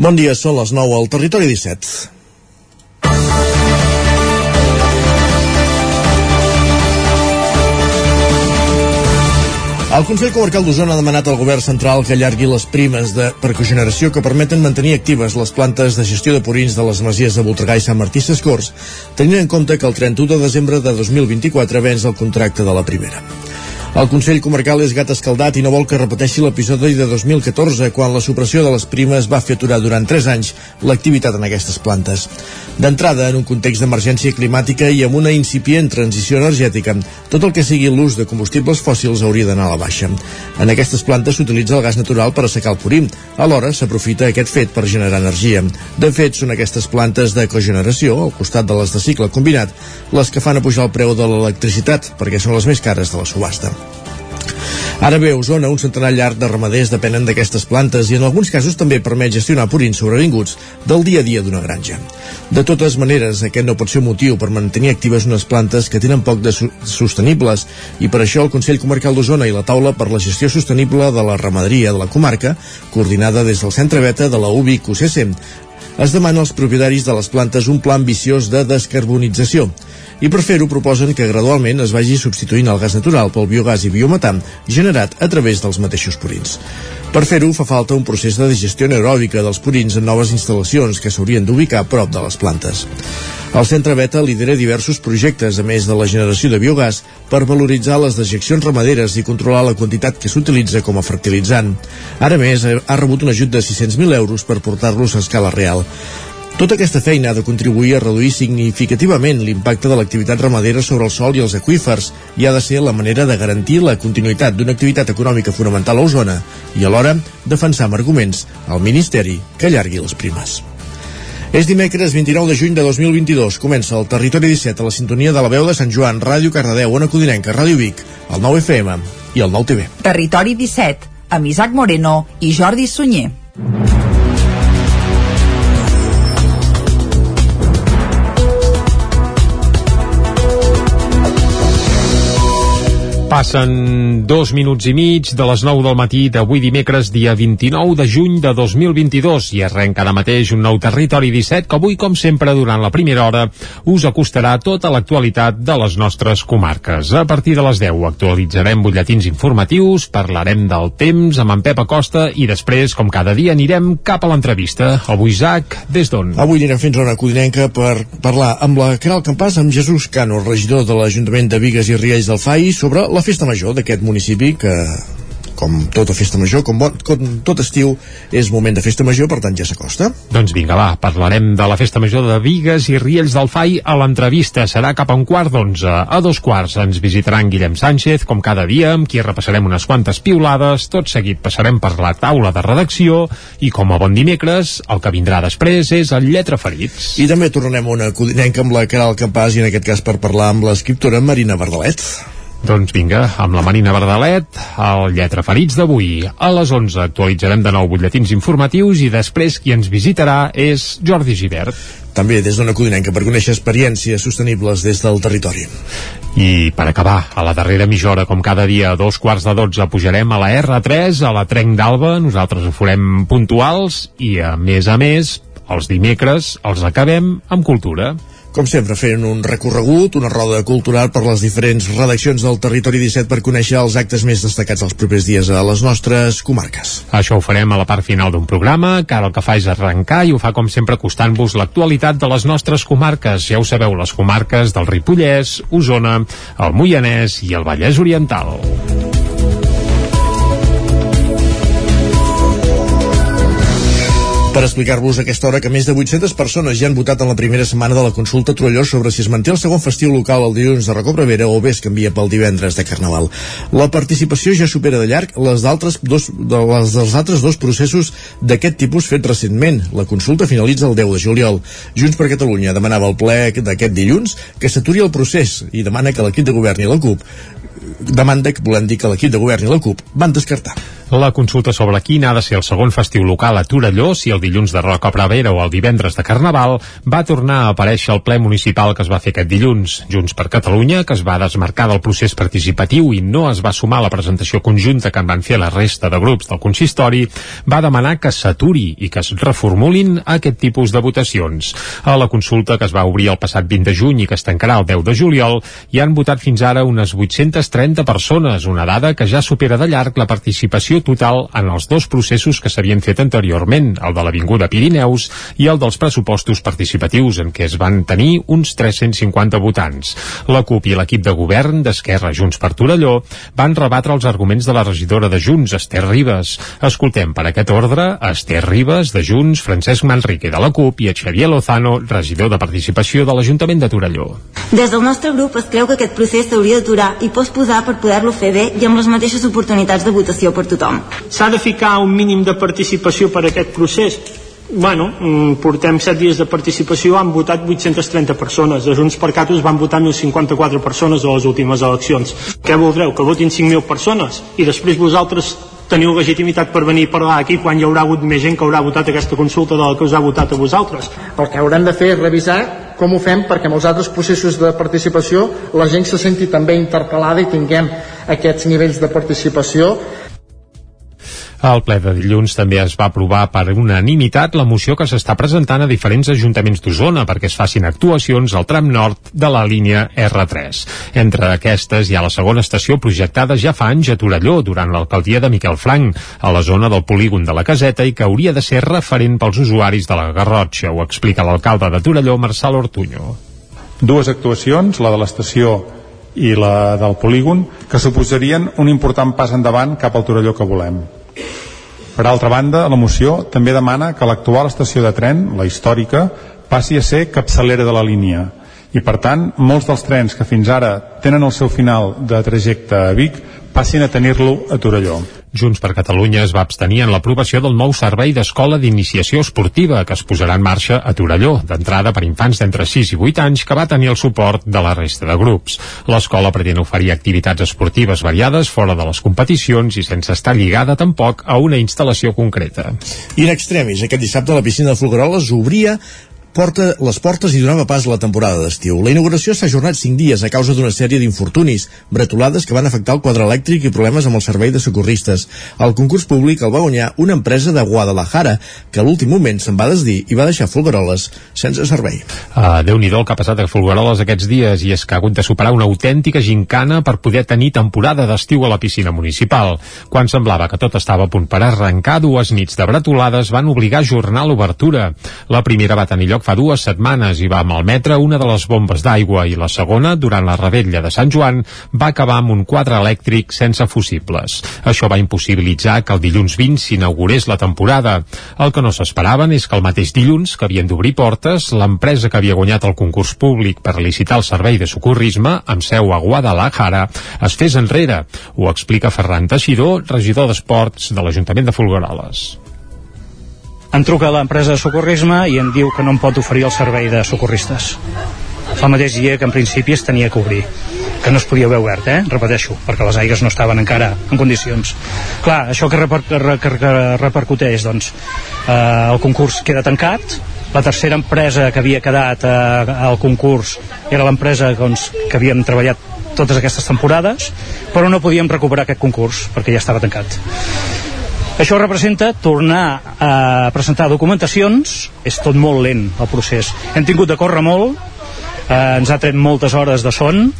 Bon dia, són les 9 al Territori 17. El Consell Comarcal d'Osona ha demanat al govern central que allargui les primes de precogeneració que permeten mantenir actives les plantes de gestió de purins de les masies de Voltregà i Sant Martí Sescors, tenint en compte que el 31 de desembre de 2024 vens el contracte de la primera. El Consell Comarcal és gat escaldat i no vol que repeteixi l'episodi de 2014, quan la supressió de les primes va fer aturar durant 3 anys l'activitat en aquestes plantes. D'entrada, en un context d'emergència climàtica i amb una incipient transició energètica, tot el que sigui l'ús de combustibles fòssils hauria d'anar a la baixa. En aquestes plantes s'utilitza el gas natural per assecar el purim. Alhora, s'aprofita aquest fet per generar energia. De fet, són aquestes plantes de cogeneració, al costat de les de cicle combinat, les que fan a pujar el preu de l'electricitat, perquè són les més cares de la subhasta. Ara bé, a Osona, un centenar llarg de ramaders depenen d'aquestes plantes i en alguns casos també permet gestionar purins sobrevinguts del dia a dia d'una granja. De totes maneres, aquest no pot ser motiu per mantenir actives unes plantes que tenen poc de sostenibles i per això el Consell Comarcal d'Osona i la taula per la gestió sostenible de la ramaderia de la comarca, coordinada des del Centre Beta de la UBIC UCC, es demana als propietaris de les plantes un pla ambiciós de descarbonització i per fer-ho proposen que gradualment es vagi substituint el gas natural pel biogàs i biometan generat a través dels mateixos purins. Per fer-ho fa falta un procés de digestió anaeròbica dels purins en noves instal·lacions que s'haurien d'ubicar a prop de les plantes. El Centre Beta lidera diversos projectes, a més de la generació de biogàs, per valoritzar les dejeccions ramaderes i controlar la quantitat que s'utilitza com a fertilitzant. Ara més, ha rebut un ajut de 600.000 euros per portar-los a escala real. Tota aquesta feina ha de contribuir a reduir significativament l'impacte de l'activitat ramadera sobre el sol i els aqüífers i ha de ser la manera de garantir la continuïtat d'una activitat econòmica fonamental a Osona i alhora defensar amb arguments al Ministeri que allargui les primes. És dimecres 29 de juny de 2022. Comença el Territori 17 a la sintonia de la veu de Sant Joan, Ràdio Cardedeu, Ona Codinenca, Ràdio Vic, el 9 FM i el 9 TV. Territori 17, amb Isaac Moreno i Jordi Sunyer. Passen dos minuts i mig de les 9 del matí d'avui dimecres, dia 29 de juny de 2022 i arrenca ara mateix un nou territori 17 que avui, com sempre, durant la primera hora us acostarà tota l'actualitat de les nostres comarques. A partir de les 10 actualitzarem butlletins informatius, parlarem del temps amb en Pep Acosta i després, com cada dia, anirem cap a l'entrevista. Avui, Isaac, des d'on? Avui anirem fins a una codinenca per parlar amb la Caral Campàs, amb Jesús Cano, regidor de l'Ajuntament de Vigues i Riells del FAI, sobre la festa major d'aquest municipi que com tota festa major, com, bon, com tot estiu és moment de festa major, per tant ja s'acosta. Doncs vinga, va, parlarem de la festa major de Vigues i Riells del Fai a l'entrevista. Serà cap a un quart d'onze. A dos quarts ens visitarà en Guillem Sánchez, com cada dia, amb qui repassarem unes quantes piulades. Tot seguit passarem per la taula de redacció i, com a bon dimecres, el que vindrà després és el Lletra Ferits. I també tornarem a una codinenca amb la Caral Campàs i en aquest cas per parlar amb l'escriptora Marina Bardalet. Doncs vinga, amb la Marina Verdalet, el Lletra Ferits d'avui. A les 11 actualitzarem de nou butlletins informatius i després qui ens visitarà és Jordi Givert. També des d'una codinenca per conèixer experiències sostenibles des del territori. I per acabar, a la darrera mitja com cada dia, a dos quarts de dotze, pujarem a la R3, a la Trenc d'Alba, nosaltres ho farem puntuals i, a més a més, els dimecres els acabem amb cultura com sempre, fent un recorregut, una roda cultural per les diferents redaccions del Territori 17 per conèixer els actes més destacats els propers dies a les nostres comarques. Això ho farem a la part final d'un programa, que ara el que fa és arrencar i ho fa com sempre acostant-vos l'actualitat de les nostres comarques. Ja ho sabeu, les comarques del Ripollès, Osona, el Moianès i el Vallès Oriental. Per explicar-vos aquesta hora que més de 800 persones ja han votat en la primera setmana de la consulta Trolló sobre si es manté el segon festiu local el dilluns de Recobrevera o bé es canvia pel divendres de Carnaval. La participació ja supera de llarg les d'altres dos, de les dels altres dos processos d'aquest tipus fets recentment. La consulta finalitza el 10 de juliol. Junts per Catalunya demanava al ple d'aquest dilluns que s'aturi el procés i demana que l'equip de govern i la CUP demanda que volem dir que l'equip de govern i la CUP van descartar. La consulta sobre quin ha de ser el segon festiu local a Torelló, si el dilluns de Roca Pravera o el divendres de Carnaval, va tornar a aparèixer al ple municipal que es va fer aquest dilluns. Junts per Catalunya, que es va desmarcar del procés participatiu i no es va sumar a la presentació conjunta que en van fer la resta de grups del consistori, va demanar que s'aturi i que es reformulin aquest tipus de votacions. A la consulta que es va obrir el passat 20 de juny i que es tancarà el 10 de juliol, hi han votat fins ara unes 830 persones, una dada que ja supera de llarg la participació total en els dos processos que s'havien fet anteriorment, el de l'Avinguda Pirineus i el dels pressupostos participatius, en què es van tenir uns 350 votants. La CUP i l'equip de govern d'Esquerra Junts per Torelló van rebatre els arguments de la regidora de Junts, Esther Ribes. Escoltem per aquest ordre a Esther Ribes, de Junts, Francesc Manrique, de la CUP, i a Xavier Lozano, regidor de Participació de l'Ajuntament de Torelló. Des del nostre grup es creu que aquest procés s'hauria d'aturar i posposar per poder-lo fer bé i amb les mateixes oportunitats de votació per tothom tothom. S'ha de ficar un mínim de participació per a aquest procés? Bueno, mm, portem 7 dies de participació, han votat 830 persones. A Junts per Catos van votar 1.054 persones a les últimes eleccions. Què voldreu? Que votin 5.000 persones? I després vosaltres teniu legitimitat per venir a parlar aquí quan hi haurà hagut més gent que haurà votat aquesta consulta de la que us ha votat a vosaltres. El que haurem de fer és revisar com ho fem perquè en els altres processos de participació la gent se senti també interpel·lada i tinguem aquests nivells de participació al ple de dilluns també es va aprovar per unanimitat la moció que s'està presentant a diferents ajuntaments d'Osona perquè es facin actuacions al tram nord de la línia R3. Entre aquestes hi ha la segona estació projectada ja fa anys a Torelló durant l'alcaldia de Miquel Franc, a la zona del polígon de la Caseta i que hauria de ser referent pels usuaris de la Garrotxa, ho explica l'alcalde de Torelló, Marçal Ortuño. Dues actuacions, la de l'estació i la del polígon, que suposarien un important pas endavant cap al Torelló que volem. Per altra banda, la moció també demana que l'actual estació de tren, la històrica, passi a ser capçalera de la línia i per tant molts dels trens que fins ara tenen el seu final de trajecte a Vic passin a tenir-lo a Torelló. Junts per Catalunya es va abstenir en l'aprovació del nou servei d'escola d'iniciació esportiva que es posarà en marxa a Torelló, d'entrada per infants d'entre 6 i 8 anys que va tenir el suport de la resta de grups. L'escola pretén oferir activitats esportives variades fora de les competicions i sense estar lligada tampoc a una instal·lació concreta. I en extremis, aquest dissabte la piscina de Folgueroles obria porta les portes i donava pas a la temporada d'estiu. La inauguració s'ha ajornat 5 dies a causa d'una sèrie d'infortunis, bretolades que van afectar el quadre elèctric i problemes amb el servei de socorristes. El concurs públic el va guanyar una empresa de Guadalajara, que a l'últim moment se'n va desdir i va deixar Folgueroles sense servei. Uh, Déu-n'hi-do el que ha passat a Folgueroles aquests dies i és que ha hagut de superar una autèntica gincana per poder tenir temporada d'estiu a la piscina municipal. Quan semblava que tot estava a punt per arrencar, dues nits de bretolades van obligar a ajornar l'obertura. La primera va tenir lloc lloc fa dues setmanes i va malmetre una de les bombes d'aigua i la segona, durant la rebella de Sant Joan, va acabar amb un quadre elèctric sense fusibles. Això va impossibilitzar que el dilluns 20 s'inaugurés la temporada. El que no s'esperaven és que el mateix dilluns, que havien d'obrir portes, l'empresa que havia guanyat el concurs públic per licitar el servei de socorrisme, amb seu a Guadalajara, es fes enrere. Ho explica Ferran Teixidor, regidor d'Esports de l'Ajuntament de Folgueroles em truca l'empresa de socorrisme i em diu que no em pot oferir el servei de socorristes fa el mateix dia que en principi es tenia que obrir que no es podia haver obert, eh? repeteixo, perquè les aigues no estaven encara en condicions. Clar, això que, reper que, que repercuteix, doncs, eh, el concurs queda tancat, la tercera empresa que havia quedat eh, al concurs era l'empresa doncs, que havíem treballat totes aquestes temporades, però no podíem recuperar aquest concurs perquè ja estava tancat. Això representa tornar a presentar documentacions, és tot molt lent el procés. Hem tingut de córrer molt, eh, ens ha tret moltes hores de son.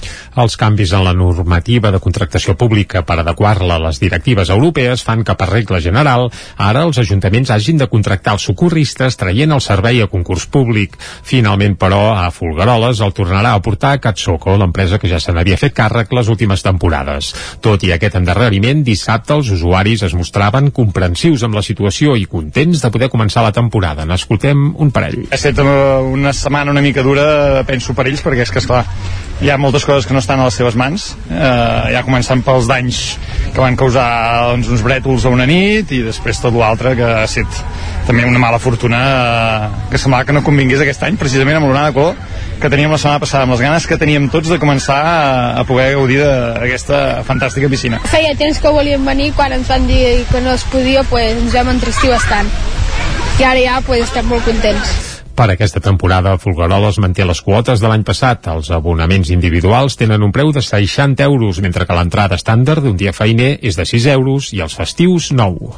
Els canvis en la normativa de contractació pública per adequar-la a les directives europees fan que per regla general ara els ajuntaments hagin de contractar els socorristes traient el servei a concurs públic. Finalment, però, a Folgueroles el tornarà a portar a Catsoco, l'empresa que ja se n'havia fet càrrec les últimes temporades. Tot i aquest endarreriment, dissabte els usuaris es mostraven comprensius amb la situació i contents de poder començar la temporada. N'escoltem un parell. Ha estat una setmana una mica dura, penso, per ells, perquè és que, esclar, hi ha moltes coses que no estan a les seves mans, eh, ja començant pels danys que van causar doncs, uns brètols a una nit i després tot l'altre que ha estat també una mala fortuna eh, que semblava que no convingués aquest any, precisament amb l'onada de color que teníem la setmana passada, amb les ganes que teníem tots de començar a, a poder gaudir d'aquesta fantàstica piscina. Feia temps que volíem venir, quan ens van dir que no es podia, pues, ens vam entrestir bastant. I ara ja pues, estem molt contents. Per aquesta temporada, Folgueroles manté les quotes de l'any passat. Els abonaments individuals tenen un preu de 60 euros, mentre que l'entrada estàndard d'un dia feiner és de 6 euros i els festius 9.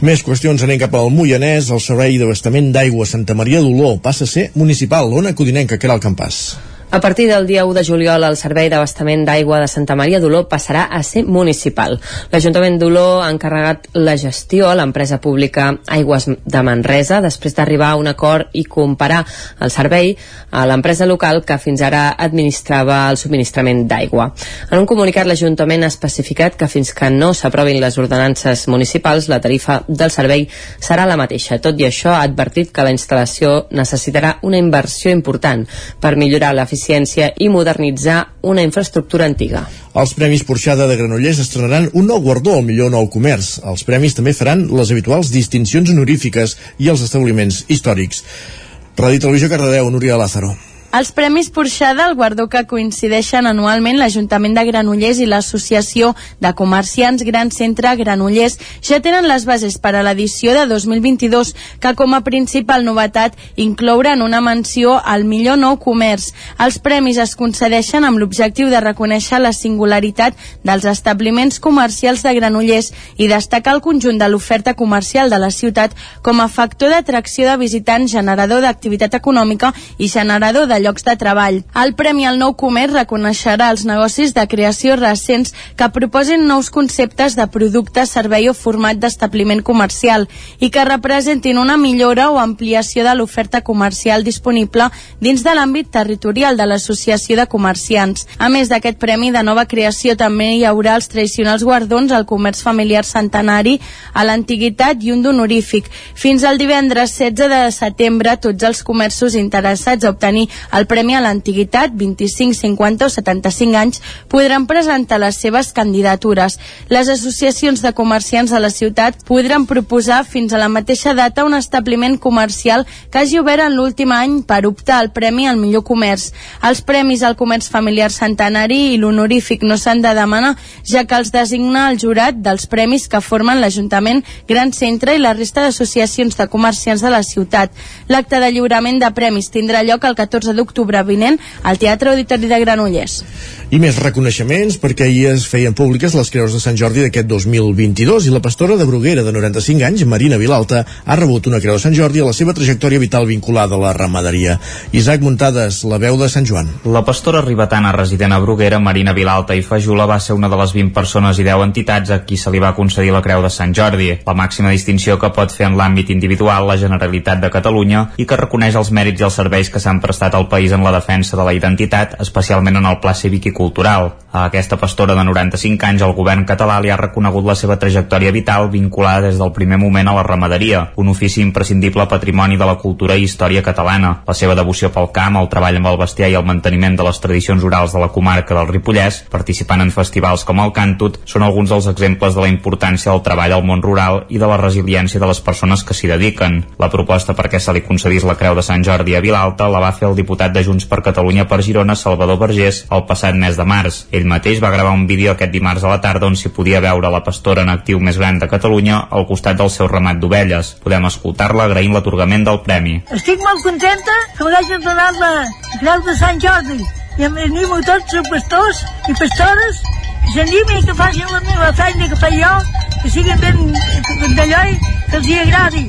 Més qüestions anem cap al Moianès. El servei d'abastament d'aigua Santa Maria d'Oló passa a ser municipal. Ona Codinenca, que era el campàs. A partir del dia 1 de juliol, el Servei d'Abastament d'Aigua de Santa Maria d'Oló passarà a ser municipal. L'Ajuntament d'Oló ha encarregat la gestió a l'empresa pública Aigües de Manresa després d'arribar a un acord i comparar el servei a l'empresa local que fins ara administrava el subministrament d'aigua. En un comunicat, l'Ajuntament ha especificat que fins que no s'aprovin les ordenances municipals, la tarifa del servei serà la mateixa. Tot i això, ha advertit que la instal·lació necessitarà una inversió important per millorar l'eficiència eficiència i modernitzar una infraestructura antiga. Els Premis Porxada de Granollers estrenaran un nou guardó al millor nou comerç. Els premis també faran les habituals distincions honorífiques i els establiments històrics. Ràdio Televisió Cardedeu, Núria Lázaro. Els Premis Porxada, el guardó que coincideixen anualment l'Ajuntament de Granollers i l'Associació de Comerciants Gran Centre Granollers, ja tenen les bases per a l'edició de 2022, que com a principal novetat inclouran una menció al millor nou comerç. Els premis es concedeixen amb l'objectiu de reconèixer la singularitat dels establiments comercials de Granollers i destacar el conjunt de l'oferta comercial de la ciutat com a factor d'atracció de visitants, generador d'activitat econòmica i generador de llocs de treball. El Premi al Nou Comerç reconeixerà els negocis de creació recents que proposin nous conceptes de producte, servei o format d'establiment comercial i que representin una millora o ampliació de l'oferta comercial disponible dins de l'àmbit territorial de l'Associació de Comerciants. A més d'aquest premi de nova creació també hi haurà els tradicionals guardons al comerç familiar centenari, a l'antiguitat i un d'honorífic. Fins al divendres 16 de setembre, tots els comerços interessats a obtenir el Premi a l'Antiguitat, 25, 50 o 75 anys, podran presentar les seves candidatures. Les associacions de comerciants de la ciutat podran proposar fins a la mateixa data un establiment comercial que hagi obert en l'últim any per optar al Premi al millor comerç. Els premis al comerç familiar centenari i l'honorífic no s'han de demanar, ja que els designa el jurat dels premis que formen l'Ajuntament, Gran Centre i la resta d'associacions de comerciants de la ciutat. L'acte de lliurament de premis tindrà lloc el 14 d'octubre vinent al Teatre Auditori de Granollers. I més reconeixements perquè ahir es feien públiques les creus de Sant Jordi d'aquest 2022 i la pastora de Bruguera de 95 anys, Marina Vilalta, ha rebut una creu de Sant Jordi a la seva trajectòria vital vinculada a la ramaderia. Isaac Muntades, la veu de Sant Joan. La pastora ribetana resident a Bruguera, Marina Vilalta i Fajula, va ser una de les 20 persones i 10 entitats a qui se li va concedir la creu de Sant Jordi, la màxima distinció que pot fer en l'àmbit individual la Generalitat de Catalunya i que reconeix els mèrits i els serveis que s'han prestat al país en la defensa de la identitat, especialment en el pla cívic i cultural. A aquesta pastora de 95 anys el govern català li ha reconegut la seva trajectòria vital vinculada des del primer moment a la ramaderia, un ofici imprescindible patrimoni de la cultura i història catalana. La seva devoció pel camp, el treball amb el bestiar i el manteniment de les tradicions orals de la comarca del Ripollès, participant en festivals com el Càntut, són alguns dels exemples de la importància del treball al món rural i de la resiliència de les persones que s'hi dediquen. La proposta perquè se li concedís la Creu de Sant Jordi a Vilalta la va fer el diputat de Junts per Catalunya per Girona, Salvador Vergés, el passat mes de març. Ell mateix va gravar un vídeo aquest dimarts a la tarda on s'hi podia veure la pastora en actiu més gran de Catalunya al costat del seu ramat d'ovelles. Podem escoltar-la agraint l'atorgament del premi. Estic molt contenta que m'hagin donat la Creu de Sant Jordi i animo tots els pastors i pastores que s'animin que facin la meva feina que faig jo, que siguin ben d'allò que els hi agradi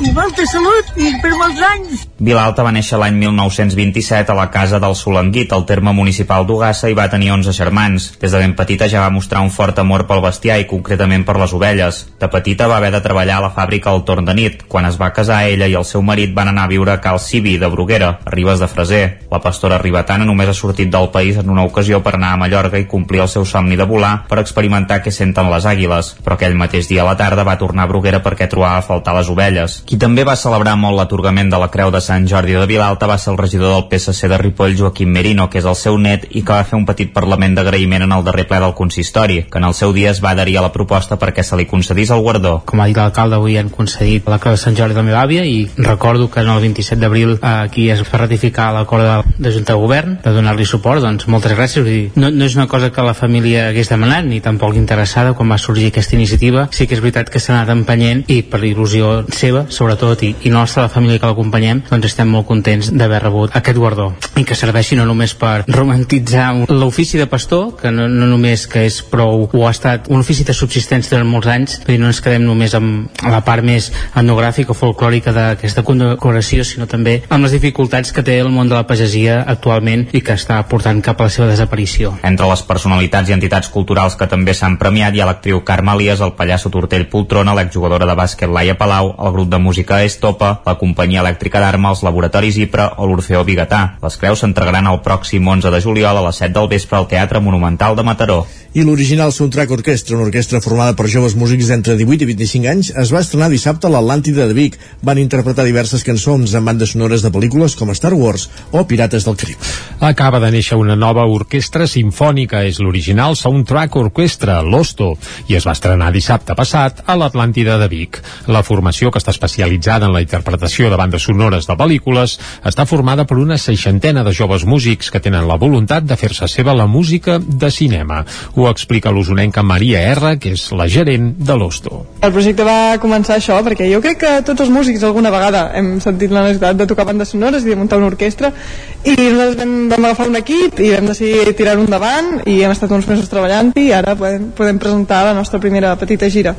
i molta salut i per molts anys. Vilalta va néixer l'any 1927 a la casa del Solanguit, al terme municipal d'Ugassa, i va tenir 11 germans. Des de ben petita ja va mostrar un fort amor pel bestiar i concretament per les ovelles. De petita va haver de treballar a la fàbrica al torn de nit. Quan es va casar, ella i el seu marit van anar a viure a Cal Cibi, de Bruguera, a Ribes de Freser. La pastora ribetana només ha sortit del país en una ocasió per anar a Mallorca i complir el seu somni de volar per experimentar què senten les àguiles, però aquell mateix dia a la tarda va tornar a Bruguera perquè trobava a faltar les ovelles Qui també va celebrar molt l'atorgament de la Creu de Sant Jordi de Vilalta va ser el regidor del PSC de Ripoll, Joaquim Merino, que és el seu net i que va fer un petit parlament d'agraïment en el darrer ple del consistori, que en el seu dia es va adherir a la proposta perquè se li concedís el guardó. Com ha dit l'alcalde, avui han concedit la Creu de Sant Jordi de la meva àvia i recordo que en el 27 d'abril eh, aquí es va ratificar l'acord de, de Junta de Govern de donar-li suport, doncs moltes gràcies. Vull dir, no, no és una cosa que la família hagués demanat ni tampoc interessada quan va sorgir aquesta iniciativa. Sí que és veritat que s'ha anat empenyent i per il·lusió seva, sobretot, i, i nostra, la família que l'acompanyem, doncs estem molt contents d'haver rebut aquest guardó i que serveixi no només per romantitzar l'ofici de pastor, que no, no només que és prou o ha estat un ofici de subsistència durant molts anys, dir, no ens quedem només amb la part més etnogràfica o folclòrica d'aquesta condecoració, sinó també amb les dificultats que té el món de la pagesia actualment i que està portant cap a la seva desaparició. Entre les personalitats i entitats culturals que també s'han premiat hi ha l'actriu Carme Elias, el pallasso Tortell Poltrona, l'exjugadora de bàsquet Laia Palau, el grup de música Estopa, la companyia elèctrica d'Arma, els laboratoris IPRA o l'Orfeó Bigatà. Les creus s'entregaran el pròxim 11 de juliol a les 7 del vespre al Teatre Monumental de Mataró. I l'original Soundtrack Orquestra, una orquestra formada per joves músics d'entre 18 i 25 anys, es va estrenar dissabte a l'Atlàntida de Vic. Van interpretar diverses cançons en bandes sonores de pel·lícules com Star Wars o Pirates del Carib. Acaba de néixer una nova orquestra sinfònica, és l'original Soundtrack Orquestra, l'Osto, i es va estrenar dissabte passat a l'Atlàntida de Vic. La formació, que està especialitzada en la interpretació de bandes sonores de pel·lícules, està formada per una seixantena de joves músics que tenen la voluntat de fer-se seva la música de cinema. Ho explica l'usonenca Maria R, que és la gerent de l'Osto. El projecte va començar això perquè jo crec que tots els músics alguna vegada hem sentit la necessitat de tocar bandes sonores i de muntar una orquestra i nosaltres vam, vam agafar un equip i vam decidir tirar-ho endavant i hem estat uns mesos treballant-hi i ara podem, podem presentar la nostra primera petita gira.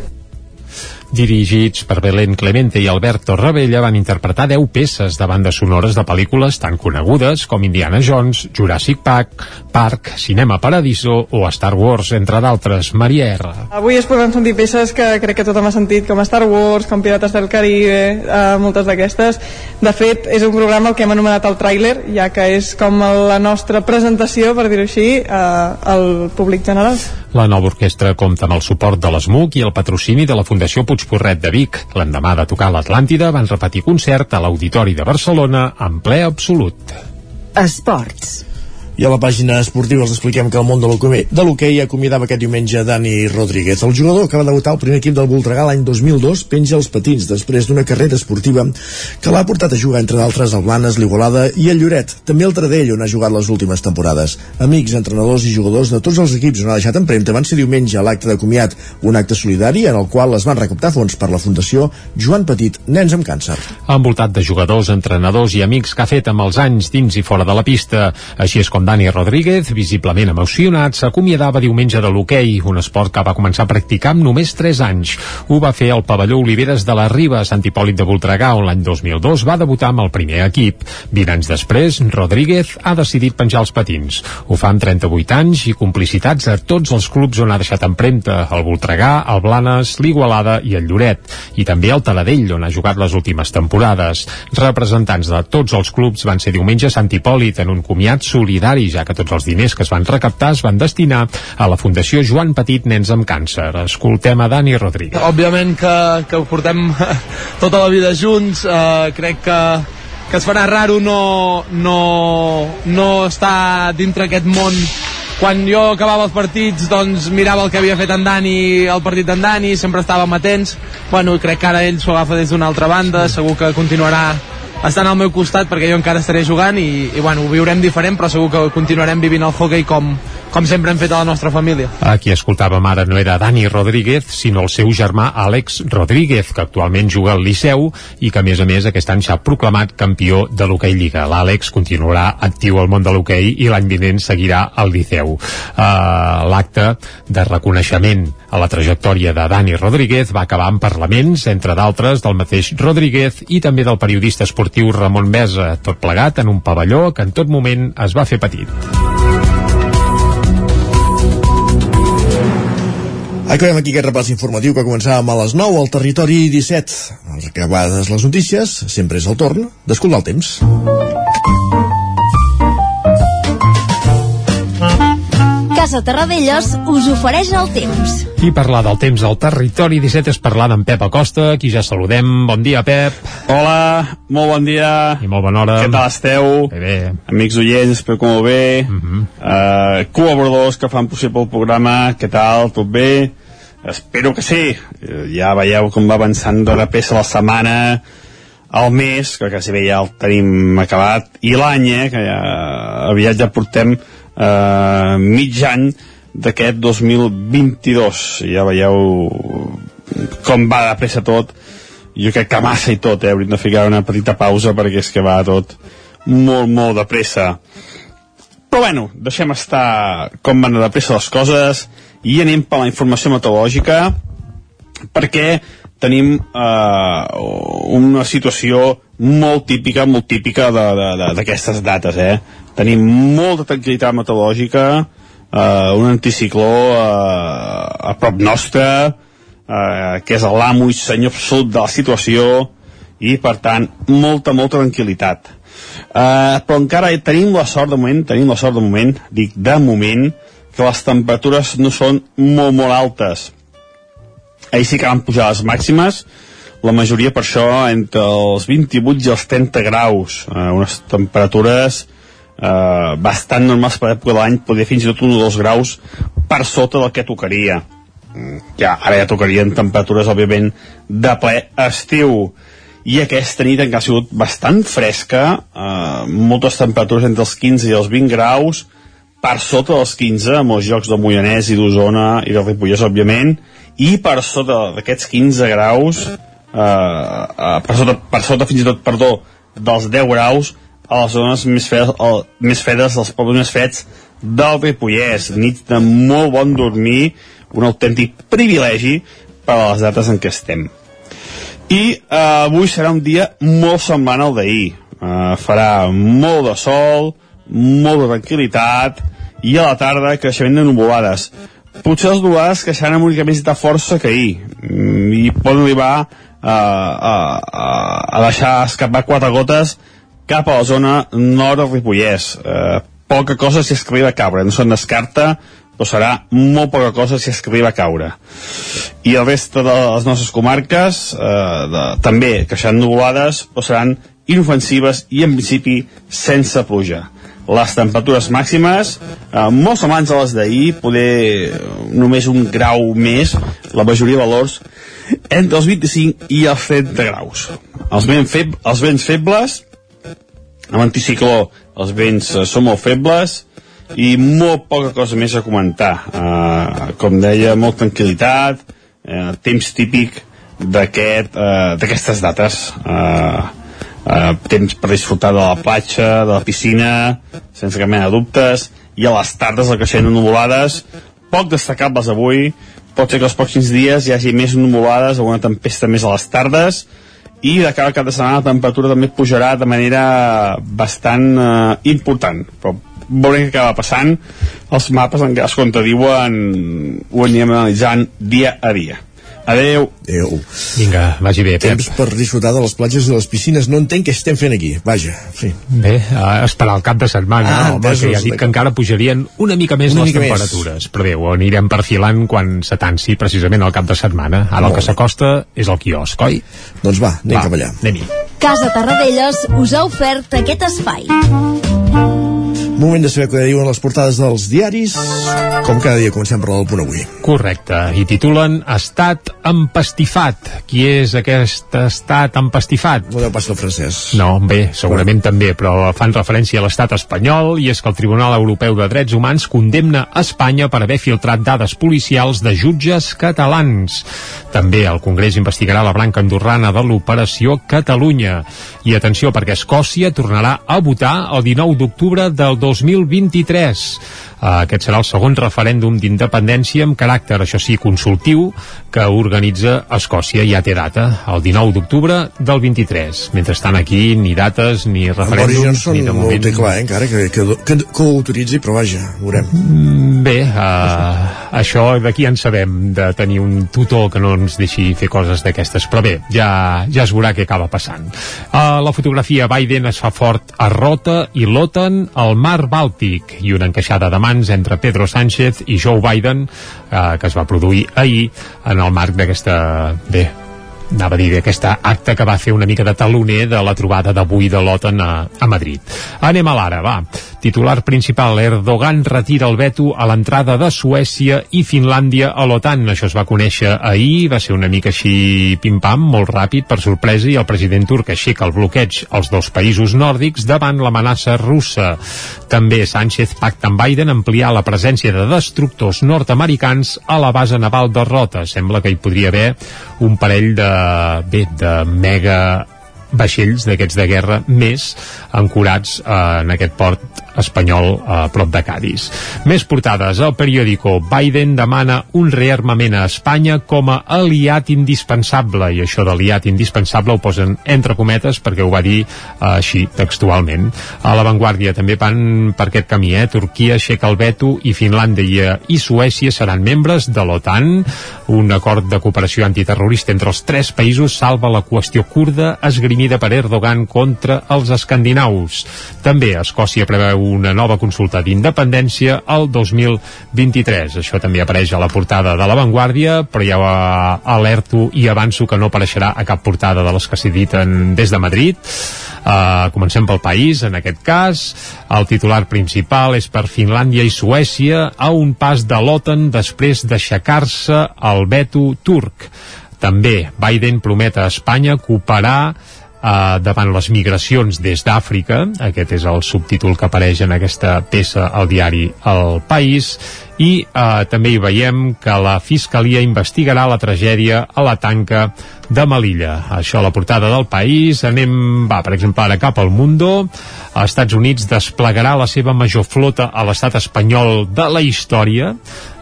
Dirigits per Belén Clemente i Alberto Ravella van interpretar 10 peces de bandes sonores de pel·lícules tan conegudes com Indiana Jones, Jurassic Park, Park, Cinema Paradiso o Star Wars, entre d'altres. Maria R. Avui es poden sentir peces que crec que tothom ha sentit, com Star Wars, com Pirates del Caribe, eh, moltes d'aquestes. De fet, és un programa el que hem anomenat el tràiler, ja que és com la nostra presentació, per dir-ho així, eh, al públic general. La nova orquestra compta amb el suport de l'ESMUC i el patrocini de la Fundació Puigporret de Vic. L'endemà de tocar l'Atlàntida van repetir concert a l'Auditori de Barcelona en ple absolut. Esports. I a la pàgina esportiva els expliquem que el món de l'hoquei acomiadava aquest diumenge Dani Rodríguez. El jugador que va debutar al primer equip del Voltregà l'any 2002 penja els patins després d'una carrera esportiva que l'ha portat a jugar entre d'altres al Blanes, l'Igualada i el Lloret. També el Tradell on ha jugat les últimes temporades. Amics, entrenadors i jugadors de tots els equips on ha deixat empremta van ser diumenge a l'acte de comiat, un acte solidari en el qual es van recaptar fons per la Fundació Joan Petit, Nens amb Càncer. Envoltat de jugadors, entrenadors i amics que ha fet amb els anys dins i fora de la pista. Així és com Dani Rodríguez, visiblement emocionat, s'acomiadava diumenge de l'hoquei, un esport que va començar a practicar amb només 3 anys. Ho va fer al pavelló Oliveres de la Riba, a Sant Hipòlit de Voltregà, on l'any 2002 va debutar amb el primer equip. 20 anys després, Rodríguez ha decidit penjar els patins. Ho fa amb 38 anys i complicitats a tots els clubs on ha deixat empremta, el Voltregà, el Blanes, l'Igualada i el Lloret, i també el Taladell, on ha jugat les últimes temporades. Representants de tots els clubs van ser diumenge a Sant Hipòlit en un comiat solidari, ja que tots els diners que es van recaptar es van destinar a la Fundació Joan Petit Nens amb Càncer. Escoltem a Dani Rodríguez. Òbviament que, que ho portem tota la vida junts, eh, crec que, que es farà raro no, no, no estar dintre aquest món quan jo acabava els partits doncs mirava el que havia fet en Dani el partit d'en Dani, sempre estàvem atents bueno, crec que ara ell s'ho agafa des d'una altra banda segur que continuarà estan al meu costat perquè jo encara estaré jugant i, i bueno, ho viurem diferent però segur que continuarem vivint el hockey com, com sempre hem fet a la nostra família. Aquí escoltàvem ara no era Dani Rodríguez, sinó el seu germà Àlex Rodríguez, que actualment juga al Liceu i que a més a més aquest any s'ha proclamat campió de l'hoquei Lliga. L'Àlex continuarà actiu al món de l'hoquei i l'any vinent seguirà al Liceu. Uh, L'acte de reconeixement a la trajectòria de Dani Rodríguez va acabar en parlaments, entre d'altres del mateix Rodríguez i també del periodista esportiu Ramon Mesa, tot plegat en un pavelló que en tot moment es va fer petit. Acabem aquí aquest repàs informatiu que començàvem a les 9 al territori 17. Acabades les notícies, sempre és el torn d'escoltar el temps. Casa Terradellos us ofereix el temps. I parlar del temps al territori 17 és parlar d'en Pep Acosta, qui ja saludem. Bon dia, Pep. Hola, molt bon dia. I molt bona hora. Què tal esteu? Bé, bé. Amics oients, espero que molt bé. Uh -huh. uh, col·laboradors que fan possible el programa, què tal? Tot bé? Espero que sí. Eh, Ja veieu com va avançant de pressa la setmana, el mes, que quasi bé ja el tenim acabat, i l'any, eh, que ja aviat ja portem eh, mig any d'aquest 2022. Ja veieu com va de pressa tot. Jo crec que massa i tot, eh? Hauríem de ficar una petita pausa perquè és que va tot molt, molt de pressa. Però bueno, deixem estar com van de pressa les coses i anem per la informació meteorològica perquè tenim eh, una situació molt típica, molt típica d'aquestes dates, eh? Tenim molta tranquil·litat meteorològica, eh, un anticicló eh, a prop nostre, eh, que és l'amo i senyor absolut de la situació, i per tant, molta, molta tranquil·litat. Eh, però encara tenim la sort de moment, tenim la sort de moment, dic de moment, que les temperatures no són molt, molt altes. Ahir sí que van pujar les màximes la majoria per això entre els 28 i els 30 graus. Eh, unes temperatures eh, bastant normals per l'època de l'any podria fins i tot un o dos graus per sota del que tocaria. Mm, ja, ara ja tocarien temperatures òbviament de ple estiu. I aquesta nit encara ha sigut bastant fresca eh, moltes temperatures entre els 15 i els 20 graus per sota dels 15 a molts llocs del Moianès i d'Osona i del Ripollès òbviament i per sota d'aquests 15 graus eh, eh, per, sota, per sota fins i tot perdó dels 10 graus a les zones més fredes, el, més fredes dels pobles més freds del Ripollès. Nits de molt bon dormir un autèntic privilegi per a les dates en què estem. I eh, avui serà un dia molt semblant al d'ahir. Eh, farà molt de sol molt de tranquil·litat i a la tarda creixement de nuvolades. Potser les nuvolades creixeran amb una mica més de força que ahir. Mm, i poden arribar a, a, a, a deixar escapar quatre gotes cap a la zona nord del Ripollès. Eh, poca cosa si es que arriba a caure. No se'n descarta però serà molt poca cosa si es que arriba a caure. I el reste de les nostres comarques eh, de, també creixeran nuvolades però seran inofensives i en principi sense pluja les temperatures màximes eh, molt semblants a les d'ahir poder només un grau més la majoria de valors entre els 25 i els 30 graus. Els vents, feb els vents febles amb anticicló els vents eh, són molt febles i molt poca cosa més a comentar. Uh, com deia, molt tranquil·litat uh, temps típic uh, d'aquestes dates. Uh, uh, temps per disfrutar de la platja, de la piscina sense cap mena de dubtes. I a les tardes el creixent de nuvolades poc destacables avui. Pot ser que els pròxims dies hi hagi més nuvolades alguna tempesta més a les tardes. I de cara al cap de setmana la temperatura també pujarà de manera bastant eh, important. Però veurem què acaba passant. Els mapes en cas contradiuen ho anirem analitzant dia a dia Adeu. Adeu. Vinga, vagi bé, Pep. Temps per disfrutar de les platges i les piscines. No entenc què estem fent aquí. Vaja, sí. Bé, uh, esperar el cap de setmana, Ah, no? home, que ja dic que encara pujarien una mica més Una les mica més. temperatures. Però bé, ho anirem perfilant quan s'atansi precisament el cap de setmana. Ara el Molt que bé. s'acosta és el quiosc, oi? Doncs va, anem Va, cap allà. Anem-hi. Casa Tarradellas us ha ofert aquest espai. Moment de saber què diuen les portades dels diaris. Com cada dia comencem per el punt avui. Correcte, i titulen Estat empastifat. Qui és aquest estat empastifat? No deu pas el francès. No, bé, segurament també, però fan referència a l'estat espanyol i és que el Tribunal Europeu de Drets Humans condemna Espanya per haver filtrat dades policials de jutges catalans. També el Congrés investigarà la branca andorrana de l'Operació Catalunya. I atenció, perquè Escòcia tornarà a votar el 19 d'octubre del 2023. Uh, aquest serà el segon referèndum d'independència amb caràcter, això sí, consultiu, que organitza Escòcia. Ja té data, el 19 d'octubre del 23. Mentrestant aquí, ni dates, ni referèndums, ni de ho moment... té clar, eh, encara, que, que, que, que ho autoritzi, però vaja, veurem. Mm, Bé, uh, això d'aquí en sabem, de tenir un tutor que no ens deixi fer coses d'aquestes, però bé, ja, ja es veurà què acaba passant. Uh, la fotografia Biden es fa fort a Rota i l'OTAN al mar Bàltic i una encaixada de mans entre Pedro Sánchez i Joe Biden, eh, que es va produir ahir en el marc d'aquesta... bé, anava a dir aquesta acte que va fer una mica de taloner de la trobada d'avui de l'OTAN a, a Madrid. Anem a l'ara, va. Titular principal, Erdogan retira el veto a l'entrada de Suècia i Finlàndia a l'OTAN. Això es va conèixer ahir, va ser una mica així pim-pam, molt ràpid, per sorpresa, i el president turc aixeca el bloqueig als dos països nòrdics davant l'amenaça russa. També Sánchez pacta amb Biden ampliar la presència de destructors nord-americans a la base naval de Rota. Sembla que hi podria haver un parell de, bé, de mega vaixells d'aquests de guerra més ancorats eh, en aquest port espanyol a prop de Cádiz. Més portades. El periòdico Biden demana un rearmament a Espanya com a aliat indispensable i això d'aliat indispensable ho posen entre cometes perquè ho va dir eh, així textualment. A l'avantguàrdia també van per aquest camí, eh? Turquia aixeca el veto i Finlàndia i Suècia seran membres de l'OTAN. Un acord de cooperació antiterrorista entre els tres països salva la qüestió kurda esgrimida per Erdogan contra els escandinaus. També Escòcia preveu una nova consulta d'independència al 2023. Això també apareix a la portada de l'avantguàrdia, però ja alerto i avanço que no apareixerà a cap portada de les que s'editen des de Madrid. Uh, comencem pel país, en aquest cas. El titular principal és per Finlàndia i Suècia a un pas de l'OTAN després d'aixecar-se el veto turc. També Biden promet a Espanya cooperar eh, davant les migracions des d'Àfrica, aquest és el subtítol que apareix en aquesta peça al diari El País, i eh, també hi veiem que la Fiscalia investigarà la tragèdia a la tanca de Melilla. Això a la portada del país. Anem, va, per exemple, ara cap al Mundo. Els Estats Units desplegarà la seva major flota a l'estat espanyol de la història,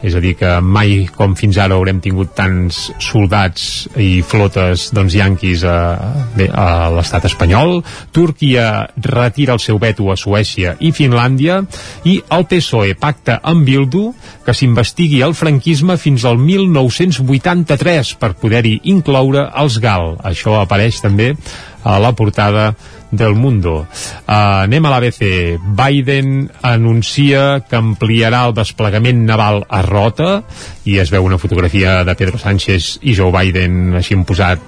és a dir, que mai com fins ara haurem tingut tants soldats i flotes doncs, yanquis a, bé, a l'estat espanyol. Turquia retira el seu veto a Suècia i Finlàndia i el PSOE pacta amb Bildu que s'investigui el franquisme fins al 1983 per poder-hi incloure els GAL. Això apareix també a la portada del Mundo. Uh, anem a l'ABC. Biden anuncia que ampliarà el desplegament naval a Rota i es veu una fotografia de Pedro Sánchez i Joe Biden així posat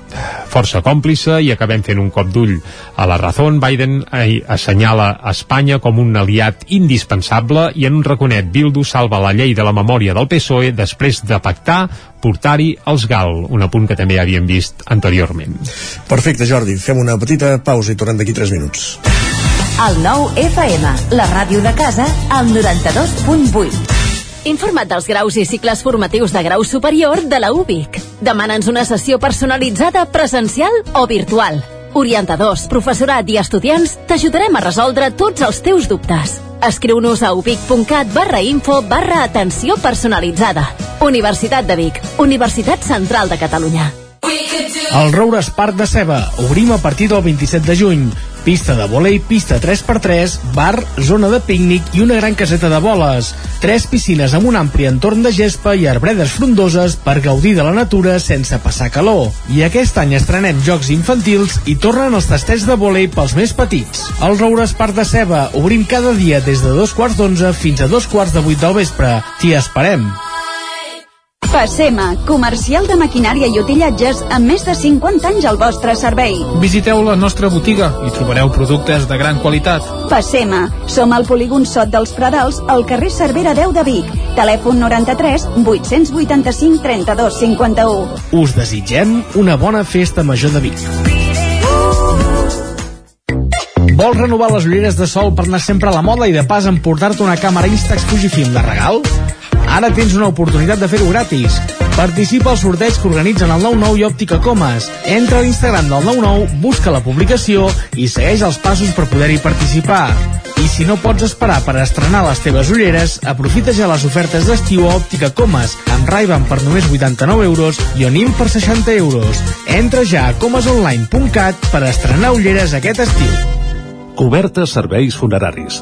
força còmplice i acabem fent un cop d'ull a la Razón. Biden assenyala Espanya com un aliat indispensable i en un raconet Bildu salva la llei de la memòria del PSOE després de pactar portar-hi els GAL, un apunt que també havíem vist anteriorment. Perfecte, Jordi. Fem una petita pausa i tornem d'aquí 3 minuts. El nou FM, la ràdio de casa, al 92.8. Informa't dels graus i cicles formatius de grau superior de la UBIC. Demana'ns una sessió personalitzada presencial o virtual. Orientadors, professorat i estudiants t'ajudarem a resoldre tots els teus dubtes. Escriu-nos a ubic.cat barra info barra atenció personalitzada. Universitat de Vic, Universitat Central de Catalunya. El Roures Parc de Ceba. Obrim a partir del 27 de juny. Pista de volei, pista 3x3, bar, zona de pícnic i una gran caseta de boles. Tres piscines amb un ampli entorn de gespa i arbredes frondoses per gaudir de la natura sense passar calor. I aquest any estrenem jocs infantils i tornen els tastets de volei pels més petits. El Roures Parc de Ceba. Obrim cada dia des de dos quarts d'onze fins a dos quarts de vuit del vespre. T'hi esperem. Passema, comercial de maquinària i utillatges amb més de 50 anys al vostre servei. Visiteu la nostra botiga i trobareu productes de gran qualitat. Passema, som al polígon Sot dels Pradals, al carrer Cervera 10 de Vic. Telèfon 93 885 32 51. Us desitgem una bona festa major de Vic. Vols renovar les ulleres de sol per anar sempre a la moda i de pas emportar-te una càmera Instax Fujifilm de regal? Ara tens una oportunitat de fer-ho gratis. Participa al sorteig que organitzen el 99 i Òptica Comas. Entra a l'Instagram del 99, busca la publicació i segueix els passos per poder-hi participar. I si no pots esperar per estrenar les teves ulleres, aprofita ja les ofertes d'estiu a Òptica Comas, amb ray per només 89 euros i Onim per 60 euros. Entra ja a comasonline.cat per estrenar ulleres aquest estiu. Cobertes serveis funeraris.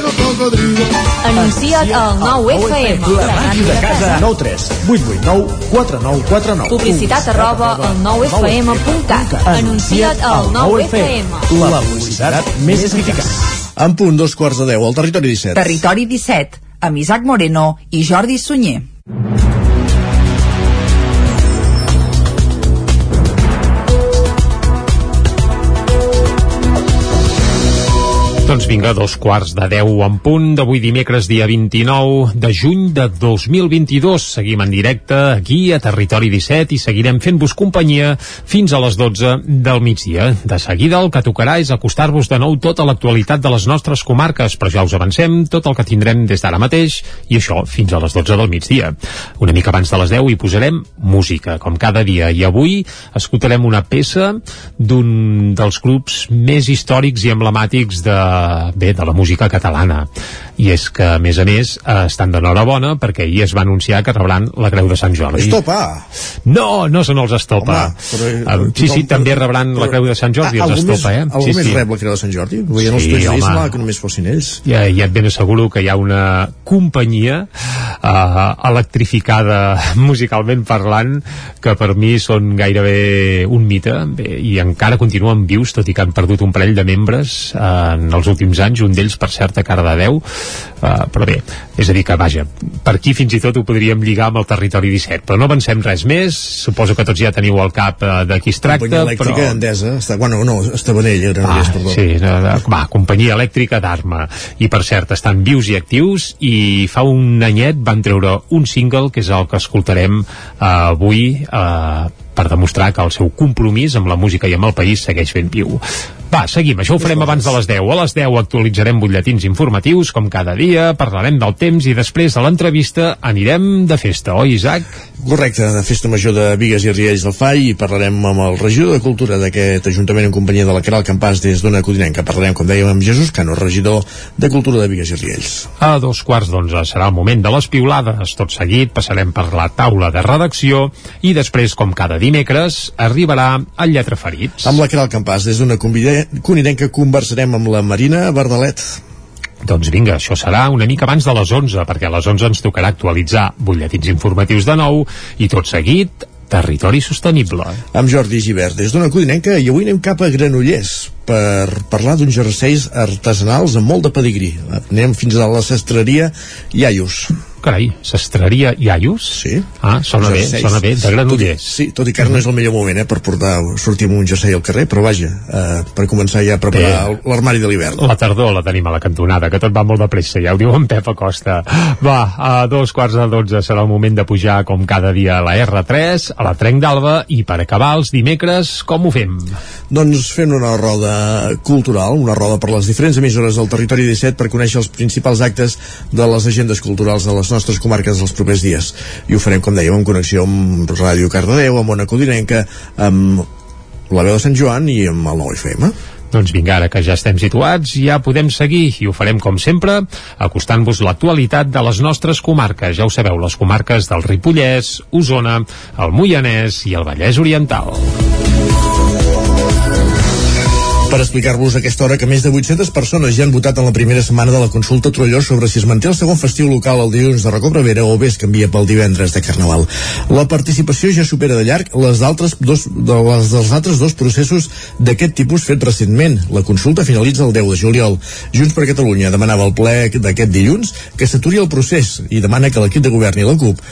Anuncia't al 9 FM. La màquina de casa. 9 3 8 8 9 4 9 4 9. Publicitat arroba al 9fm.cat. Anuncia't al 9FM. La publicitat més eficaç. En punt, dos quarts de deu, al territori 17. Territori 17, amb Isaac Moreno i Jordi Sunyer. Doncs vinga, dos quarts de 10 en punt d'avui dimecres, dia 29 de juny de 2022. Seguim en directe aquí a Territori 17 i seguirem fent-vos companyia fins a les 12 del migdia. De seguida el que tocarà és acostar-vos de nou tota l'actualitat de les nostres comarques, però ja us avancem tot el que tindrem des d'ara mateix i això fins a les 12 del migdia. Una mica abans de les 10 hi posarem música, com cada dia, i avui escoltarem una peça d'un dels grups més històrics i emblemàtics de bé, de la música catalana i és que a més a més eh, estan d'enhorabona perquè ahir es va anunciar que rebran la Creu de Sant Jordi Estopa! no, no són els Estopa Home, però, eh, um, sí, sí, també rebran la Creu de Sant Jordi els Estopa, més, eh? Algú sí, més sí. rep la Creu de Sant Jordi? Veient els Sí, tuits d'ahir home. que només fossin ells. ja, ja et ben asseguro que hi ha una companyia uh, electrificada musicalment parlant que per mi són gairebé un mite bé, i encara continuen vius tot i que han perdut un parell de membres uh, en els últims anys, un d'ells per certa cara de 10 uh, però bé, és a dir que vaja, per aquí fins i tot ho podríem lligar amb el territori 17, però no avancem res més, suposo que tots ja teniu al cap uh, de qui es tracta, Companyia elèctrica però... Endesa, està, bueno, no, Estabanell, era Ah, ah, perdó. sí, no, no, va, companyia elèctrica d'Arma i per cert, estan vius i actius i fa un anyet van treure un single que és el que escoltarem uh, avui uh, per demostrar que el seu compromís amb la música i amb el país segueix ben viu. Va, seguim, això ho farem abans de les 10. A les 10 actualitzarem butlletins informatius, com cada dia, parlarem del temps i després de l'entrevista anirem de festa, oi, Isaac? Correcte, de Festa Major de Vigues i Riells del FAI i parlarem amb el regidor de Cultura d'aquest Ajuntament en companyia de la Caral Campàs des d'Ona Codinenca. Parlarem, com dèiem, amb Jesús Cano, regidor de Cultura de Vigues i Riells. A dos quarts d'onze serà el moment de les piulades. Tot seguit passarem per la taula de redacció i després, com cada dimecres, arribarà el Lletra Ferits. Amb la Caral Campàs des d'Ona Codinenca conversarem amb la Marina Bardalet. Doncs vinga, això serà una mica abans de les 11, perquè a les 11 ens tocarà actualitzar butlletins informatius de nou i tot seguit Territori Sostenible. Amb Jordi Givert des d'Ona Codinenca i avui anem cap a Granollers per parlar d'uns jerseis artesanals amb molt de pedigrí. Anem fins a la cestreria Iaius. Carai, sestreria Iaius? Sí. Ah, sona bé, sona bé, de Granollers. Tot, i- sí, tot i que ara no és el millor moment eh, per portar, sortir amb un jersei al carrer, però vaja, eh, per començar ja a preparar l'armari de l'hivern. La tardor la tenim a la cantonada, que tot va molt de pressa, ja ho diu en Pep Acosta. Va, a dos quarts de dotze serà el moment de pujar com cada dia a la R3, a la Trenc d'Alba, i per acabar els dimecres, com ho fem? Doncs fent una roda cultural, una roda per les diferents emissores del territori 17 per conèixer els principals actes de les agendes culturals de les nostres comarques dels propers dies. I ho farem, com dèiem, en connexió amb Ràdio Cardedeu, amb Ona Codinenca, amb la veu de Sant Joan i amb el 9FM. Doncs vinga, ara que ja estem situats, ja podem seguir i ho farem com sempre, acostant-vos l'actualitat de les nostres comarques. Ja ho sabeu, les comarques del Ripollès, Osona, el Moianès i el Vallès Oriental. Per explicar-vos a aquesta hora que més de 800 persones ja han votat en la primera setmana de la consulta Trolló sobre si es manté el segon festiu local el dilluns de Recobrevera o bé es canvia pel divendres de Carnaval. La participació ja supera de llarg les altres dos, de les dels altres dos processos d'aquest tipus fet recentment. La consulta finalitza el 10 de juliol. Junts per Catalunya demanava al ple d'aquest dilluns que s'aturi el procés i demana que l'equip de govern i la CUP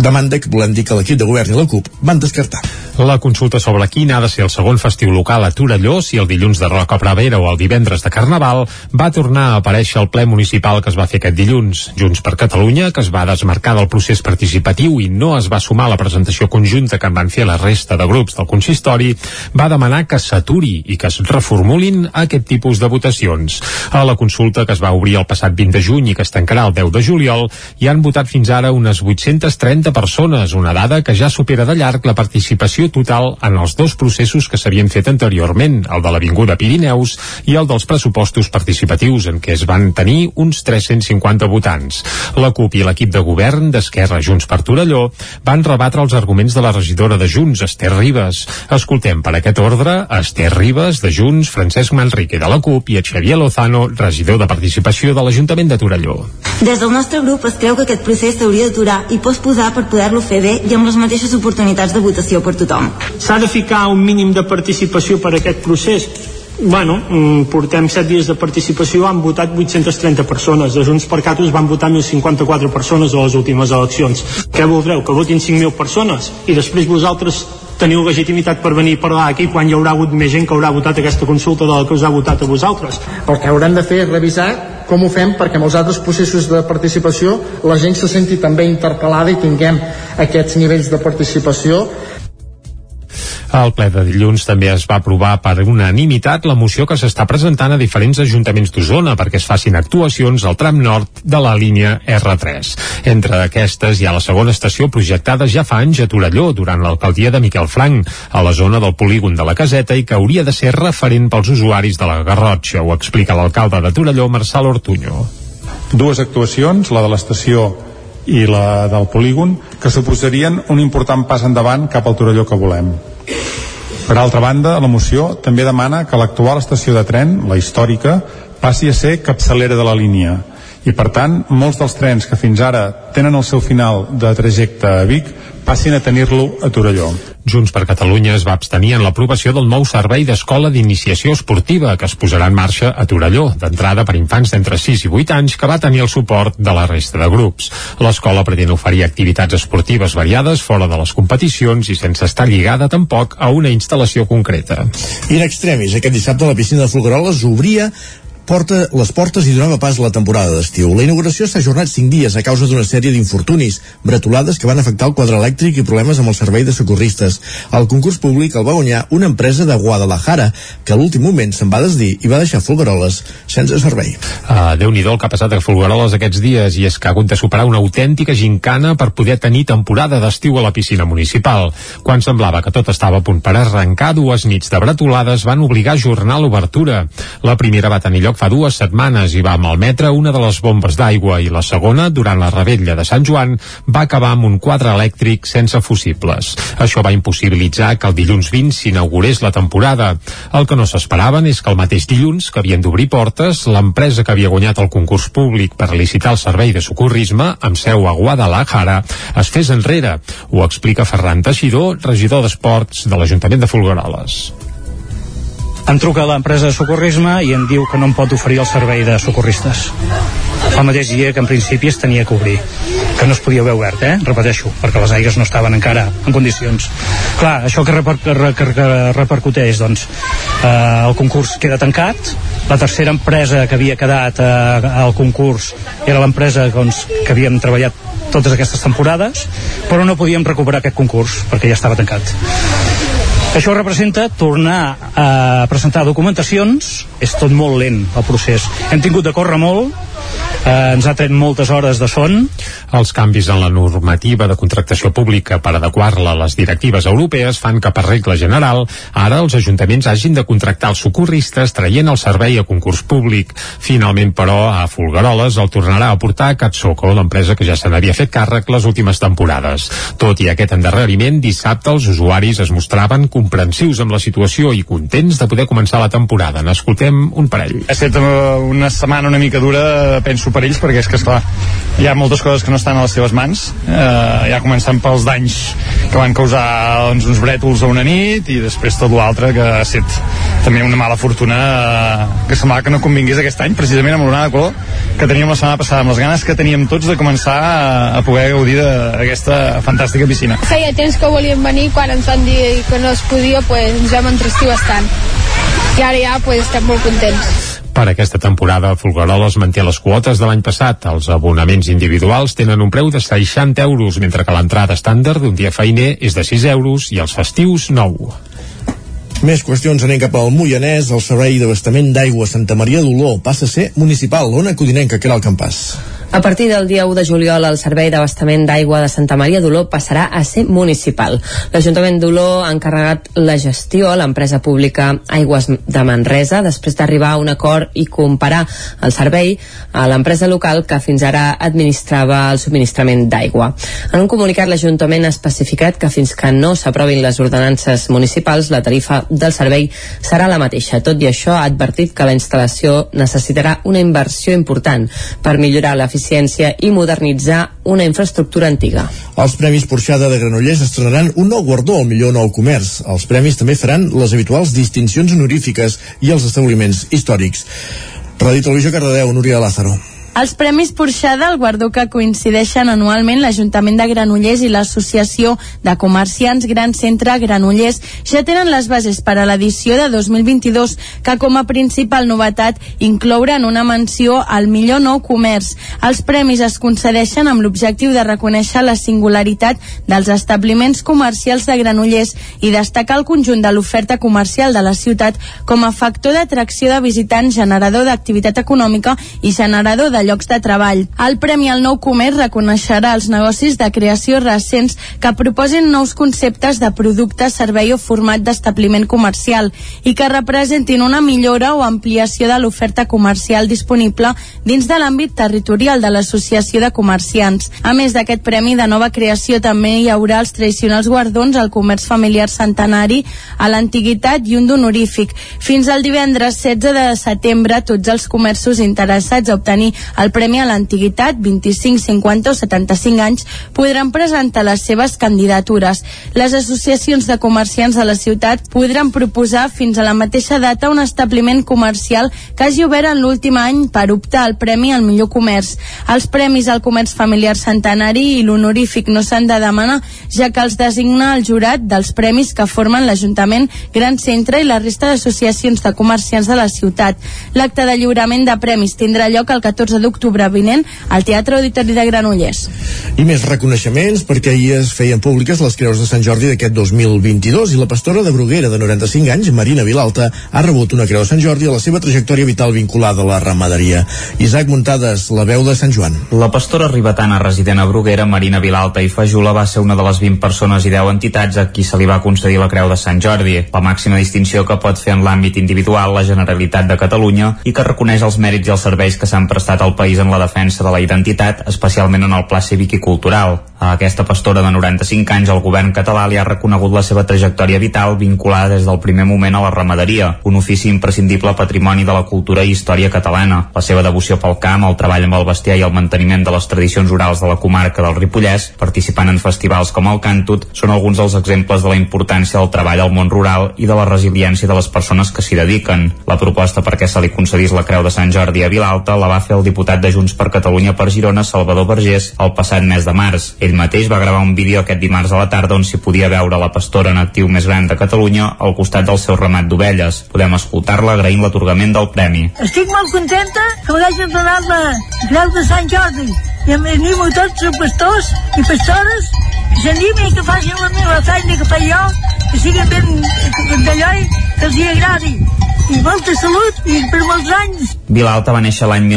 demanda que volem dir que l'equip de govern i la CUP van descartar. La consulta sobre quin ha de ser el segon festiu local a Torelló, si el dilluns de Roca Pravera o el divendres de Carnaval, va tornar a aparèixer al ple municipal que es va fer aquest dilluns. Junts per Catalunya, que es va desmarcar del procés participatiu i no es va sumar a la presentació conjunta que en van fer la resta de grups del consistori, va demanar que s'aturi i que es reformulin aquest tipus de votacions. A la consulta que es va obrir el passat 20 de juny i que es tancarà el 10 de juliol, hi han votat fins ara unes 830 persones, una dada que ja supera de llarg la participació total en els dos processos que s'havien fet anteriorment, el de l'Avinguda Pirineus i el dels pressupostos participatius, en què es van tenir uns 350 votants. La CUP i l'equip de govern d'Esquerra Junts per Torelló van rebatre els arguments de la regidora de Junts, Esther Ribes. Escoltem per aquest ordre a Esther Ribes, de Junts, Francesc Manrique, de la CUP, i a Xavier Lozano, regidor de Participació de l'Ajuntament de Torelló. Des del nostre grup es creu que aquest procés s'hauria d'aturar i posposar per poder-lo fer bé i amb les mateixes oportunitats de votació per tothom. S'ha de ficar un mínim de participació per a aquest procés Bueno, mm, portem 7 dies de participació, han votat 830 persones. De Junts per Catos van votar 1.054 persones a les últimes eleccions. Què voldreu? Que votin 5.000 persones? I després vosaltres teniu legitimitat per venir a parlar aquí quan hi haurà hagut més gent que haurà votat aquesta consulta de la que us ha votat a vosaltres. El que haurem de fer és revisar com ho fem perquè en els altres processos de participació la gent se senti també interpel·lada i tinguem aquests nivells de participació al ple de dilluns també es va aprovar per unanimitat la moció que s'està presentant a diferents ajuntaments d'Osona perquè es facin actuacions al tram nord de la línia R3. Entre aquestes hi ha la segona estació projectada ja fa anys a Torelló durant l'alcaldia de Miquel Franc, a la zona del polígon de la Caseta i que hauria de ser referent pels usuaris de la Garrotxa, ho explica l'alcalde de Torelló, Marçal Ortuño. Dues actuacions, la de l'estació i la del polígon, que suposarien un important pas endavant cap al Torelló que volem. Per altra banda, la moció també demana que l'actual estació de tren, la històrica, passi a ser capçalera de la línia i per tant molts dels trens que fins ara tenen el seu final de trajecte a Vic passin a tenir-lo a Torelló. Junts per Catalunya es va abstenir en l'aprovació del nou servei d'escola d'iniciació esportiva que es posarà en marxa a Torelló, d'entrada per infants d'entre 6 i 8 anys, que va tenir el suport de la resta de grups. L'escola pretén oferir activitats esportives variades fora de les competicions i sense estar lligada tampoc a una instal·lació concreta. I en extremis, aquest dissabte la piscina de Folgueroles obria porta les portes i donava pas a la temporada d'estiu. La inauguració s'ha ajornat 5 dies a causa d'una sèrie d'infortunis, bretolades que van afectar el quadre elèctric i problemes amb el servei de socorristes. El concurs públic el va guanyar una empresa de Guadalajara, que a l'últim moment se'n va desdir i va deixar Folgueroles sense servei. Uh, Déu-n'hi-do el que ha passat a Folgueroles aquests dies i és que ha hagut de superar una autèntica gincana per poder tenir temporada d'estiu a la piscina municipal. Quan semblava que tot estava a punt per arrencar, dues nits de bretolades van obligar a ajornar l'obertura. La primera va tenir lloc fa dues setmanes i va malmetre una de les bombes d'aigua i la segona, durant la rebetlla de Sant Joan, va acabar amb un quadre elèctric sense fusibles. Això va impossibilitzar que el dilluns 20 s'inaugurés la temporada. El que no s'esperaven és que el mateix dilluns, que havien d'obrir portes, l'empresa que havia guanyat el concurs públic per licitar el servei de socorrisme, amb seu a Guadalajara, es fes enrere. Ho explica Ferran Teixidor, regidor d'Esports de l'Ajuntament de Folgueroles em truca l'empresa de socorrisme i em diu que no em pot oferir el servei de socorristes. El mateix dia que en principi es tenia que obrir. Que no es podia haver obert, eh? repeteixo perquè les aigües no estaven encara en condicions. Clar, això que, reper que, que, repercuteix doncs eh, el concurs queda tancat. La tercera empresa que havia quedat eh, al concurs era l'empresa doncs, que havíem treballat totes aquestes temporades però no podíem recuperar aquest concurs perquè ja estava tancat això representa tornar a presentar documentacions, és tot molt lent el procés. Hem tingut de córrer molt, eh, ens ha tret moltes hores de son. Els canvis en la normativa de contractació pública per adequar-la a les directives europees fan que per regla general ara els ajuntaments hagin de contractar els socorristes traient el servei a concurs públic. Finalment, però, a Folgueroles el tornarà a portar a Catsoco, l'empresa que ja se n'havia fet càrrec les últimes temporades. Tot i aquest endarreriment, dissabte els usuaris es mostraven comprensius amb la situació i contents de poder començar la temporada. N'escoltem un parell. Ha estat una setmana una mica dura, penso per ells perquè és que, esclar, hi ha moltes coses que no estan a les seves mans, eh, ja començant pels danys que van causar doncs, uns brètols a una nit i després tot l'altre que ha estat també una mala fortuna eh, que semblava que no convingués aquest any, precisament amb l'onada de color que teníem la setmana passada, amb les ganes que teníem tots de començar a, a poder gaudir d'aquesta fantàstica piscina. Feia temps que volíem venir, quan ens van dir que no es podia, pues, ens vam entrestir bastant. I ara ja pues, estem molt contents. Per aquesta temporada, Folgueroles manté les quotes de l'any passat. Els abonaments individuals tenen un preu de 60 euros, mentre que l'entrada estàndard d'un dia feiner és de 6 euros i els festius 9. Més qüestions anem cap al Moianès. El servei d'abastament d'aigua Santa Maria d'Oló passa a ser municipal. Ona Codinenca, que era el campàs. A partir del dia 1 de juliol, el Servei d'Abastament d'Aigua de Santa Maria d'Oló passarà a ser municipal. L'Ajuntament d'Oló ha encarregat la gestió a l'empresa pública Aigües de Manresa després d'arribar a un acord i comparar el servei a l'empresa local que fins ara administrava el subministrament d'aigua. En un comunicat, l'Ajuntament ha especificat que fins que no s'aprovin les ordenances municipals, la tarifa del servei serà la mateixa. Tot i això, ha advertit que la instal·lació necessitarà una inversió important per millorar l'eficiència eficiència i modernitzar una infraestructura antiga. Els Premis Porxada de Granollers estrenaran un nou guardó al millor nou comerç. Els premis també faran les habituals distincions honorífiques i els establiments històrics. Radio Televisió Cardedeu, Núria Lázaro. Els Premis Porxada, el guardó que coincideixen anualment l'Ajuntament de Granollers i l'Associació de Comerciants Gran Centre Granollers, ja tenen les bases per a l'edició de 2022, que com a principal novetat inclouran una menció al millor nou comerç. Els premis es concedeixen amb l'objectiu de reconèixer la singularitat dels establiments comercials de Granollers i destacar el conjunt de l'oferta comercial de la ciutat com a factor d'atracció de visitants, generador d'activitat econòmica i generador de de llocs de treball. El Premi al Nou Comerç reconeixerà els negocis de creació recents que proposin nous conceptes de producte, servei o format d'establiment comercial i que representin una millora o ampliació de l'oferta comercial disponible dins de l'àmbit territorial de l'Associació de Comerciants. A més d'aquest premi de nova creació també hi haurà els tradicionals guardons al comerç familiar centenari, a l'antiguitat i un d'honorífic. Fins al divendres 16 de setembre tots els comerços interessats a obtenir el Premi a l'Antiguitat, 25, 50 o 75 anys, podran presentar les seves candidatures. Les associacions de comerciants de la ciutat podran proposar fins a la mateixa data un establiment comercial que hagi obert en l'últim any per optar al Premi al millor comerç. Els premis al comerç familiar centenari i l'honorífic no s'han de demanar, ja que els designa el jurat dels premis que formen l'Ajuntament, Gran Centre i la resta d'associacions de comerciants de la ciutat. L'acte de lliurament de premis tindrà lloc el 14 d'octubre vinent al Teatre Auditori de Granollers. I més reconeixements perquè ahir es feien públiques les creus de Sant Jordi d'aquest 2022 i la pastora de Bruguera de 95 anys, Marina Vilalta, ha rebut una creu de Sant Jordi a la seva trajectòria vital vinculada a la ramaderia. Isaac Muntades, la veu de Sant Joan. La pastora ribetana resident a Bruguera, Marina Vilalta i Fajula va ser una de les 20 persones i 10 entitats a qui se li va concedir la creu de Sant Jordi, la màxima distinció que pot fer en l'àmbit individual la Generalitat de Catalunya i que reconeix els mèrits i els serveis que s'han prestat al país en la defensa de la identitat, especialment en el pla cívic i cultural. A aquesta pastora de 95 anys el govern català li ha reconegut la seva trajectòria vital vinculada des del primer moment a la ramaderia, un ofici imprescindible patrimoni de la cultura i història catalana. La seva devoció pel camp, el treball amb el bestiar i el manteniment de les tradicions orals de la comarca del Ripollès, participant en festivals com el Cantut, són alguns dels exemples de la importància del treball al món rural i de la resiliència de les persones que s'hi dediquen. La proposta perquè se li concedís la Creu de Sant Jordi a Vilalta la va fer el diputat de Junts per Catalunya per Girona, Salvador Vergés, el passat mes de març. Ell mateix va gravar un vídeo aquest dimarts a la tarda on s'hi podia veure la pastora en actiu més gran de Catalunya al costat del seu ramat d'ovelles. Podem escoltar-la agraint l'atorgament del premi. Estic molt contenta que m'hagin donat la Creu de Sant Jordi i em animo tots els pastors i pastores que s'animin que facin la meva feina que faig jo que siguin ben d'allò i que els hi agradi i molta salut i per molts anys Vilalta va néixer l'any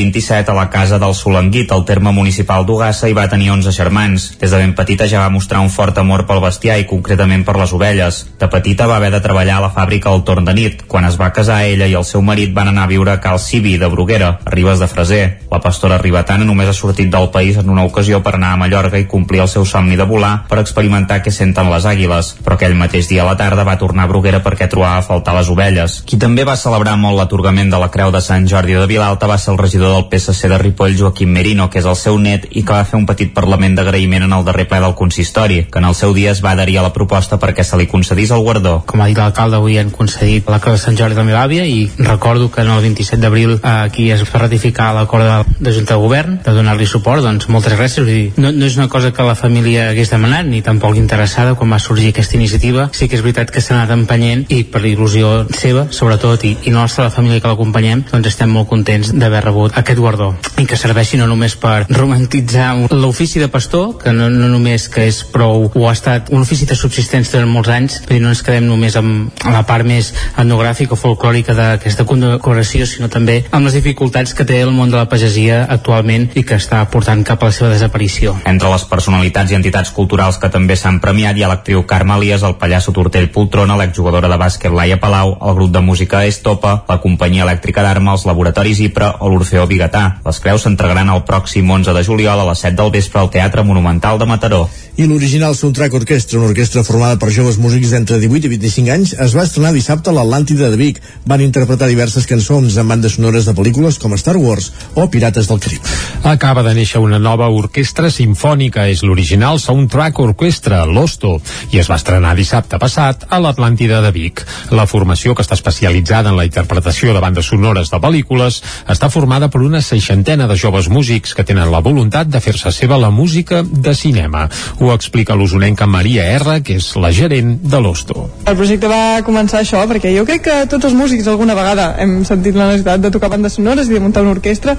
1927 a la casa del Solanguit, al terme municipal d'Ugassa, i va tenir 11 germans. Des de ben petita ja va mostrar un fort amor pel bestiar i concretament per les ovelles. De petita va haver de treballar a la fàbrica al torn de nit. Quan es va casar, ella i el seu marit van anar a viure a Cal Cibi, de Bruguera, a Ribes de Freser. La pastora ribetana només ha sortit del país en una ocasió per anar a Mallorca i complir el seu somni de volar per experimentar què senten les àguiles, però aquell mateix dia a la tarda va tornar a Bruguera perquè trobava a faltar les ovelles. Qui també va celebrar molt l'atorgament de la Creu de Sant Jordi de Vilalta va ser el regidor del PSC de Ripoll, Joaquim Merino, que és el seu net i que va fer un petit parlament d'agraïment en el darrer ple del consistori, que en el seu dia es va adherir a la proposta perquè se li concedís el guardó. Com ha dit l'alcalde, avui han concedit la Creu de Sant Jordi de la meva àvia i recordo que en el 27 d'abril eh, aquí es va ratificar l'acord de, de Junta de Govern de donar-li suport, doncs moltes gràcies. Vull dir, no, no és una cosa que la família hagués demanat ni tampoc interessada quan va sorgir aquesta iniciativa. Sí que és veritat que s'ha anat empenyent i per il·lusió seva, sobretot, i, i nostra, la família que l'acompanyem, doncs estem molt contents d'haver rebut aquest guardó i que serveixi no només per romantitzar l'ofici de pastor, que no, no només que és prou o ha estat un ofici de subsistència durant molts anys, però no ens quedem només amb la part més etnogràfica o folclòrica d'aquesta condecoració, sinó també amb les dificultats que té el món de la pagesia actualment i que està portant cap a la seva desaparició. Entre les personalitats i entitats culturals que també s'han premiat hi ha l'actriu Carme Elias, el pallasso Tortell Poltrona, l'exjugadora de bàsquet Laia Palau, el grup de música Estopa, la companyia elèctrica d'arma, els laboratoris IPRA o l'Orfeó Bigatà. Les creus s'entregaran el pròxim 11 de juliol a les 7 del vespre al Teatre Monumental de Mataró. I l'original Soundtrack Orquestra, una orquestra formada per joves músics d'entre 18 i 25 anys, es va estrenar dissabte a l'Atlàntida de Vic. Van interpretar diverses cançons amb bandes sonores de pel·lícules com Star Wars o Pirates del Carib. Acaba de néixer una nova orquestra sinfònica, és l'original Soundtrack Orquestra, l'Osto, i es va estrenar dissabte passat a l'Atlàntida de Vic. La formació, que està especialitzada en la interpretació de bandes sonores de pel·lícules, està formada per una seixantena de joves músics que tenen la voluntat de fer-se seva la música de cinema. Ho explica l'usonenca Maria R, que és la gerent de l'Osto. El projecte va començar això perquè jo crec que tots els músics alguna vegada hem sentit la necessitat de tocar bandes sonores i de muntar una orquestra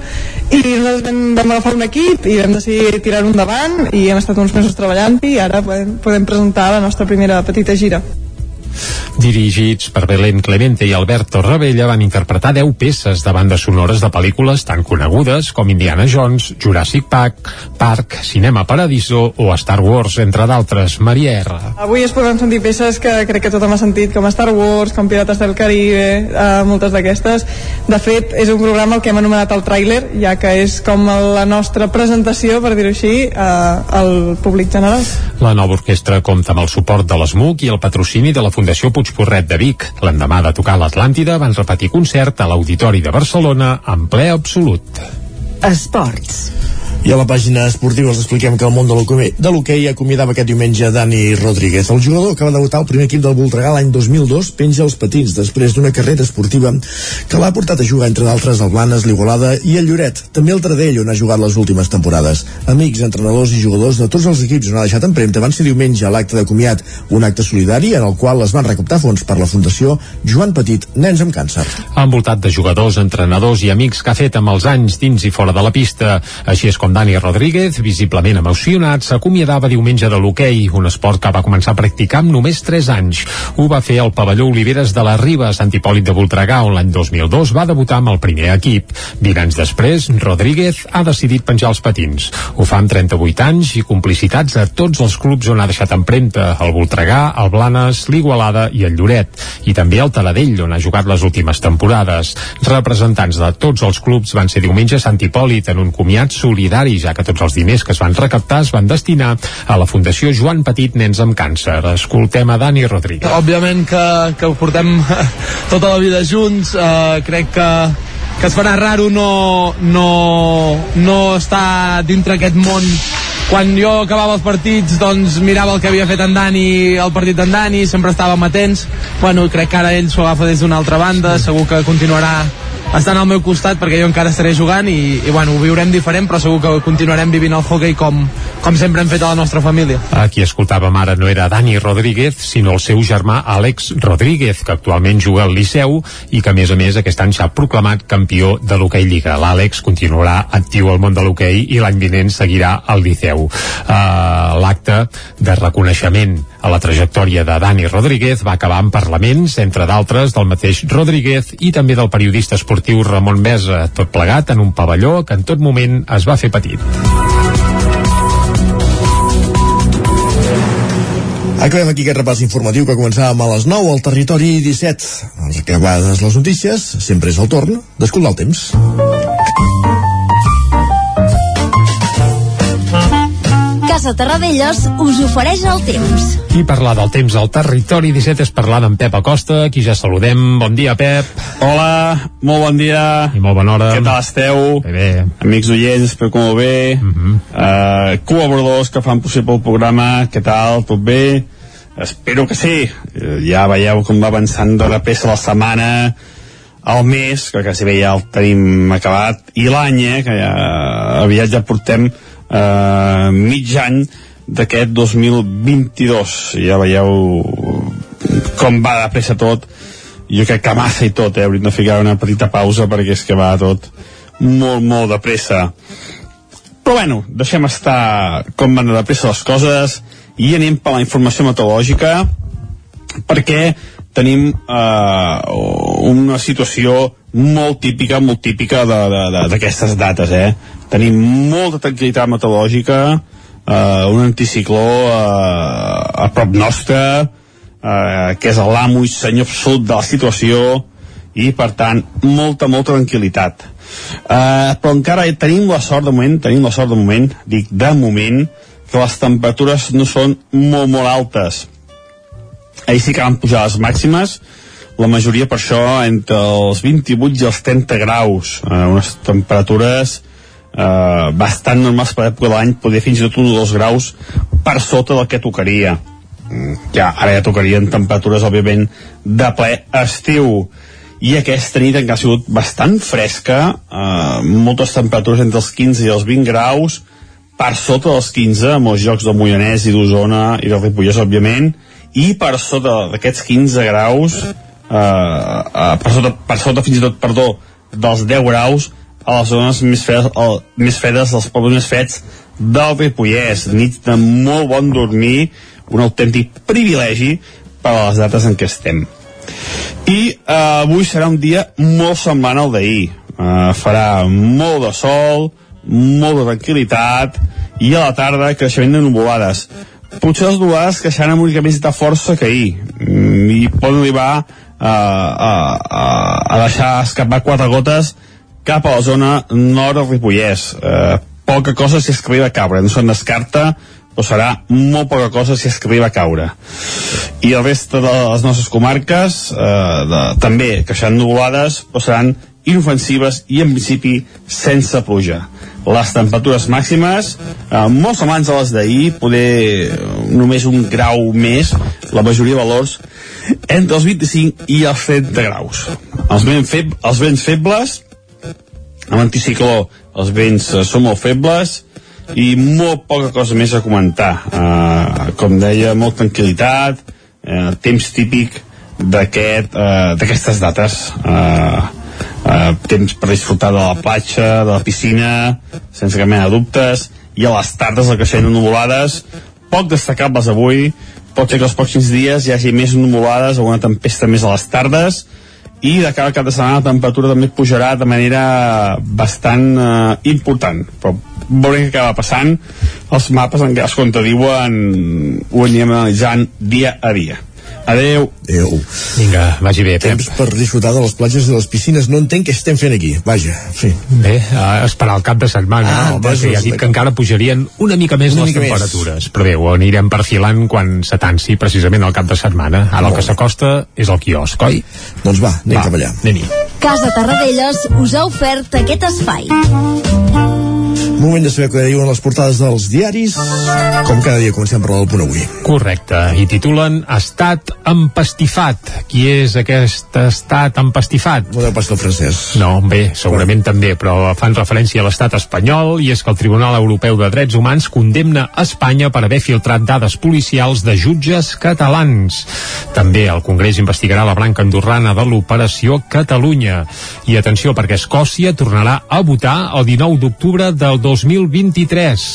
i nosaltres vam, vam agafar un equip i vam decidir tirar-ho endavant i hem estat uns mesos treballant i ara podem, podem presentar la nostra primera petita gira. Dirigits per Belén Clemente i Alberto Rebella van interpretar 10 peces de bandes sonores de pel·lícules tan conegudes com Indiana Jones, Jurassic Park, Park, Cinema Paradiso o Star Wars, entre d'altres. Maria R. Avui es poden sentir peces que crec que tothom ha sentit, com Star Wars, com Pirates del Caribe, eh, moltes d'aquestes. De fet, és un programa el que hem anomenat el tràiler, ja que és com la nostra presentació, per dir-ho així, eh, al públic general. La nova orquestra compta amb el suport de l'ESMUC i el patrocini de la Fundació Puigporret de Vic. L'endemà de tocar l'Atlàntida van repetir concert a l'Auditori de Barcelona en ple absolut. Esports. I a la pàgina esportiva els expliquem que el món de l'hoquei acomiadava aquest diumenge Dani Rodríguez. El jugador que va debutar al primer equip del Voltregà l'any 2002 penja els patins després d'una carrera esportiva que l'ha portat a jugar entre d'altres el Blanes, l'Igualada i el Lloret. També el Tradell on ha jugat les últimes temporades. Amics, entrenadors i jugadors de tots els equips on ha deixat empremta van ser diumenge a l'acte de comiat, un acte solidari en el qual es van recaptar fons per la Fundació Joan Petit, Nens amb Càncer. Envoltat de jugadors, entrenadors i amics que ha fet amb els anys dins i fora de la pista. Així és com Dani Rodríguez, visiblement emocionat, s'acomiadava diumenge de l'hoquei, un esport que va començar a practicar amb només 3 anys. Ho va fer al pavelló Oliveres de la Riba, a Sant Hipòlit de Voltregà, on l'any 2002 va debutar amb el primer equip. 20 anys després, Rodríguez ha decidit penjar els patins. Ho fa amb 38 anys i complicitats a tots els clubs on ha deixat empremta, el Voltregà, el Blanes, l'Igualada i el Lloret, i també el Taladell, on ha jugat les últimes temporades. Representants de tots els clubs van ser diumenge a Sant Hipòlit en un comiat solidari, ja que tots els diners que es van recaptar es van destinar a la Fundació Joan Petit Nens amb Càncer. Escoltem a Dani Rodríguez. Òbviament que, que ho portem tota la vida junts, eh, crec que que es farà raro no, no, no estar dintre aquest món quan jo acabava els partits doncs mirava el que havia fet en Dani el partit d'en Dani, sempre estàvem atents bueno, crec que ara ell s'ho agafa des d'una altra banda segur que continuarà estan al meu costat perquè jo encara estaré jugant i, i bueno, ho viurem diferent però segur que continuarem vivint el hockey com, com sempre hem fet a la nostra família. A qui escoltàvem ara no era Dani Rodríguez, sinó el seu germà Àlex Rodríguez, que actualment juga al Liceu i que a més a més aquest any s'ha proclamat campió de l'hoquei Lliga. L'Àlex continuarà actiu al món de l'hoquei i l'any vinent seguirà al Liceu. Uh, L'acte de reconeixement a la trajectòria de Dani Rodríguez va acabar en parlaments, entre d'altres del mateix Rodríguez i també del periodista esportiu Ramon Mesa, tot plegat en un pavelló que en tot moment es va fer petit. Acabem aquí aquest repàs informatiu que començàvem a les 9 al territori 17. Els acabades les notícies, sempre és el torn d'escoltar el temps. Casa Terradellos us ofereix el temps. I parlar del temps al territori 17 és parlar d'en Pep Acosta, qui ja saludem. Bon dia, Pep. Hola, molt bon dia. I molt bona hora. Què tal esteu? Bé, bé. Amics oients, espero que molt bé. Uh -huh. uh, col·laboradors que fan possible el programa, què tal? Tot bé? Espero que sí. Uh, ja veieu com va avançant de pressa la setmana, el mes, que quasi bé ja el tenim acabat, i l'any, eh, que ja aviat ja portem eh, mig any d'aquest 2022 ja veieu com va de pressa tot jo crec que massa i tot eh? hauríem de ficar una petita pausa perquè és que va tot molt molt de pressa però bueno, deixem estar com van de pressa les coses i anem per la informació meteorològica perquè tenim eh, una situació molt típica, molt típica d'aquestes dates, eh? Tenim molta tranquil·litat meteorològica, eh, un anticicló eh, a prop nostre, eh, que és l'amo i senyor absolut de la situació, i per tant, molta, molta tranquil·litat. Eh, però encara tenim la sort de moment, tenim la sort de moment, dic de moment, que les temperatures no són molt, molt altes. Ahir sí que van pujar les màximes, la majoria per això entre els 28 i els 30 graus, eh, unes temperatures eh, bastant normals per l'època de l'any, poder fins i tot un o dos graus per sota del que tocaria. Mm, ja, ara ja tocarien temperatures, òbviament, de ple estiu. I aquesta nit encara ha sigut bastant fresca, eh, moltes temperatures entre els 15 i els 20 graus, per sota dels 15, a molts llocs del Moianès i d'Osona i del Ripollès, òbviament, i per sota d'aquests 15 graus, eh, eh, per, sota, per sota fins i tot, perdó, dels 10 graus, a les zones més fredes, el, més fredes dels pobles més freds del Ripollès. Nit de molt bon dormir, un autèntic privilegi per a les dates en què estem. I eh, avui serà un dia molt semblant al d'ahir. Eh, farà molt de sol, molt de tranquil·litat i a la tarda creixement de nuvolades. Potser les nuvolades creixeran amb una mica de força que ahir mm, i poden arribar a, a, a, a deixar escapar quatre gotes cap a la zona nord del Ripollès. Eh, poca cosa si és que arriba a caure, no se'n descarta, però serà molt poca cosa si és que arriba a caure. I el resta de les nostres comarques, eh, de, també creixeran nuvolades, però seran inofensives i en principi sense pluja. Les temperatures màximes, eh, molt semblants a les d'ahir, poder només un grau més, la majoria de valors entre els 25 i els 30 graus. Els vents, feb els vents febles, amb anticicló els vents eh, són molt febles i molt poca cosa més a comentar. Uh, com deia, molt tranquil·litat uh, temps típic d'aquestes aquest, uh, dates. Uh, uh, temps per disfrutar de la platja, de la piscina sense cap mena de dubtes. I a les tardes el creixent de nuvolades poc destacables avui. Pot ser que els pròxims dies hi hagi més nuvolades o una tempesta més a les tardes i de cara al cap de setmana la temperatura també pujarà de manera bastant eh, important. Però veurem què acaba passant. Els mapes en cas compte diuen ho anirem analitzant dia a dia Adeu. Adeu. Vinga, vagi bé, Pep. Temps per disfrutar de les platges i de les piscines. No entenc què estem fent aquí. Vaja, sí. Bé, uh, esperar el cap de setmana. Ah, home, que ja dit que encara pujarien una mica més una les mica temperatures. Més. Però bé, ho anirem perfilant quan s'atansi precisament el cap de setmana. Ara el que s'acosta és el quiosc, oi? Doncs va, anem va, cap allà. Anem-hi. Casa Tarradellas us ha ofert aquest espai. Moment de saber què diuen les portades dels diaris. Com cada dia comencem per el punt avui. Correcte. I titulen Estat empastifat. Qui és aquest estat empastifat? No deu pas el francès. No, bé, segurament però... també, però fan referència a l'estat espanyol i és que el Tribunal Europeu de Drets Humans condemna Espanya per haver filtrat dades policials de jutges catalans. També el Congrés investigarà la branca andorrana de l'Operació Catalunya. I atenció, perquè Escòcia tornarà a votar el 19 d'octubre del 2023.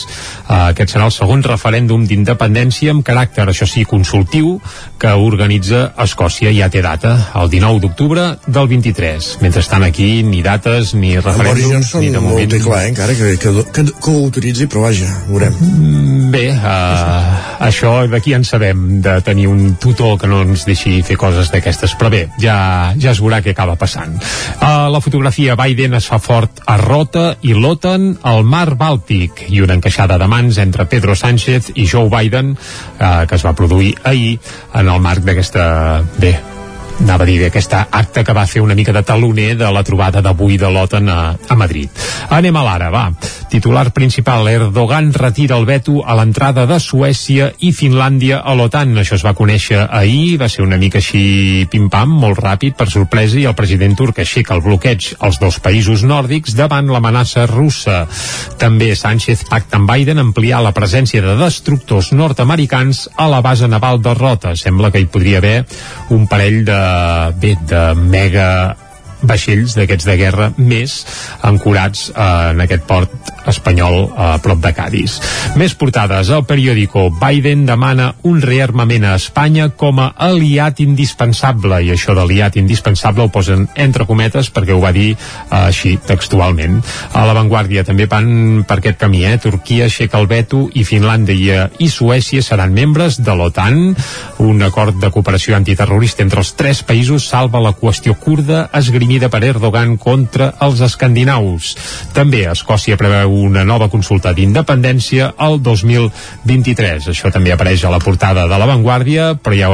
Uh, aquest serà el segon referèndum d'independència amb caràcter, això sí, consultiu, que organitza Escòcia. Ja té data, el 19 d'octubre del 23. Mentrestant aquí, ni dates, ni referèndums, ni de moment... Molt clar, eh, encara que, que, que, que ho autoritzi, però vaja, veurem. Mm, bé, uh, això d'aquí en sabem, de tenir un tutor que no ens deixi fer coses d'aquestes, però bé, ja, ja es veurà què acaba passant. Uh, la fotografia Biden es fa fort a Rota i l'OTAN al mar Mar Bàltic i una encaixada de mans entre Pedro Sánchez i Joe Biden eh, que es va produir ahir en el marc d'aquesta... bé, anava a dir d'aquest acte que va fer una mica de taloner de la trobada d'avui de l'OTAN a, a Madrid. Anem a l'ara, va. Titular principal, Erdogan retira el veto a l'entrada de Suècia i Finlàndia a l'OTAN. Això es va conèixer ahir, va ser una mica així pim-pam, molt ràpid, per sorpresa, i el president turc aixeca el bloqueig als dos països nòrdics davant l'amenaça russa. També Sánchez pacta amb Biden ampliar la presència de destructors nord-americans a la base naval de Rota. Sembla que hi podria haver un parell de bé, de mega vaixells d'aquests de guerra més ancorats eh, en aquest port espanyol a prop de Cádiz. Més portades. El periòdico Biden demana un rearmament a Espanya com a aliat indispensable i això d'aliat indispensable ho posen entre cometes perquè ho va dir eh, així textualment. A l'avantguàrdia també van per aquest camí. Eh? Turquia aixeca el veto i Finlàndia i Suècia seran membres de l'OTAN. Un acord de cooperació antiterrorista entre els tres països salva la qüestió kurda esgrimida per Erdogan contra els escandinaus. També Escòcia preveu una nova consulta d'independència al 2023. Això també apareix a la portada de La Vanguardia, però ja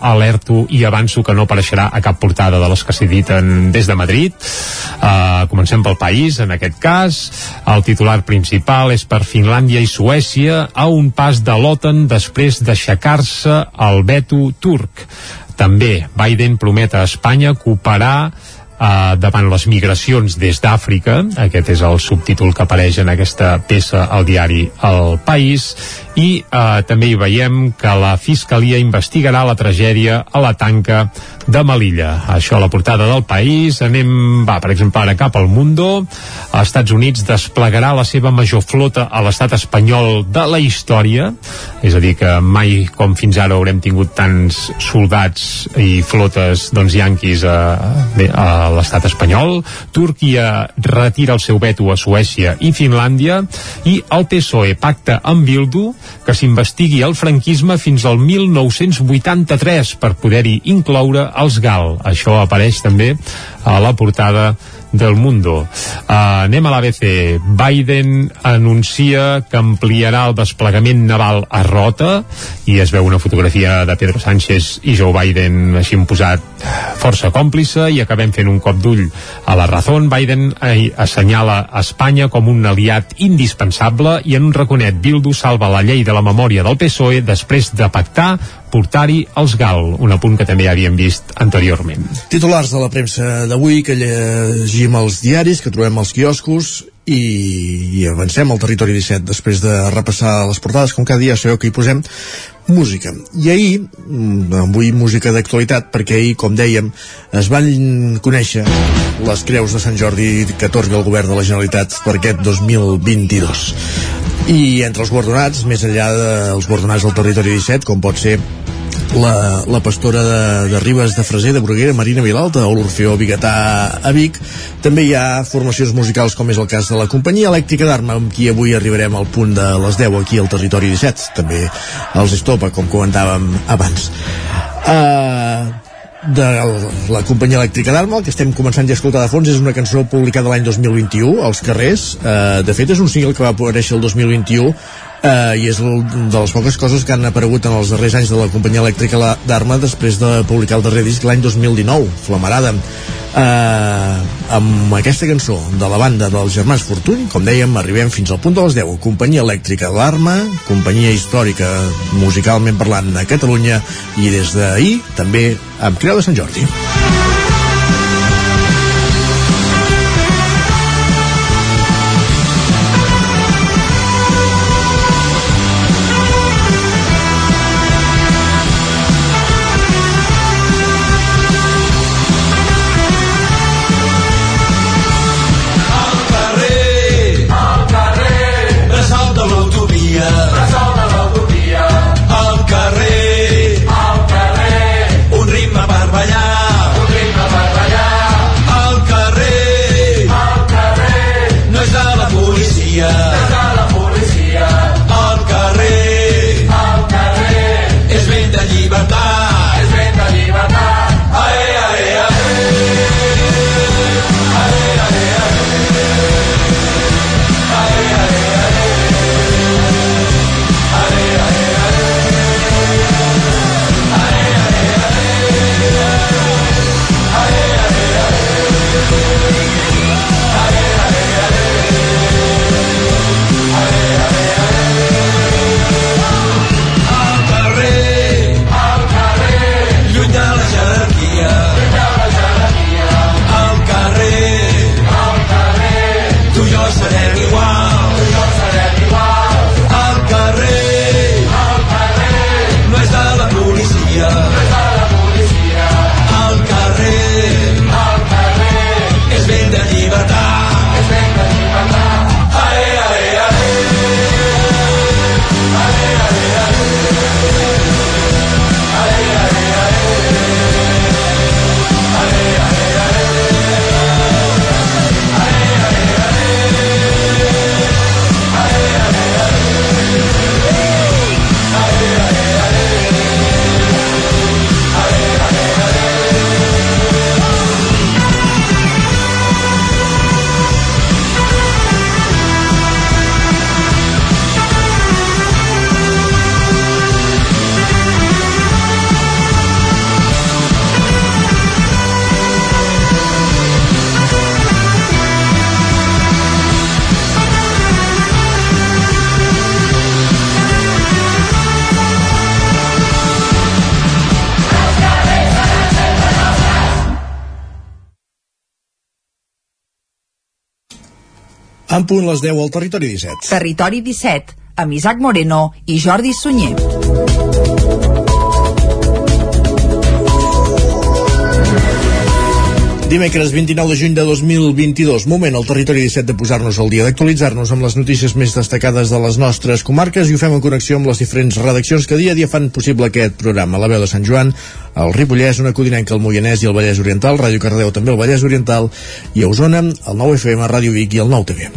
alerto i avanço que no apareixerà a cap portada de les que s'editen des de Madrid. Uh, comencem pel país, en aquest cas. El titular principal és per Finlàndia i Suècia a un pas de l'OTAN després d'aixecar-se el veto turc. També Biden promet a Espanya cooperar uh, davant les migracions des d'Àfrica, aquest és el subtítol que apareix en aquesta peça al diari El País, i uh, també hi veiem que la Fiscalia investigarà la tragèdia a la tanca de Melilla. Això a la portada del País. Anem, va, per exemple, ara cap al Mundo. Els Estats Units desplegarà la seva major flota a l'estat espanyol de la història, és a dir, que mai com fins ara haurem tingut tants soldats i flotes doncs, yanquis a, bé, a l'estat espanyol. Turquia retira el seu veto a Suècia i Finlàndia i el PSOE pacta amb Bildu que s'investigui el franquisme fins al 1983 per poder-hi incloure els GAL. Això apareix també a la portada del Mundo. Uh, anem a l'ABC. Biden anuncia que ampliarà el desplegament naval a Rota i es veu una fotografia de Pedro Sánchez i Joe Biden així posat força còmplice i acabem fent un cop d'ull a la Razón. Biden assenyala Espanya com un aliat indispensable i en un raconet Bildu salva la llei de la memòria del PSOE després de pactar portar-hi els GAL, un apunt que també havíem vist anteriorment. Titulars de la premsa d'avui que llegim als diaris, que trobem als quioscos i, i avancem al territori 17 després de repassar les portades, com cada dia sabeu que hi posem música. I ahir, mm, avui música d'actualitat, perquè ahir, com dèiem, es van conèixer les creus de Sant Jordi que atorga el govern de la Generalitat per aquest 2022. I entre els guardonats, més enllà dels guardonats del territori 17, com pot ser la, la pastora de, de Ribes de Freser, de Bruguera, Marina Vilalta, o l'Orfeó Bigatà a Vic. També hi ha formacions musicals, com és el cas de la companyia elèctrica d'Arma, amb qui avui arribarem al punt de les 10 aquí al territori 17. També els Estopa, com comentàvem abans. Uh, de la companyia elèctrica d'Arma, el que estem començant ja a escoltar de fons és una cançó publicada l'any 2021 als carrers, uh, de fet és un single que va aparèixer el 2021 eh, i és de les poques coses que han aparegut en els darrers anys de la companyia elèctrica d'Arma després de publicar el darrer disc l'any 2019, Flamarada. Eh, amb aquesta cançó de la banda dels Germans Fortuny com dèiem, arribem fins al punt de les 10 companyia elèctrica d'Arma companyia històrica musicalment parlant a Catalunya i des d'ahir també amb Creu de Sant Jordi En punt les 10 al Territori 17. Territori 17, amb Isaac Moreno i Jordi Sunyer. Dimecres 29 de juny de 2022, moment al territori 17 de posar-nos al dia, d'actualitzar-nos amb les notícies més destacades de les nostres comarques i ho fem en connexió amb les diferents redaccions que dia a dia fan possible aquest programa. La veu de Sant Joan, el Ripollès, una codinenca al Moianès i el Vallès Oriental, Ràdio Cardeu també el Vallès Oriental i a Osona, el 9 FM, Ràdio Vic i el 9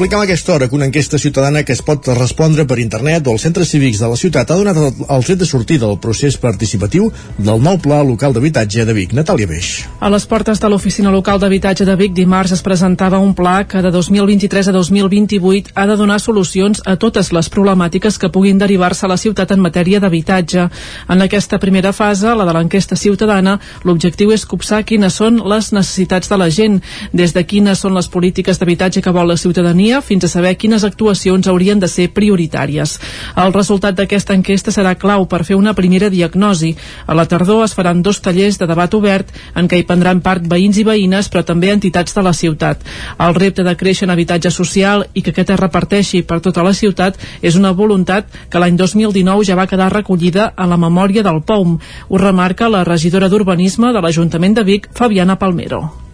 explicam a aquesta hora que una enquesta ciutadana que es pot respondre per internet o als centres cívics de la ciutat ha donat el tret de sortida del procés participatiu del nou pla local d'habitatge de Vic. Natàlia Beix. A les portes de l'Oficina Local d'Habitatge de Vic dimarts es presentava un pla que de 2023 a 2028 ha de donar solucions a totes les problemàtiques que puguin derivar-se a la ciutat en matèria d'habitatge. En aquesta primera fase, la de l'enquesta ciutadana, l'objectiu és copsar quines són les necessitats de la gent, des de quines són les polítiques d'habitatge que vol la ciutadania ciutadania fins a saber quines actuacions haurien de ser prioritàries. El resultat d'aquesta enquesta serà clau per fer una primera diagnosi. A la tardor es faran dos tallers de debat obert en què hi prendran part veïns i veïnes, però també entitats de la ciutat. El repte de créixer en habitatge social i que aquest es reparteixi per tota la ciutat és una voluntat que l'any 2019 ja va quedar recollida a la memòria del POUM. Ho remarca la regidora d'Urbanisme de l'Ajuntament de Vic, Fabiana Palmero.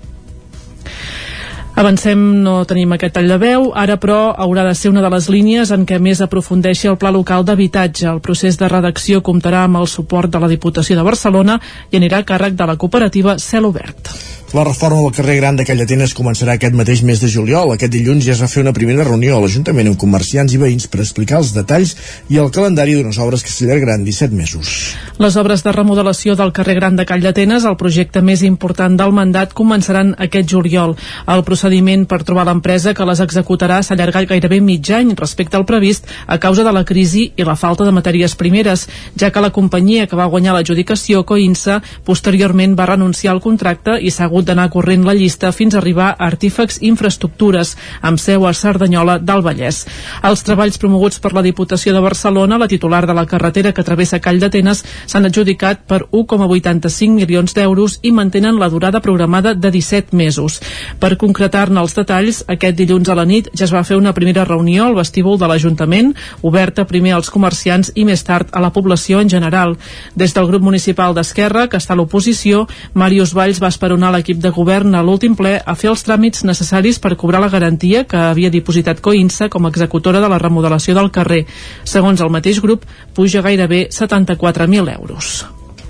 Avancem, no tenim aquest tall de veu, ara però haurà de ser una de les línies en què més aprofundeixi el Pla Local d'Habitatge. El procés de redacció comptarà amb el suport de la Diputació de Barcelona i anirà a càrrec de la cooperativa Cel Obert. La reforma del carrer Gran de Callatenes començarà aquest mateix mes de juliol. Aquest dilluns ja es va fer una primera reunió a l'Ajuntament amb comerciants i veïns per explicar els detalls i el calendari d'unes obres que s'allargaran 17 mesos. Les obres de remodelació del carrer Gran de Callatenes, el projecte més important del mandat, començaran aquest juliol. El procediment per trobar l'empresa que les executarà s'ha allargat gairebé mig any respecte al previst a causa de la crisi i la falta de matèries primeres, ja que la companyia que va guanyar l'adjudicació, Coinsa, posteriorment va renunciar al contracte i s'ha hagut d'anar corrent la llista fins a arribar a Artífex Infraestructures, amb seu a Cerdanyola del Vallès. Els treballs promoguts per la Diputació de Barcelona, la titular de la carretera que travessa Call d'Atenes, s'han adjudicat per 1,85 milions d'euros i mantenen la durada programada de 17 mesos. Per concretar-ne els detalls, aquest dilluns a la nit ja es va fer una primera reunió al vestíbul de l'Ajuntament, oberta primer als comerciants i més tard a la població en general. Des del grup municipal d'Esquerra, que està a l'oposició, Màrius Valls va esperonar l'equip de govern a l'últim ple a fer els tràmits necessaris per cobrar la garantia que havia dipositat Coinsa com a executora de la remodelació del carrer. Segons el mateix grup, puja gairebé 74.000 euros. euros.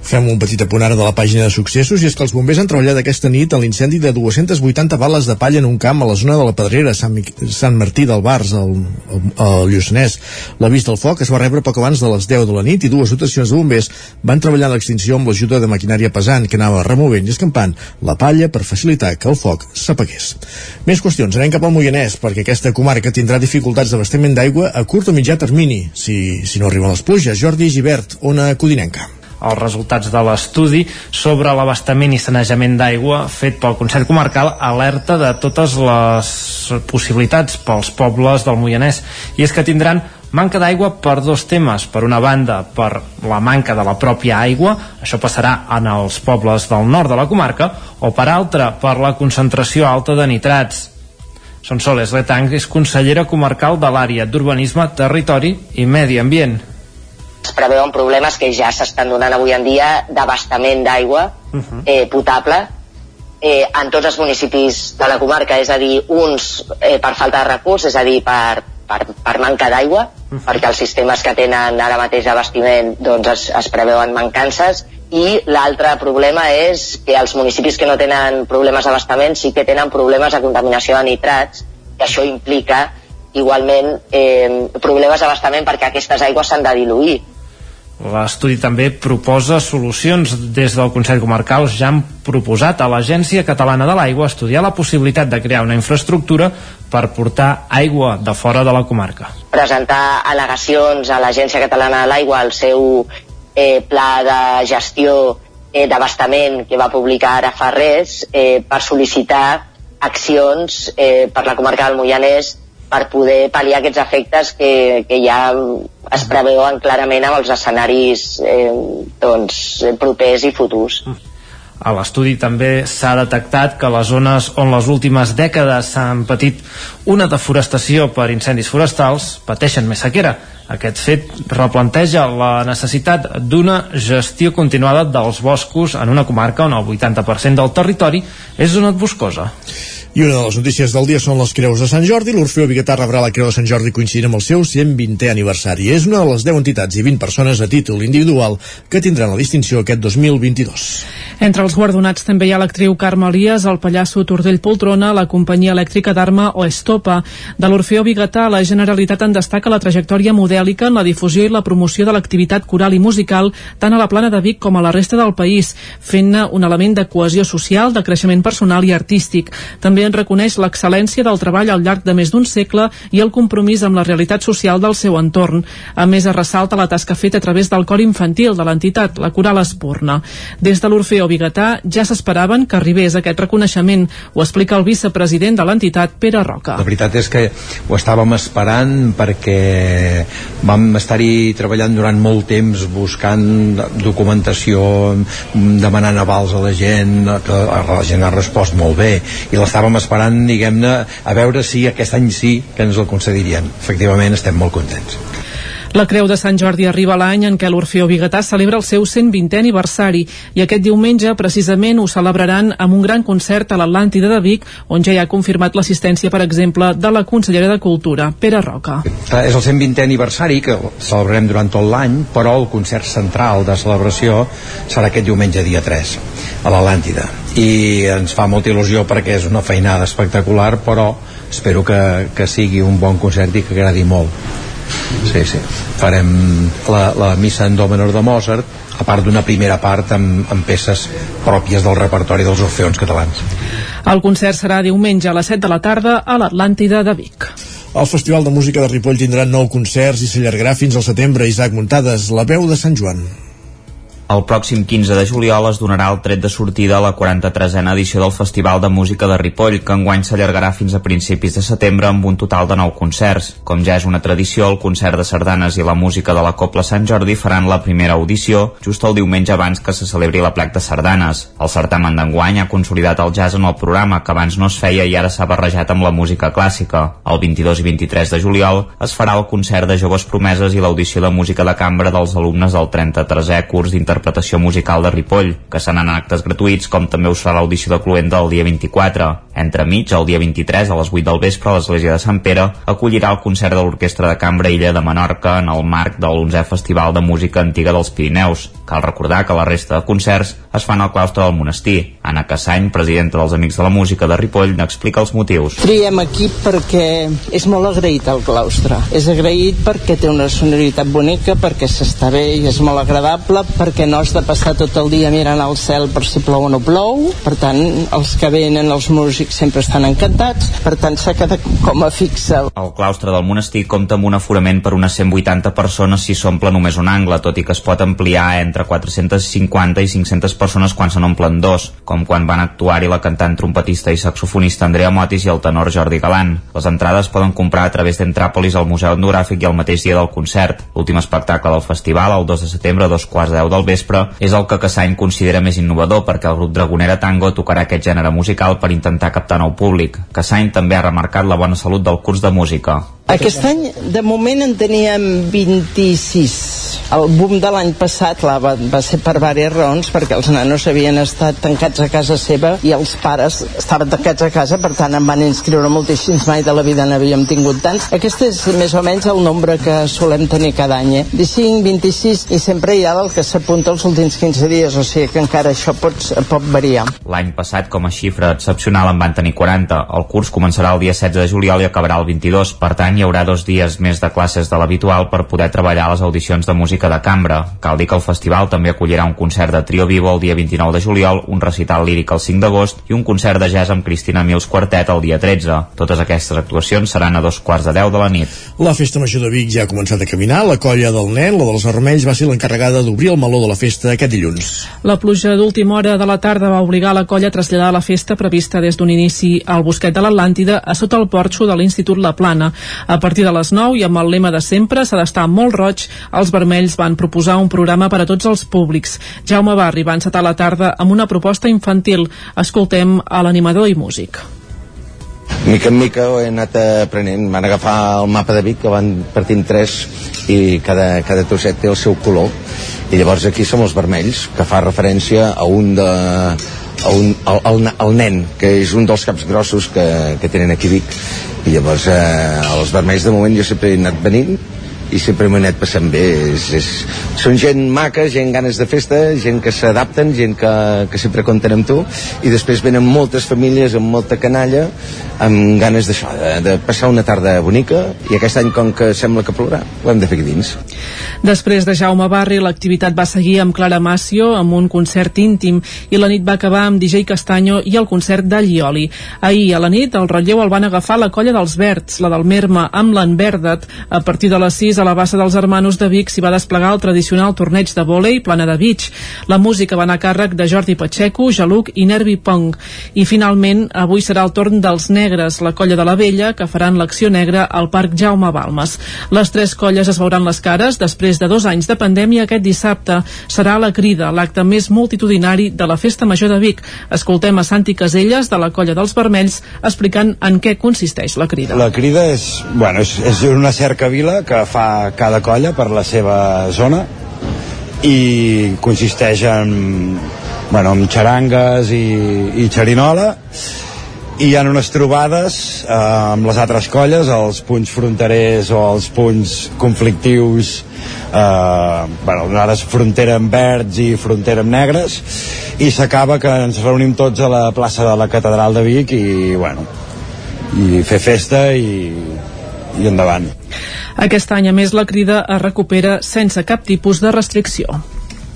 Fem un petit apunt ara de la pàgina de successos i és que els bombers han treballat aquesta nit en l'incendi de 280 bales de palla en un camp a la zona de la Pedrera, Sant, Mi Sant Martí del Bars, al, al, Lluçanès. L'avís del foc es va rebre poc abans de les 10 de la nit i dues dotacions de bombers van treballar l'extinció amb l'ajuda de maquinària pesant que anava removent i escampant la palla per facilitar que el foc s'apagués. Més qüestions. Anem cap al Moianès perquè aquesta comarca tindrà dificultats d'abastament d'aigua a curt o mitjà termini si, si no arriben les pluges. Jordi Givert, Ona Codinenca els resultats de l'estudi sobre l'abastament i sanejament d'aigua fet pel Consell Comarcal alerta de totes les possibilitats pels pobles del Moianès i és que tindran manca d'aigua per dos temes. Per una banda, per la manca de la pròpia aigua, això passarà en els pobles del nord de la comarca, o per altra, per la concentració alta de nitrats. Sonsoles Letang és consellera comarcal de l'àrea d'Urbanisme, Territori i Medi Ambient es preveuen problemes que ja s'estan donant avui en dia d'abastament d'aigua uh -huh. eh, potable eh, en tots els municipis de la comarca, és a dir, uns eh, per falta de recursos, és a dir, per, per, per manca d'aigua, uh -huh. perquè els sistemes que tenen ara mateix abastiment doncs es, es preveuen mancances, i l'altre problema és que els municipis que no tenen problemes d'abastament sí que tenen problemes de contaminació de nitrats, i això implica igualment eh, problemes d'abastament perquè aquestes aigües s'han de diluir L'estudi també proposa solucions. Des del Consell Comarcal ja han proposat a l'Agència Catalana de l'Aigua estudiar la possibilitat de crear una infraestructura per portar aigua de fora de la comarca. Presentar al·legacions a l'Agència Catalana de l'Aigua al seu eh, pla de gestió eh, d'abastament que va publicar ara fa res eh, per sol·licitar accions eh, per la comarca del Moianès per poder pal·liar aquests efectes que, que ja es preveuen clarament amb els escenaris eh, doncs, propers i futurs. A l'estudi també s'ha detectat que les zones on les últimes dècades s'han patit una deforestació per incendis forestals pateixen més sequera. Aquest fet replanteja la necessitat d'una gestió continuada dels boscos en una comarca on el 80% del territori és zona boscosa. I una de les notícies del dia són les creus de Sant Jordi. L'Orfeo Biguetà rebrà la creu de Sant Jordi coincidint amb el seu 120è aniversari. És una de les 10 entitats i 20 persones a títol individual que tindran la distinció aquest 2022. Entre els guardonats també hi ha l'actriu Carme Elias, el pallasso Tordell Poltrona, la companyia elèctrica d'Arma o Estopa. De l'Orfeo Biguetà, la Generalitat en destaca la trajectòria modèlica en la difusió i la promoció de l'activitat coral i musical tant a la plana de Vic com a la resta del país, fent-ne un element de cohesió social, de creixement personal i artístic. També en reconeix l'excel·lència del treball al llarg de més d'un segle i el compromís amb la realitat social del seu entorn. A més, es ressalta la tasca feta a través del cor infantil de l'entitat, la Coral Espurna. Des de l'Orfeo Bigatà ja s'esperaven que arribés aquest reconeixement, ho explica el vicepresident de l'entitat, Pere Roca. La veritat és que ho estàvem esperant perquè vam estar-hi treballant durant molt temps buscant documentació, demanant avals a la gent, que la gent ha respost molt bé i l'estàvem esperant, diguem-ne, a veure si aquest any sí que ens el concedirien. Efectivament, estem molt contents. La Creu de Sant Jordi arriba l'any en què l'Orfeo Bigatà celebra el seu 120è aniversari i aquest diumenge precisament ho celebraran amb un gran concert a l'Atlàntida de Vic on ja hi ha confirmat l'assistència, per exemple, de la consellera de Cultura, Pere Roca. És el 120è aniversari que celebrarem durant tot l'any, però el concert central de celebració serà aquest diumenge dia 3 a l'Atlàntida i ens fa molta il·lusió perquè és una feinada espectacular però espero que, que sigui un bon concert i que agradi molt sí, sí. farem la, la missa en do menor de Mozart a part d'una primera part amb, amb peces pròpies del repertori dels orfeons catalans El concert serà diumenge a les 7 de la tarda a l'Atlàntida de Vic. El Festival de Música de Ripoll tindrà nou concerts i s'allargarà fins al setembre. Isaac Muntades, la veu de Sant Joan. El pròxim 15 de juliol es donarà el tret de sortida a la 43a edició del Festival de Música de Ripoll, que enguany s'allargarà fins a principis de setembre amb un total de 9 concerts. Com ja és una tradició, el concert de sardanes i la música de la Copla Sant Jordi faran la primera audició just el diumenge abans que se celebri la plec de sardanes. El certamen d'enguany ha consolidat el jazz en el programa, que abans no es feia i ara s'ha barrejat amb la música clàssica. El 22 i 23 de juliol es farà el concert de joves promeses i l'audició de música de cambra dels alumnes del 33è curs d'interpretació musical de Ripoll, que seran actes gratuïts, com també us farà l'audició de Cluenda el dia 24. Entremig, el dia 23, a les 8 del vespre, l'Església de Sant Pere acollirà el concert de l'Orquestra de Cambra Illa de Menorca en el marc de l'11è Festival de Música Antiga dels Pirineus. Cal recordar que la resta de concerts es fan al claustre del monestir. Anna Cassany, presidenta dels Amics de la Música de Ripoll, n'explica els motius. Triem aquí perquè és molt agraït al claustre. És agraït perquè té una sonoritat bonica, perquè s'està bé i és molt agradable, perquè no has de passar tot el dia mirant al cel per si plou o no plou. Per tant, els que venen, els músics, sempre estan encantats. Per tant, s'ha quedat com a fixa. El claustre del monestir compta amb un aforament per unes 180 persones si s'omple només un angle, tot i que es pot ampliar entre 450 i 500 persones quan se n'omplen dos, com quan van actuar-hi la cantant trompetista i saxofonista Andrea Motis i el tenor Jordi Galant. Les entrades poden comprar a través d'Entràpolis al Museu Etnogràfic i el mateix dia del concert. L'últim espectacle del festival, el 2 de setembre a dos quarts de deu del vespre, és el que Cassany considera més innovador perquè el grup Dragonera Tango tocarà aquest gènere musical per intentar captar nou públic. Cassany també ha remarcat la bona salut del curs de música. Aquest any, de moment, en teníem 26. El boom de l'any passat, clar, va, va ser per diverses raons, perquè els nanos havien estat tancats a casa seva i els pares estaven tancats a casa, per tant en van inscriure moltíssims, mai de la vida n'havíem tingut tants. Aquest és més o menys el nombre que solem tenir cada any, eh? 25, 26, i sempre hi ha el que s'apunta els últims 15 dies, o sigui que encara això pot, pot variar. L'any passat, com a xifra excepcional, en van tenir 40. El curs començarà el dia 16 de juliol i acabarà el 22. Per tant, hi haurà dos dies més de classes de l'habitual per poder treballar les audicions de música de cambra. Cal dir que el festival també acollirà un concert de trio vivo el dia 29 de juliol, un recital líric el 5 d'agost i un concert de jazz amb Cristina Mils Quartet el dia 13. Totes aquestes actuacions seran a dos quarts de 10 de la nit. La festa major de Vic ja ha començat a caminar. La colla del nen, la dels armells, va ser l'encarregada d'obrir el meló de la festa aquest dilluns. La pluja d'última hora de la tarda va obligar la colla a traslladar la festa prevista des d'un inici al Bosquet de l'Atlàntida a sota el porxo de l'Institut La Plana. A partir de les 9 i amb el lema de sempre s'ha d'estar molt roig, els vermells van proposar un programa per a tots els públics. Jaume Barri va encetar la tarda amb una proposta infantil. Escoltem a l'animador i músic. Mica en mica ho he anat aprenent. Van agafar el mapa de Vic, que van partint tres, i cada, cada trosset té el seu color. I llavors aquí som els vermells, que fa referència a un de, a un, al, al, al nen, que és un dels caps grossos que, que tenen aquí Vic. I llavors eh, els vermells de moment jo sempre he anat venint i sempre m'he anat passant bé. És, és, són gent maca, gent ganes de festa gent que s'adapten, gent que, que sempre compten amb tu i després venen moltes famílies amb molta canalla amb ganes d'això, de, de passar una tarda bonica i aquest any com que sembla que plourà ho hem de fer aquí dins. Després de Jaume Barri l'activitat va seguir amb Clara Macio amb un concert íntim i la nit va acabar amb DJ Castanyo i el concert de Llioli ahir a la nit el relleu el van agafar la colla dels Verds, la del Merma amb l'en Verdet a partir de les 6 a la bassa dels Hermanos de Vic s'hi va desplegar el tradicional torneig de vòlei plana de Beach. La música va anar a càrrec de Jordi Pacheco, Jaluc i Nervi Pong. I finalment, avui serà el torn dels Negres, la colla de la Vella, que faran l'acció negra al Parc Jaume Balmes. Les tres colles es veuran les cares després de dos anys de pandèmia aquest dissabte. Serà la crida, l'acte més multitudinari de la Festa Major de Vic. Escoltem a Santi Caselles, de la colla dels Vermells, explicant en què consisteix la crida. La crida és, bueno, és, és una cercavila que fa cada colla per la seva zona i consisteix en, bueno, en xarangues i, i xerinola i hi ha unes trobades eh, amb les altres colles, els punts fronterers o els punts conflictius eh, bueno, ara és frontera amb verds i frontera amb negres i s'acaba que ens reunim tots a la plaça de la Catedral de Vic i bueno i fer festa i, i endavant. Aquest any, a més, la crida es recupera sense cap tipus de restricció.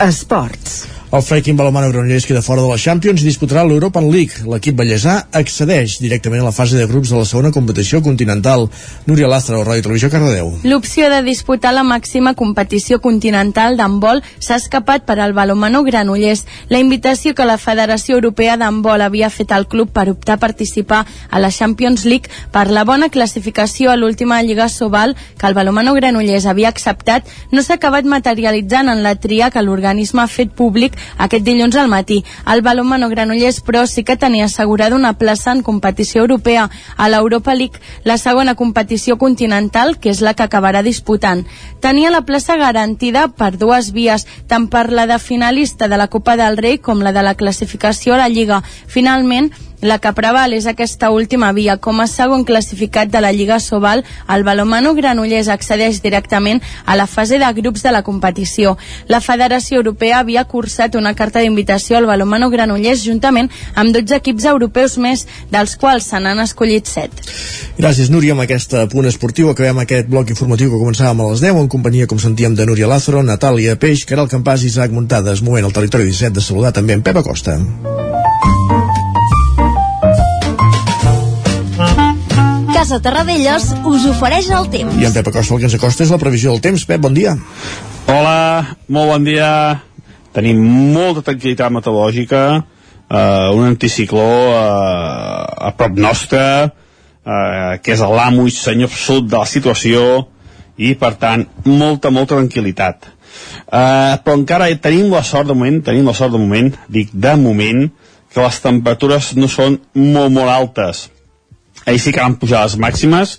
Esports. El Freiking Balomano Granollers queda fora de la Champions i disputarà l'Europan League. L'equip ballesà accedeix directament a la fase de grups de la segona competició continental. Núria Lázaro, Ràdio Televisió, Cardedeu. L'opció de disputar la màxima competició continental d'handbol s'ha escapat per al Balomano Granollers. La invitació que la Federació Europea d'Handbol havia fet al club per optar a participar a la Champions League per la bona classificació a l'última Lliga Sobal que el Balomano Granollers havia acceptat no s'ha acabat materialitzant en la tria que l'organisme ha fet públic aquest dilluns al matí. El Balomano Granollers, però, sí que tenia assegurada una plaça en competició europea a l'Europa League, la segona competició continental, que és la que acabarà disputant. Tenia la plaça garantida per dues vies, tant per la de finalista de la Copa del Rei com la de la classificació a la Lliga. Finalment, la que preval és aquesta última via. Com a segon classificat de la Lliga Sobal, el Balomano Granollers accedeix directament a la fase de grups de la competició. La Federació Europea havia cursat una carta d'invitació al Balomano Granollers juntament amb 12 equips europeus més, dels quals se n'han escollit 7. Gràcies, Núria, amb aquest punt esportiu. Acabem aquest bloc informatiu que començàvem a les 10 en companyia, com sentíem, de Núria Lázaro, Natàlia Peix, Caral Campàs i Isaac Muntades. Moment al territori 17 de saludar també en Pep Acosta. Casa Terradellos us ofereix el temps. I en Pep Acosta el que ens acosta és la previsió del temps. Pep, bon dia. Hola, molt bon dia. Tenim molta tranquil·litat meteorològica, eh, un anticicló eh, a prop nostre, eh, que és l'amo i senyor absolut de la situació, i per tant, molta, molta tranquil·litat. Eh, però encara tenim la sort de moment, tenim la sort de moment, dic de moment, que les temperatures no són molt, molt altes ahir sí que van pujar les màximes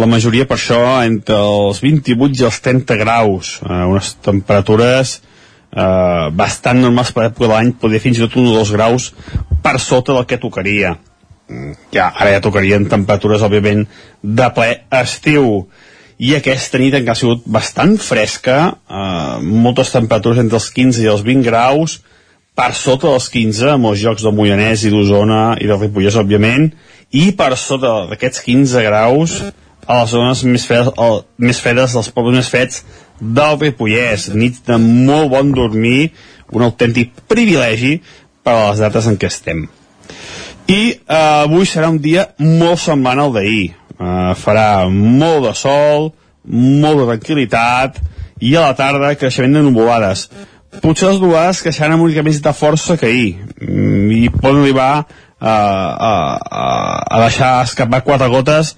la majoria per això entre els 28 i els 30 graus eh, unes temperatures eh, bastant normals per època de l'any poder fins i tot un o dos graus per sota del que tocaria. Mm, ja, ara ja tocarien temperatures òbviament de ple estiu. I aquesta nit encara ha sigut bastant fresca eh, moltes temperatures entre els 15 i els 20 graus per sota dels 15 a molts llocs del Moianès i d'Osona i del Ripollès òbviament i per sota d'aquests 15 graus a les zones més fredes, el, més fredes dels pobles més freds del Ripollès, nits de molt bon dormir, un autèntic privilegi per a les dates en què estem. I eh, avui serà un dia molt semblant al d'ahir. Eh, farà molt de sol, molt de tranquil·litat, i a la tarda creixement de nuvolades. Potser les nuvolades creixeran amb una més de força que ahir, mm, i poden arribar a, a, a deixar escapar quatre gotes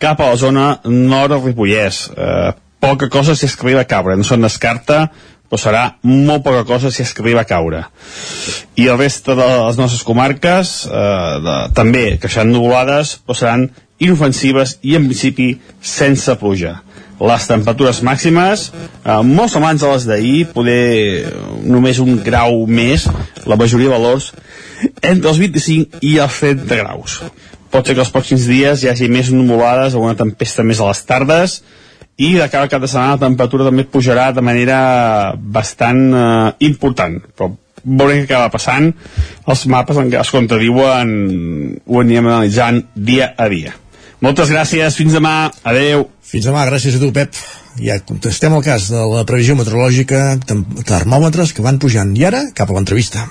cap a la zona nord del Ripollès. Eh, poca cosa si es que arriba a caure, no se'n descarta, però serà molt poca cosa si es que arriba a caure. I el reste de les nostres comarques, eh, de, també, que seran nuvolades, però seran inofensives i en principi sense pluja les temperatures màximes eh, molt semblants a les d'ahir poder només un grau més la majoria de valors entre els 25 i els 30 graus. Pot ser que els pròxims dies hi hagi més nuvolades alguna tempesta més a les tardes i de cara al cap de setmana la temperatura també pujarà de manera bastant eh, important. Però veurem què acaba passant. Els mapes en què es contradiuen ho anirem analitzant dia a dia moltes gràcies, fins demà, adeu fins demà, gràcies a tu, Pep. Ja contestem el cas de la previsió meteorològica, termòmetres que van pujant. I ara, cap a l'entrevista.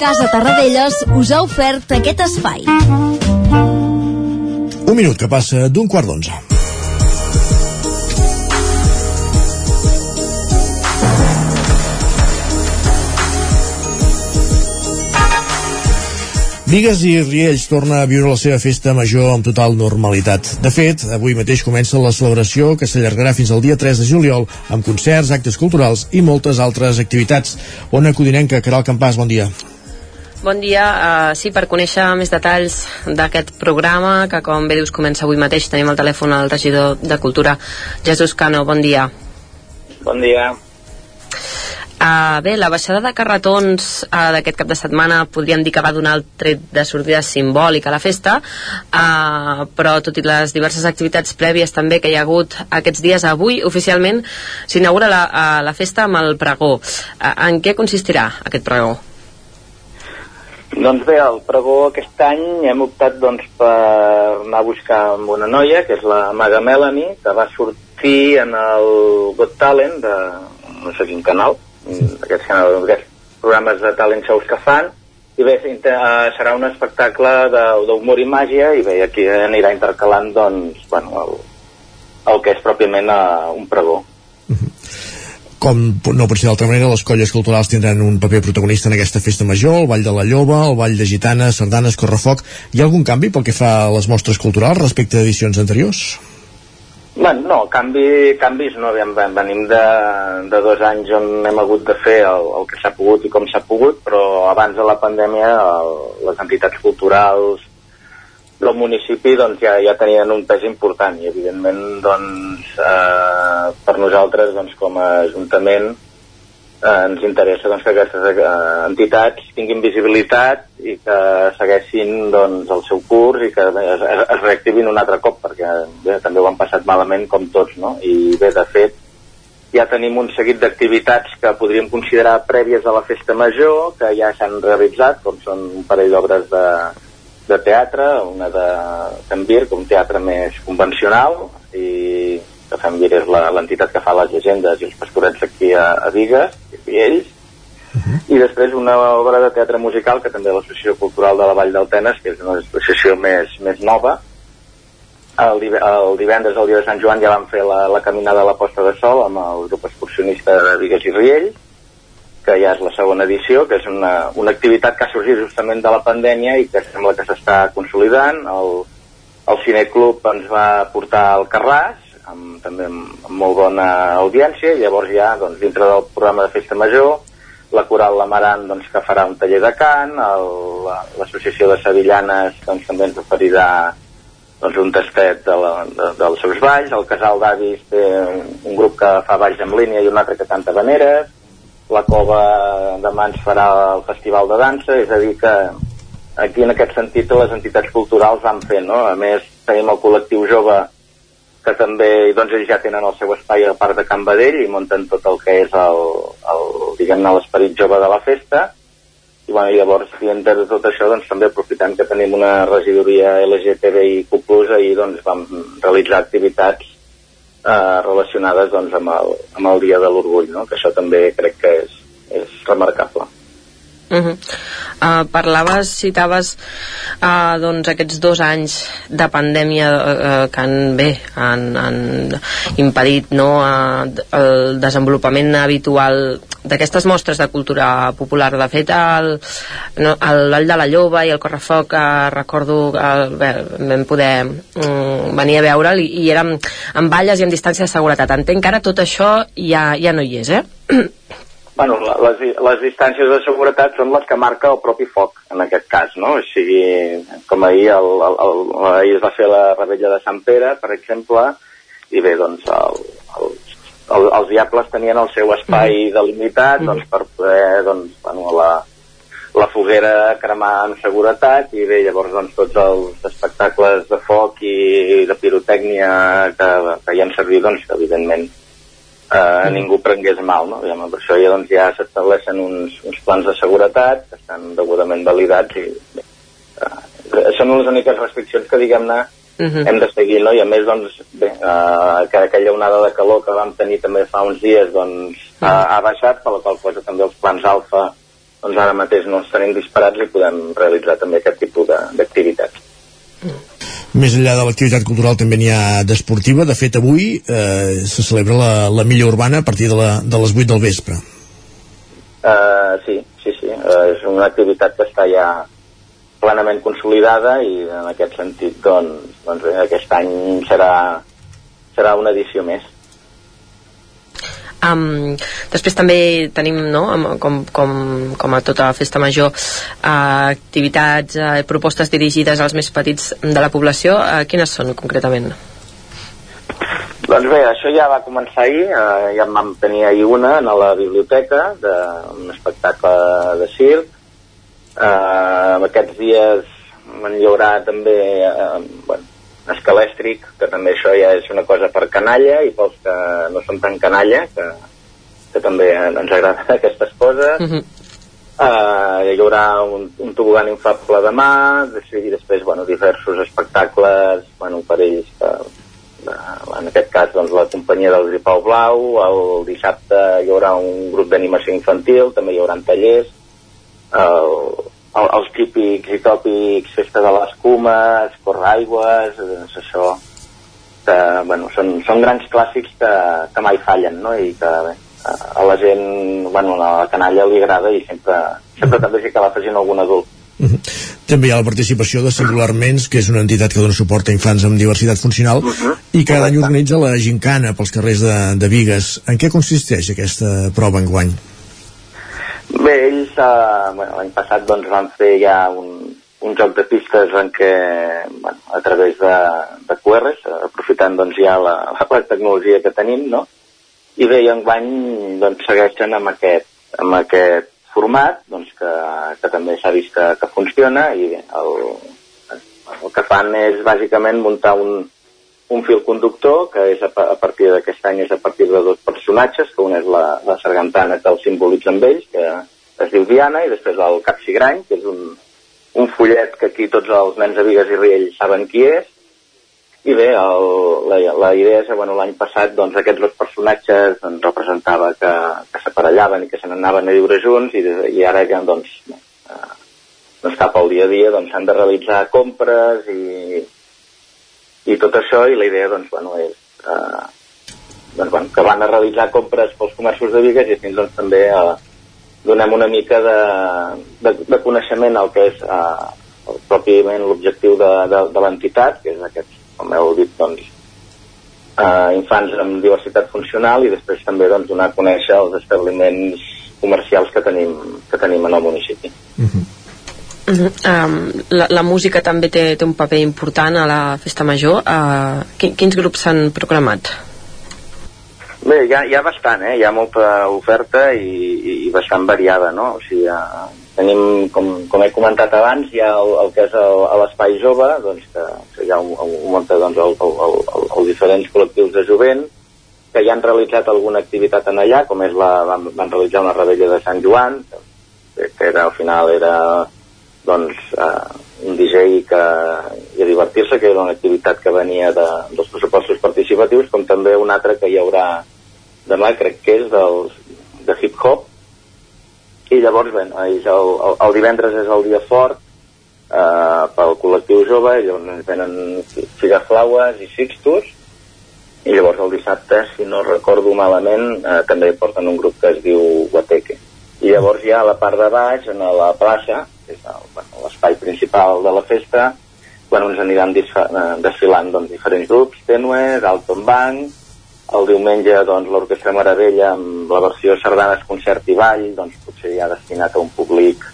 Casa Tarradellas us ha ofert aquest espai. Un minut que passa d'un quart d'onze. Vigues i Riells torna a viure la seva festa major amb total normalitat. De fet, avui mateix comença la celebració que s'allargarà fins al dia 3 de juliol amb concerts, actes culturals i moltes altres activitats. Ona Codinenca, Caral Campàs, bon dia. Bon dia. Uh, sí, per conèixer més detalls d'aquest programa, que com bé dius comença avui mateix, tenim al telèfon el regidor de Cultura, Jesús Cano. Bon dia. Bon dia. Uh, bé, la baixada de carretons uh, d'aquest cap de setmana podríem dir que va donar el tret de sortida simbòlic a la festa, uh, però tot i les diverses activitats prèvies també que hi ha hagut aquests dies, avui oficialment s'inaugura la, uh, la festa amb el pregó. Uh, en què consistirà aquest pregó? Doncs bé, el pregó aquest any hem optat doncs, per anar a buscar amb una noia, que és la Maga Melanie, que va sortir en el Got Talent de no sé quin canal, aquests, aquests programes de talent shows que fan i bé, uh, serà un espectacle d'humor i màgia i bé, aquí anirà intercalant doncs, bueno, el, el que és pròpiament uh, un pregó com no pot ser d'altra manera, les colles culturals tindran un paper protagonista en aquesta festa major, el Ball de la Lloba, el Ball de Gitanes, Sardanes, Correfoc. Hi ha algun canvi pel que fa a les mostres culturals respecte a edicions anteriors? Bueno, no, canvi, canvis no, venim de, de dos anys on hem hagut de fer el, el que s'ha pogut i com s'ha pogut, però abans de la pandèmia el, les entitats culturals del municipi doncs, ja, ja tenien un pes important i evidentment doncs, eh, per nosaltres doncs, com a Ajuntament eh, ens interessa doncs, que aquestes eh, entitats tinguin visibilitat i que segueixin doncs, el seu curs i que es, es reactivin un altre cop perquè bé, també ho han passat malament com tots no? i bé, de fet ja tenim un seguit d'activitats que podríem considerar prèvies a la festa major que ja s'han realitzat com són un parell d'obres de, de teatre una de Sant Virc, un teatre més convencional i que Fembir és l'entitat que fa les llegendes i els pastorets aquí a, a Vigues i ells uh -huh. i després una obra de teatre musical que també l'Associació Cultural de la Vall d'Altenes que és una associació més, més nova el, el divendres, el dia de Sant Joan, ja vam fer la, la caminada a la posta de sol amb el grup excursionista de Vigues i Riells que ja és la segona edició, que és una, una activitat que ha sorgit justament de la pandèmia i que sembla que s'està consolidant. El, el Cineclub ens va portar al Carràs, amb, també amb, amb molt bona audiència, llavors ja, doncs, dintre del programa de Festa Major, la Coral La Maran, doncs, que farà un taller de cant, l'Associació la, de Sevillanes, doncs, també ens oferirà doncs, un tastet de la, de, dels seus balls, el Casal d'Avis té un, un grup que fa balls en línia i un altre que canta veneres, la Cova de Mans farà el Festival de Dansa, és a dir que aquí en aquest sentit les entitats culturals van fer, no? A més, tenim el col·lectiu jove que també doncs, ells ja tenen el seu espai a part de Can Badell i munten tot el que és el, el diguem-ne l'esperit jove de la festa i bueno, llavors dintre de tot això doncs, també aprofitant que tenim una regidoria LGTBIQ+, i doncs vam realitzar activitats eh, relacionades doncs, amb, el, amb el Dia de l'Orgull, no? que això també crec que és, és remarcable. Uh -huh. uh, parlaves, citaves uh, doncs aquests dos anys de pandèmia uh, que han, bé, han, han impedit no, uh, el desenvolupament habitual d'aquestes mostres de cultura popular de fet el, no, Vall de la Lloba i el Correfoc uh, recordo que bé, vam poder um, venir a veure'l i, i érem amb valles i amb distància de seguretat entenc que ara tot això ja, ja no hi és eh? Bueno, les, les distàncies de seguretat són les que marca el propi foc, en aquest cas, no? O sigui, com ahir, el, el, el, ahir es va fer la rebella de Sant Pere, per exemple, i bé, doncs, el, el, el, els diables tenien el seu espai mm -hmm. delimitat, mm -hmm. doncs, per poder, doncs, bueno, la, la foguera cremar amb seguretat i bé, llavors doncs tots els espectacles de foc i, i de pirotècnia que, que hi han servit, doncs evidentment eh, ningú prengués mal, no? Diguem, per això ja, doncs, ja s'estableixen uns, uns plans de seguretat que estan degudament validats i bé, eh, són les úniques restriccions que, diguem-ne, uh -huh. hem de seguir, no? I a més, doncs, bé, eh, que aquella onada de calor que vam tenir també fa uns dies, doncs, uh -huh. ha, ha baixat, per la qual cosa també els plans alfa doncs ara mateix no estarem disparats i podem realitzar també aquest tipus d'activitats. Uh -huh. Més enllà de l'activitat cultural també n'hi ha d'esportiva. De fet, avui eh, se celebra la, la Milla Urbana a partir de, la, de les 8 del vespre. Uh, sí, sí, sí. Uh, és una activitat que està ja plenament consolidada i en aquest sentit doncs, doncs aquest any serà, serà una edició més. Um, després també tenim, no, com, com, com a tota la festa major, uh, activitats uh, propostes dirigides als més petits de la població. Uh, quines són concretament? Doncs bé, això ja va començar ahir, uh, ja en vam tenir ahir una a la biblioteca, de, un espectacle de circ. Uh, aquests dies hi haurà també uh, bueno, escalèstric, que també això ja és una cosa per canalla i pels que no són tan canalla, que, que també ens agraden aquestes coses. Uh -huh. uh, hi haurà un, un tobogan infable demà, i després bueno, diversos espectacles bueno, per ells que, uh, en aquest cas doncs, la companyia del Gripau Blau, el dissabte hi haurà un grup d'animació infantil, també hi haurà tallers, el, el, els típics i tòpics festa de l'escuma, escorraigües, doncs això, que, bueno, són, són grans clàssics que, que mai fallen, no? I que bé, a la gent, bueno, a la canalla li agrada i sempre, sempre també sí que l'afegint algun adult. Uh -huh. També hi ha la participació de Singularments, que és una entitat que dona suport a infants amb diversitat funcional uh -huh. i cada any organitza la gincana pels carrers de, de Vigues. En què consisteix aquesta prova enguany? guany? Bé, ells eh, bueno, l'any passat doncs, van fer ja un, un joc de pistes en què, bueno, a través de, de QRs, aprofitant doncs, ja la, la tecnologia que tenim, no? i bé, i enguany doncs, segueixen amb aquest, amb aquest format doncs, que, que també s'ha vist que, que funciona i el, el que fan és bàsicament muntar un, un fil conductor que és a, a partir d'aquest any és a partir de dos personatges, que un és la, la sargantana que el simbolitza amb ells, que es diu Diana, i després el Capsigrany, que és un, un follet que aquí tots els nens de Vigues i Riells saben qui és, i bé, el, la, la idea és que bueno, l'any passat doncs, aquests dos personatges doncs, representava que, que s'aparellaven i que se n'anaven a viure junts i, i ara que doncs, eh, doncs cap al dia a dia doncs, s'han de realitzar compres i, i tot això i la idea doncs, bueno, és eh, doncs, bueno, que van a realitzar compres pels comerços de Vigues i fins doncs, també eh, donem una mica de, de, de coneixement al que és eh, pròpiament l'objectiu de, de, de l'entitat, que és aquest, com heu dit, doncs, eh, infants amb diversitat funcional i després també doncs, donar a conèixer els establiments comercials que tenim, que tenim en el municipi. Uh -huh. Uh -huh. um, la, la música també té, té un paper important a la festa major. Uh, quins grups s'han proclamat? Bé, hi ha, hi ha bastant, eh? Hi ha molta oferta i, i bastant variada, no? O sigui, uh, tenim, com, com he comentat abans, hi ha el, el que és l'espai jove, doncs, que, hi ha un, un munt doncs, el, el, el, els diferents col·lectius de jovent, que ja han realitzat alguna activitat en allà, com és la, van, van realitzar una rebella de Sant Joan, que, que era, al final era doncs, eh, un DJ que, i a divertir-se, que era una activitat que venia de, dels pressupostos participatius, com també un altre que hi haurà demà, crec que és dels, de hip-hop, i llavors, bé, el, el, el divendres és el dia fort eh, pel col·lectiu jove, i llavors venen figaflaues i sixtus, i llavors el dissabte, si no recordo malament, eh, també porten un grup que es diu Guateque. I llavors ja a la part de baix, en la plaça, és l'espai bueno, principal de la festa, bueno, ens aniran eh, desfilant doncs, diferents grups, Tenues, Alton Bank, el diumenge doncs, l'Orquestra Meravella amb la versió Sardanes, Concert i Ball, doncs potser ja destinat a un públic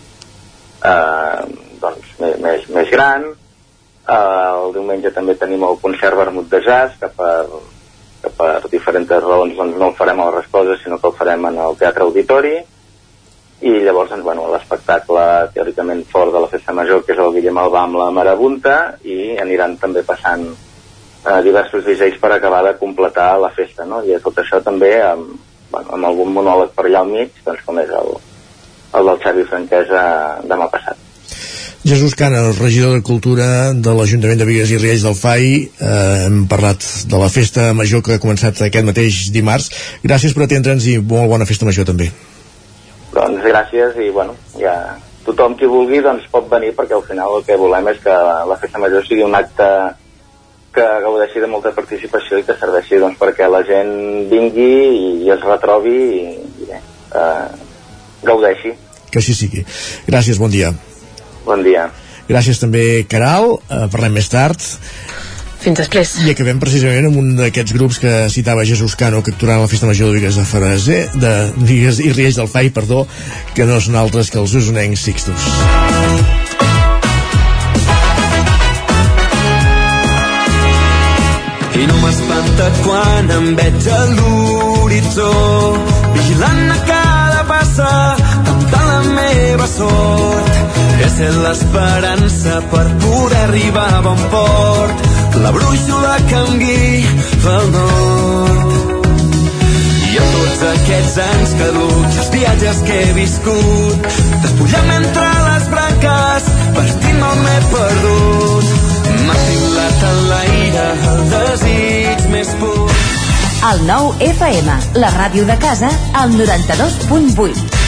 eh, doncs, més, més, més gran. Eh, el diumenge també tenim el concert Vermut de Jazz, que per, que per diferents raons doncs, no el farem a les Resposes, sinó que el farem en el Teatre Auditori. I llavors, doncs, bueno, l'espectacle teòricament fort de la Festa Major, que és el Guillem Albà amb la Marabunta, i aniran també passant eh, diversos dissenys per acabar de completar la festa, no? I tot això també amb, bueno, amb algun monòleg per allà al mig, doncs com és el, el del Xavi Franquesa demà passat. Jesús Cana, el regidor de Cultura de l'Ajuntament de Vigues i Riells del FAI, eh, hem parlat de la festa major que ha començat aquest mateix dimarts. Gràcies per atendre'ns i molt bona festa major també. Doncs gràcies i bueno, ja tothom qui vulgui doncs pot venir perquè al final el que volem és que la festa major sigui un acte que gaudeixi de molta participació i que serveixi doncs, perquè la gent vingui i, i es retrobi i, i bé, eh, gaudeixi. Que així sigui. Gràcies, bon dia. Bon dia. Gràcies també, Caral. Eh, parlem més tard. Fins després. I acabem precisament amb un d'aquests grups que citava Jesús Cano, que actuarà a la Festa Major de Vigues de Faraser, de Vigues i Riells del Fai, perdó, que no són altres que els usonencs Sixtus. I no m'espanta quan em veig a l'horitzó vigilant a cada passa temptant la meva sort he set l'esperança per poder arribar a bon port la brúixola que em guia el nord i en tots aquests anys caduts els viatges que he viscut despullant entre les branques partint-me m'he perdut M'ha filat en l'aire el desig més pur. El nou FM, la ràdio de casa, al 92.8.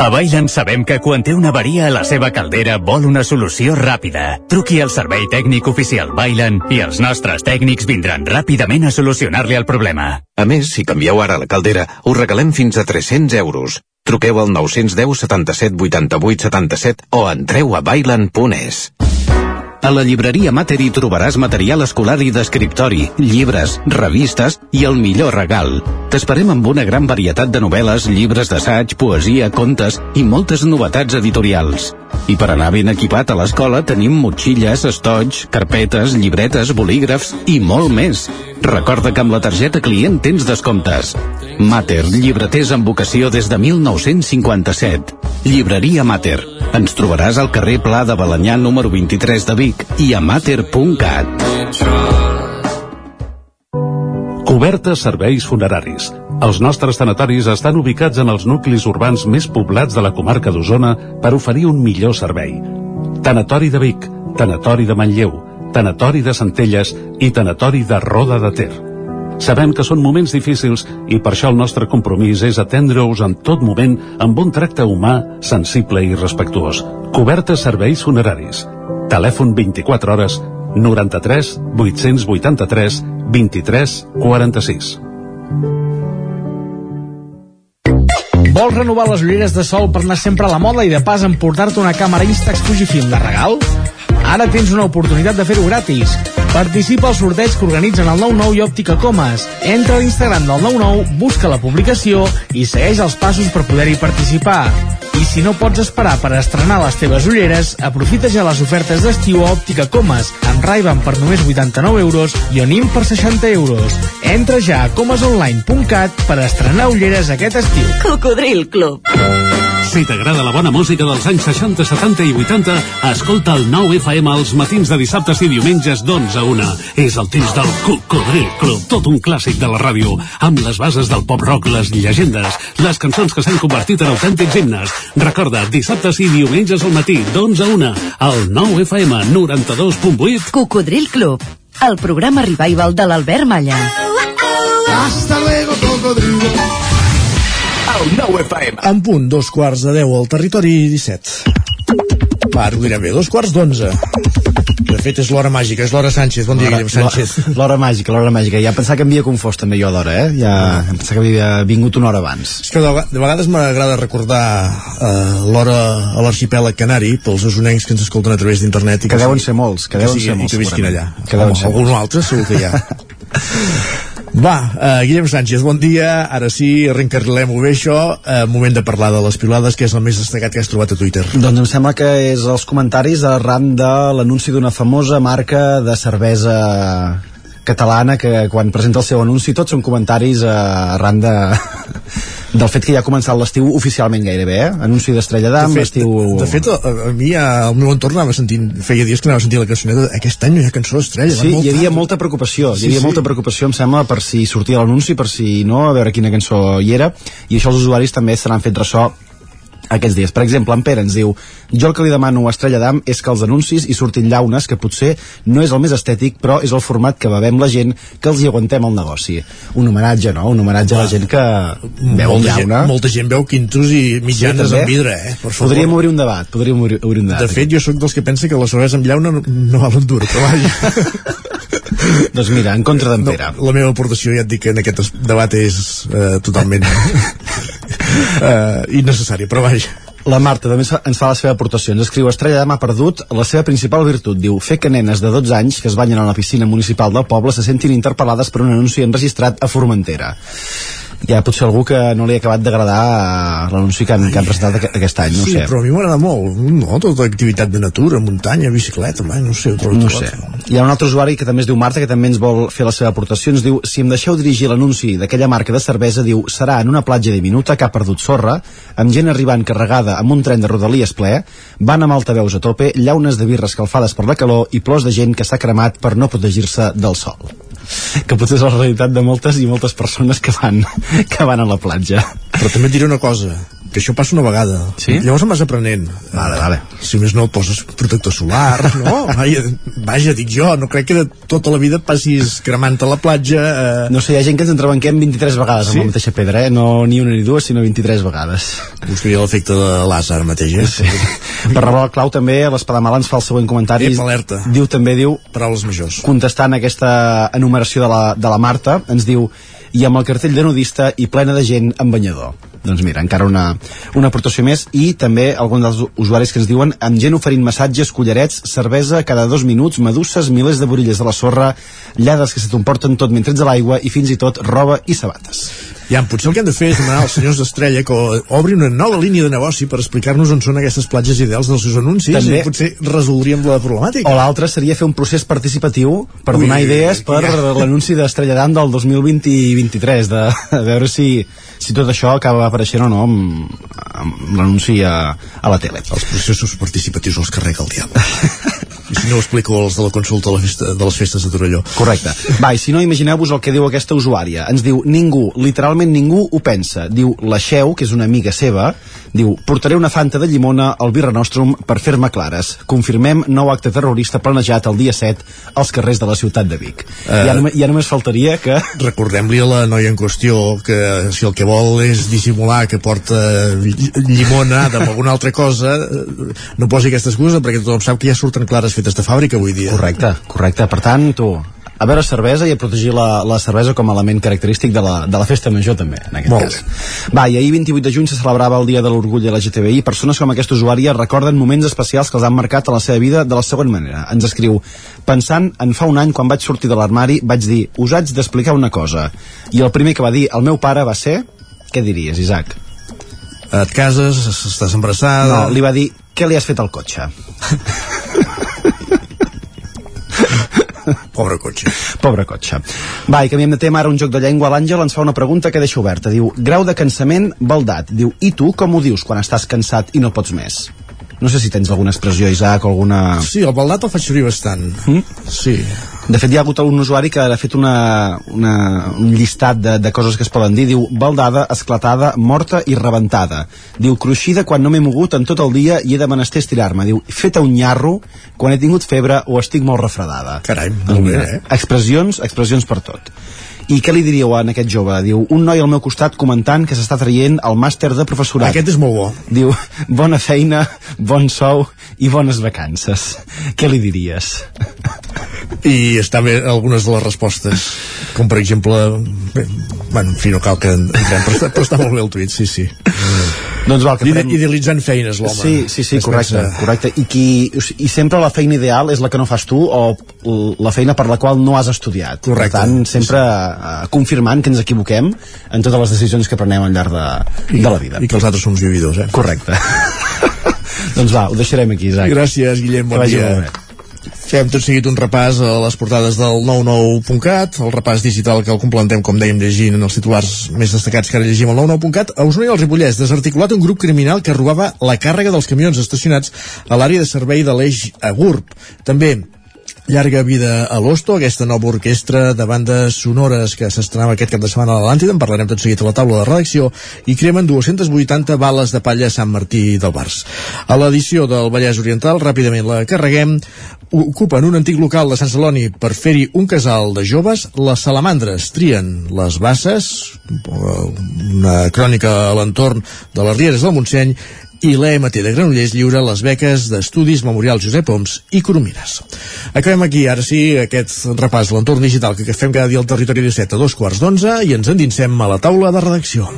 A Bailen sabem que quan té una avaria a la seva caldera vol una solució ràpida. Truqui al servei tècnic oficial Bailen i els nostres tècnics vindran ràpidament a solucionar-li el problema. A més, si canvieu ara la caldera, us regalem fins a 300 euros. Truqueu al 910 77 88 77 o entreu a bailen.es. A la llibreria Mater hi trobaràs material escolar i d'escriptori, llibres, revistes i el millor regal. T'esperem amb una gran varietat de novel·les, llibres d'assaig, poesia, contes i moltes novetats editorials. I per anar ben equipat a l'escola tenim motxilles, estoig, carpetes, llibretes, bolígrafs i molt més. Recorda que amb la targeta client tens descomptes. Mater, llibreters amb vocació des de 1957. Llibreria Mater. Ens trobaràs al carrer Pla de Balanyà número 23 de Vic i a mater.cat. Cobertes serveis funeraris. Els nostres tanatoris estan ubicats en els nuclis urbans més poblats de la comarca d'Osona per oferir un millor servei. Tanatori de Vic, Tanatori de Manlleu, Tanatori de Centelles i Tanatori de Roda de Ter. Sabem que són moments difícils i per això el nostre compromís és atendre-us en tot moment amb un tracte humà, sensible i respectuós. Cobertes serveis funeraris. Telèfon 24 hores 93 883 23 46. Vols renovar les ulleres de sol per anar sempre a la moda i de pas emportar-te una càmera Instax Fujifilm de regal? Ara tens una oportunitat de fer-ho gratis. Participa al sorteig que organitzen el 99 i Òptica Comas. Entra a l'Instagram del 99, busca la publicació i segueix els passos per poder-hi participar. I si no pots esperar per estrenar les teves ulleres, aprofita ja les ofertes d'estiu a Òptica Comas, amb ray per només 89 euros i Onim per 60 euros. Entra ja a comasonline.cat per estrenar ulleres aquest estiu. Cocodril Club. Si t'agrada la bona música dels anys 60, 70 i 80, escolta el 9 FM als matins de dissabtes i diumenges d'11 a 1. És el temps del Cocodril Club, tot un clàssic de la ràdio, amb les bases del pop-rock, les llegendes, les cançons que s'han convertit en autèntics himnes. Recorda, dissabtes i diumenges al matí, d'11 a 1, al 9 FM 92.8. Cocodril Club, el programa revival de l'Albert Malla. Hasta luego, cocodrilo. El 9 FM. En punt, dos quarts de 10 al territori 17. Va, ara ho direm bé, dos quarts d'onze. De fet, és l'hora màgica, és l'hora Sánchez. Bon dia, Guillem Sánchez. L'hora màgica, l'hora màgica. Ja pensava que m'havia confós també jo d'hora, eh? Ja em pensava que havia vingut una hora abans. És que de, de vegades m'agrada recordar uh, l'hora a l'arxipèlag canari pels osonencs que ens escolten a través d'internet. i Que deuen sigui- ser molts, que deuen sigui- ser molts, I que visquin allà. Que deuen Home, ser molts. altre segur que hi ha. Va, uh, Guillem Sánchez, bon dia. Ara sí, reencarrilem-ho bé, això. Uh, moment de parlar de les pilades, que és el més destacat que has trobat a Twitter. Doncs em sembla que és els comentaris arran de l'anunci d'una famosa marca de cervesa catalana que quan presenta el seu anunci tots són comentaris eh, arran de, del fet que ja ha començat l'estiu oficialment gairebé, eh? Anunci d'Estrella d'Am, de fet, estiu... de fet a, a mi a, al meu entorn anava sentint, feia dies que anava sentint la cançoneta aquest any no hi ha cançó d'estrella Sí, hi havia tard. molta preocupació, Sí, hi havia sí. molta preocupació, em sembla, per si sortia l'anunci, per si no, a veure quina cançó hi era, i això els usuaris també se n'han fet ressò aquests dies. Per exemple, en Pere ens diu jo el que li demano a Estrella d'Am és que els anuncis hi surtin llaunes, que potser no és el més estètic, però és el format que bevem la gent que els hi aguantem el negoci. Un homenatge, no? Un homenatge a la gent que veu molta gent, llauna. molta gent veu quintos i mitjanes també. amb vidre, eh? Per favor. Podríem obrir un debat, podríem obrir, obrir un debat. De fet, jo sóc dels que pensa que la cervesa amb llauna no, no val un duro, però vaja. doncs mira, en contra d'en Pere. No, la meva aportació ja et dic que en aquest es- debat és eh, totalment eh, innecessària, però vaja. La Marta també ens fa- la seva aportació. Ens escriu Estrella d'Am ha perdut la seva principal virtut. Diu, fer que nenes de 12 anys que es banyen a la piscina municipal del poble se sentin interpel·lades per un anunci enregistrat a Formentera. Hi ha potser algú que no li ha acabat d'agradar eh, l'anunci que, han, que han presentat aqu- aquest any, no sí, sé. però a mi m'agrada molt. No, tota activitat de natura, muntanya, bicicleta, va, no sé, ho trobo No sé. Hi ha un altre usuari que també es diu Marta, que també ens vol fer la seva aportació. Ens diu, si em deixeu dirigir l'anunci d'aquella marca de cervesa, diu, serà en una platja diminuta que ha perdut sorra, amb gent arribant carregada amb un tren de rodalies ple, van amb altaveus a tope, llaunes de birra escalfades per la calor i plors de gent que s'ha cremat per no protegir-se del sol. Que potser és la realitat de moltes i moltes persones que van, que van a la platja. Però també et diré una cosa, que això passa una vegada. Sí? Llavors em vas aprenent. Vale, vale. Si més no poses protector solar, no? Vaja, vaja, dic jo, no crec que de tota la vida passis cremant a la platja... Eh... No sé, hi ha gent que ens entrebanquem 23 vegades Sí? amb la mateixa pedra, eh? No ni una ni dues, sinó 23 vegades. Buscaria l'efecte de l'asa ara mateix, eh? Sí. Per reblar el clau també, l'Espadamala ens fa el següent comentari. Ep, alerta. Diu també, diu... Paraules majors. Contestant aquesta enumeració de la, de la Marta, ens diu i amb el cartell de nudista i plena de gent amb banyador. Doncs mira, encara una, una aportació més i també alguns dels usuaris que ens diuen amb gent oferint massatges, collarets, cervesa cada dos minuts, meduses, milers de borilles de la sorra, llades que se t'emporten tot mentre ets a l'aigua i fins i tot roba i sabates. Ja, potser el que hem de fer és demanar als senyors d'Estrella que obrin una nova línia de negoci per explicar-nos on són aquestes platges ideals dels seus anuncis També. i potser resoldríem la problemàtica. O l'altre seria fer un procés participatiu per Ui, donar idees per ja. l'anunci d'Estrella d'Am del 2020 i 23, de, a veure si, si tot això acaba apareixent o no amb, amb l'anunci a, a la tele. Els processos participatius els carrega el diable. I si no ho explico els de la consulta de, la festa, de les festes de Torelló. Correcte. Va, i si no, imagineu-vos el que diu aquesta usuària. Ens diu, ningú, literalment ningú ho pensa. Diu, la Xeu, que és una amiga seva, diu, portaré una fanta de llimona al Birra Nostrum per fer-me clares. Confirmem nou acte terrorista planejat el dia 7 als carrers de la ciutat de Vic. Eh. ja, només, ja només faltaria que... Recordem-li a la noia en qüestió que si el que vol és dissimular que porta lli- llimonada amb alguna altra cosa, eh, no posi aquesta excusa perquè tothom sap que ja surten clares fetes de fàbrica avui dia. Correcte, correcte. Per tant, tu, a veure cervesa i a protegir la, la cervesa com a element característic de la, de la festa major també, en aquest Molt cas. Va, i ahir 28 de juny se celebrava el Dia de l'Orgull LGTBI. Persones com aquesta usuària recorden moments especials que els han marcat a la seva vida de la següent manera. Ens escriu, pensant en fa un any quan vaig sortir de l'armari, vaig dir, us haig d'explicar una cosa. I el primer que va dir el meu pare va ser... Què diries, Isaac? Et cases, estàs embarassada... No, li va dir, què li has fet al cotxe? Pobre cotxe. Pobre cotxe. Va, i canviem de tema, ara un joc de llengua. L'Àngel ens fa una pregunta que deixa oberta. Diu, grau de cansament, baldat. Diu, i tu com ho dius quan estàs cansat i no pots més? No sé si tens alguna expressió, Isaac, o alguna... Sí, el baldat el faig servir bastant. Mm? Sí. De fet, hi ha hagut un usuari que ha fet una, una, un llistat de, de coses que es poden dir. Diu, baldada, esclatada, morta i rebentada. Diu, cruixida quan no m'he mogut en tot el dia i he de menester estirar-me. Diu, feta un nyarro quan he tingut febre o estic molt refredada. Carai, molt bé, eh? Expressions, expressions per tot. I què li diríeu a aquest jove? Diu, un noi al meu costat comentant que s'està traient el màster de professorat. Aquest és molt bo. Diu, bona feina, bon sou i bones vacances. Què li diries? I està bé algunes de les respostes. Com per exemple... Bé, bueno, en fi, no cal que entrem, però està, però està molt bé el tuit, sí, sí. Doncs val, que farem... Idealitzant feines, l'home. Sí, sí, sí, correcte, pensa- correcte. I, qui, I sempre la feina ideal és la que no fas tu o la feina per la qual no has estudiat. Correcte. Per tant, sempre eh, confirmant que ens equivoquem en totes les decisions que prenem al llarg de, de la vida. I que els altres som vividors, eh? Correcte. doncs va, ho deixarem aquí, Isaac. Gràcies, Guillem, bon dia. bé. Fem tot seguit un repàs a les portades del 99.cat, el repàs digital que el complementem, com dèiem, llegint en els titulars més destacats que ara llegim al 99.cat. A Osona i el Ripollès, desarticulat un grup criminal que robava la càrrega dels camions estacionats a l'àrea de servei de l'eix Agurb. També llarga vida a l'Osto, aquesta nova orquestra de bandes sonores que s'estrenava aquest cap de setmana a l'Atlàntida, en parlarem tot seguit a la taula de redacció, i cremen 280 bales de palla a Sant Martí del Bars. A l'edició del Vallès Oriental, ràpidament la carreguem, ocupen un antic local de Sant Celoni per fer-hi un casal de joves, les salamandres trien les basses, una crònica a l'entorn de les Rieres del Montseny, i l'EMT de Granollers lliura les beques d'estudis Memorial Josep Oms i Coromines. Acabem aquí, ara sí, aquest repàs l'entorn digital que fem cada dia al Territori 17 a dos quarts d'onze i ens endinsem a la taula de redacció.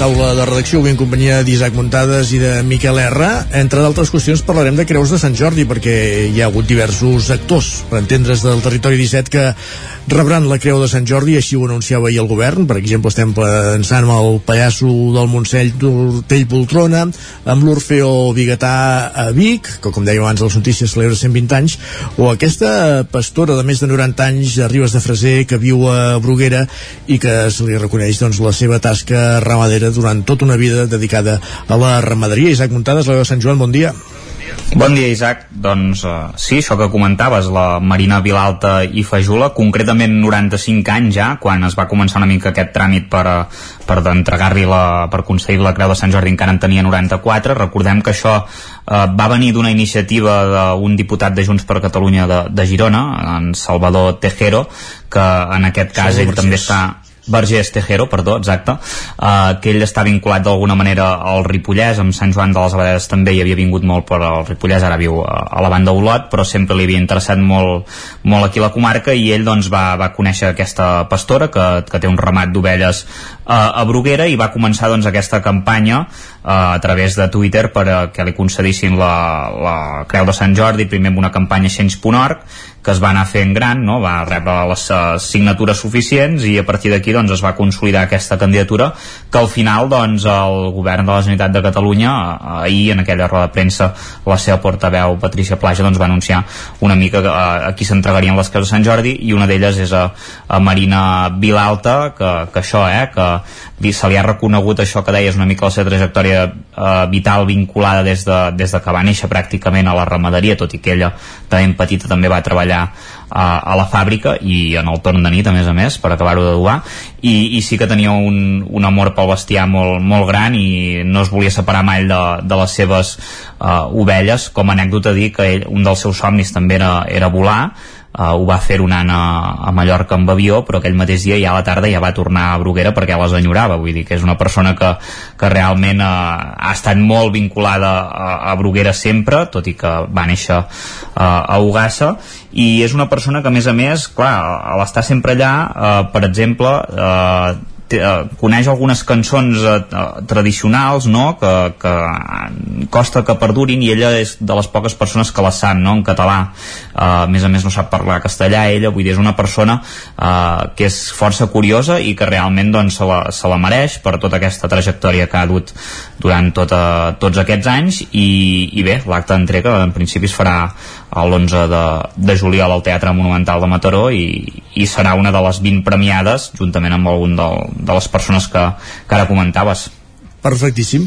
Taula de redacció avui en companyia d'Isaac Muntades i de Miquel R. Entre d'altres qüestions parlarem de Creus de Sant Jordi perquè hi ha hagut diversos actors, per entendre's del territori 17 que rebran la Creu de Sant Jordi, així ho anunciava ahir el govern. Per exemple, estem pensant amb el pallasso del Montseny d'Hortell Poltrona, amb l'Orfeo Bigatà a Vic, que com dèiem abans les notícies celebra 120 anys, o aquesta pastora de més de 90 anys a Ribes de Freser que viu a Bruguera i que se li reconeix doncs, la seva tasca ramadera durant tota una vida dedicada a la ramaderia. Isaac Muntades, la veu de Sant Joan, bon dia. Bon dia, Isaac. Doncs uh, sí, això que comentaves, la Marina Vilalta i Fajula, concretament 95 anys ja, quan es va començar una mica aquest tràmit per, uh, per entregar-li la, per concedir la Creu de Sant Jordi, encara en tenia 94. Recordem que això uh, va venir d'una iniciativa d'un diputat de Junts per Catalunya de, de Girona, en Salvador Tejero, que en aquest cas ell també està Vergés Tejero, perdó, exacte, uh, que ell està vinculat d'alguna manera al Ripollès, amb Sant Joan de les Abadeses també hi havia vingut molt per al Ripollès, ara viu a, a la banda Olot, però sempre li havia interessat molt, molt aquí la comarca i ell doncs va, va conèixer aquesta pastora que, que té un ramat d'ovelles uh, a Bruguera i va començar doncs aquesta campanya a través de Twitter per a que li concedissin la, la Creu de Sant Jordi, primer amb una campanya Change.org que es va anar fent gran, no? va rebre les uh, signatures suficients i a partir d'aquí doncs, es va consolidar aquesta candidatura que al final doncs, el govern de la Generalitat de Catalunya uh, ahir en aquella roda de premsa la seva portaveu Patricia Plaja doncs, va anunciar una mica uh, a qui s'entregarien les creus de Sant Jordi i una d'elles és a, a Marina Vilalta que, que això, eh, que se li ha reconegut això que deies una mica la seva trajectòria eh, vital vinculada des de, des de que va néixer pràcticament a la ramaderia, tot i que ella de ben petita també va treballar eh, a la fàbrica i en el torn de nit a més a més per acabar-ho d'adobar i, i sí que tenia un, un amor pel bestiar molt, molt gran i no es volia separar mai de, de les seves eh, ovelles. Com a anècdota dir que ell, un dels seus somnis també era, era volar Uh, ho va fer un any a, a Mallorca amb avió però aquell mateix dia ja a la tarda ja va tornar a Bruguera perquè les enyorava. Vull dir que és una persona que, que realment uh, ha estat molt vinculada a, a Bruguera sempre tot i que va néixer uh, a Ugassa i és una persona que a més a més clar, a l'estar sempre allà uh, per exemple uh, uh, coneix algunes cançons uh, tradicionals no? que, que costa que perdurin i ella és de les poques persones que les sap no? en català uh, a més a més no sap parlar castellà ella, vull dir, és una persona uh, que és força curiosa i que realment doncs, se, la, se la mereix per tota aquesta trajectòria que ha dut durant tota, tots aquests anys i, i bé, l'acte d'entrega en principi es farà l'11 de, de juliol al Teatre Monumental de Mataró i, i serà una de les 20 premiades juntament amb algun del, de les persones que, que ara comentaves Perfectíssim.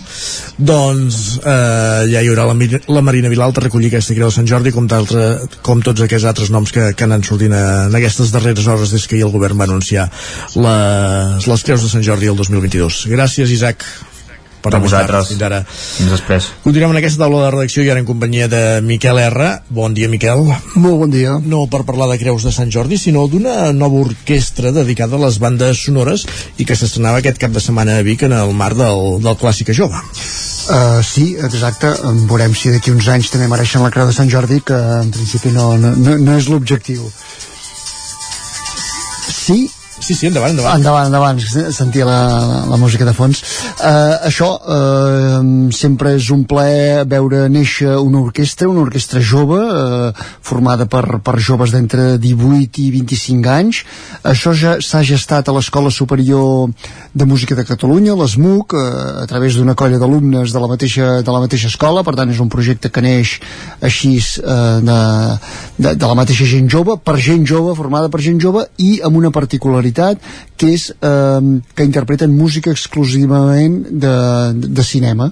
Doncs eh, ja hi haurà la, la Marina Vilalta a recollir aquesta creu de Sant Jordi com, com tots aquests altres noms que, que anat sortint en aquestes darreres hores des que ahir el govern va anunciar les, les creus de Sant Jordi el 2022. Gràcies, Isaac per a vosaltres. Fins ara. Fins després. Continuem en aquesta taula de redacció i ara en companyia de Miquel R. Bon dia, Miquel. Molt bon dia. No per parlar de Creus de Sant Jordi, sinó d'una nova orquestra dedicada a les bandes sonores i que s'estrenava aquest cap de setmana a Vic en el marc del, del Clàssica Jove. Uh, sí, exacte. Veurem si d'aquí uns anys també mereixen la Creu de Sant Jordi, que en principi no, no, no és l'objectiu. Sí, Sí, sí, endavant, endavant. Endavant, endavant, sentia la, la, la música de fons. Uh, això uh, sempre és un plaer veure néixer una orquestra, una orquestra jove, uh, formada per, per joves d'entre 18 i 25 anys. Això ja s'ha gestat a l'Escola Superior de Música de Catalunya, l'ESMUC, uh, a través d'una colla d'alumnes de, la mateixa, de la mateixa escola, per tant és un projecte que neix així uh, de, de, de la mateixa gent jove, per gent jove, formada per gent jove, i amb una particularitat qualitat que és eh, que interpreten música exclusivament de, de cinema.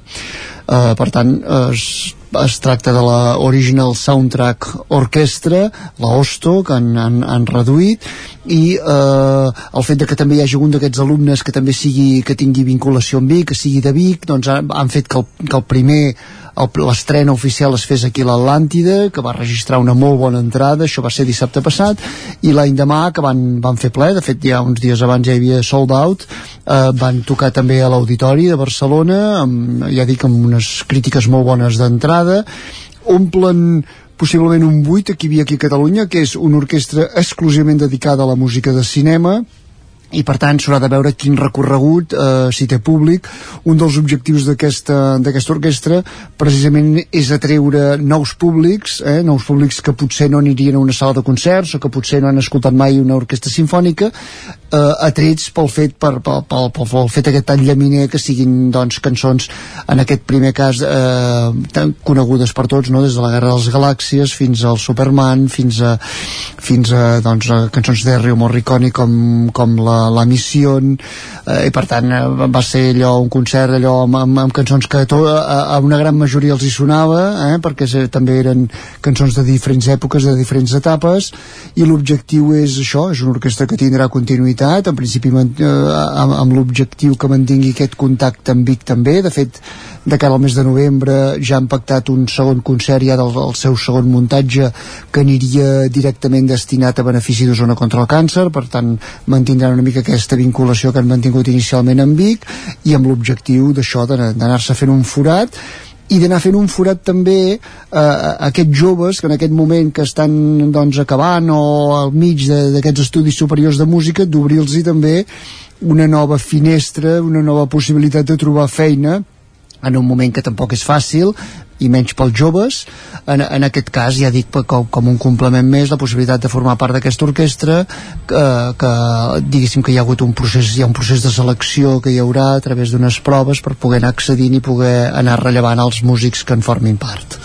Eh, per tant es, es tracta de la Original Soundtrack Orchestra, la OSTO, que han, han, han reduït, i eh, el fet de que també hi hagi un d'aquests alumnes que també sigui que tingui vinculació amb Vic, que sigui de Vic, doncs han, han fet que el, que el primer l'estrena oficial es fes aquí a l'Atlàntida, que va registrar una molt bona entrada, això va ser dissabte passat, i l'any demà que van, van fer ple, de fet ja uns dies abans ja hi havia sold out, eh, van tocar també a l'Auditori de Barcelona, amb, ja dic, amb unes crítiques molt bones d'entrada, omplen possiblement un buit que hi havia aquí a Catalunya, que és una orquestra exclusivament dedicada a la música de cinema, i per tant s'haurà de veure quin recorregut eh, si té públic un dels objectius d'aquesta orquestra precisament és atreure nous públics eh, nous públics que potser no anirien a una sala de concerts o que potser no han escoltat mai una orquestra sinfònica eh, atrets pel fet per, pel, pel, pel, fet aquest tan llaminer que siguin doncs, cançons en aquest primer cas eh, tan conegudes per tots no? des de la Guerra de les Galàxies fins al Superman fins a, fins a, doncs, a cançons de Rio Morricone com, com la la missió eh, i per tant eh, va ser allò un concert allò amb, amb, amb cançons que to, a, a una gran majoria els hi sonava eh, perquè se, també eren cançons de diferents èpoques, de diferents etapes i l'objectiu és això és una orquestra que tindrà continuïtat. En principi eh, amb, amb l'objectiu que mantingui aquest contacte amb Vic també. De fet de cara al mes de novembre ja han pactat un segon concert ja del, del seu segon muntatge que aniria directament destinat a benefici d'Osona contra el càncer. Per tant mantindran una mica aquesta vinculació que han mantingut inicialment amb Vic i amb l'objectiu d'això d'anar-se fent un forat i d'anar fent un forat també eh, a aquests joves que en aquest moment que estan doncs, acabant o al mig d'aquests estudis superiors de música d'obrir-los també una nova finestra, una nova possibilitat de trobar feina en un moment que tampoc és fàcil i menys pels joves. En, en aquest cas ja dic com, com un complement més la possibilitat de formar part d'aquesta orquestra que, que diguéssim que hi ha hagut un procés hi ha un procés de selecció que hi haurà a través d'unes proves per poder anar accedint i poder anar rellevant els músics que en formin part.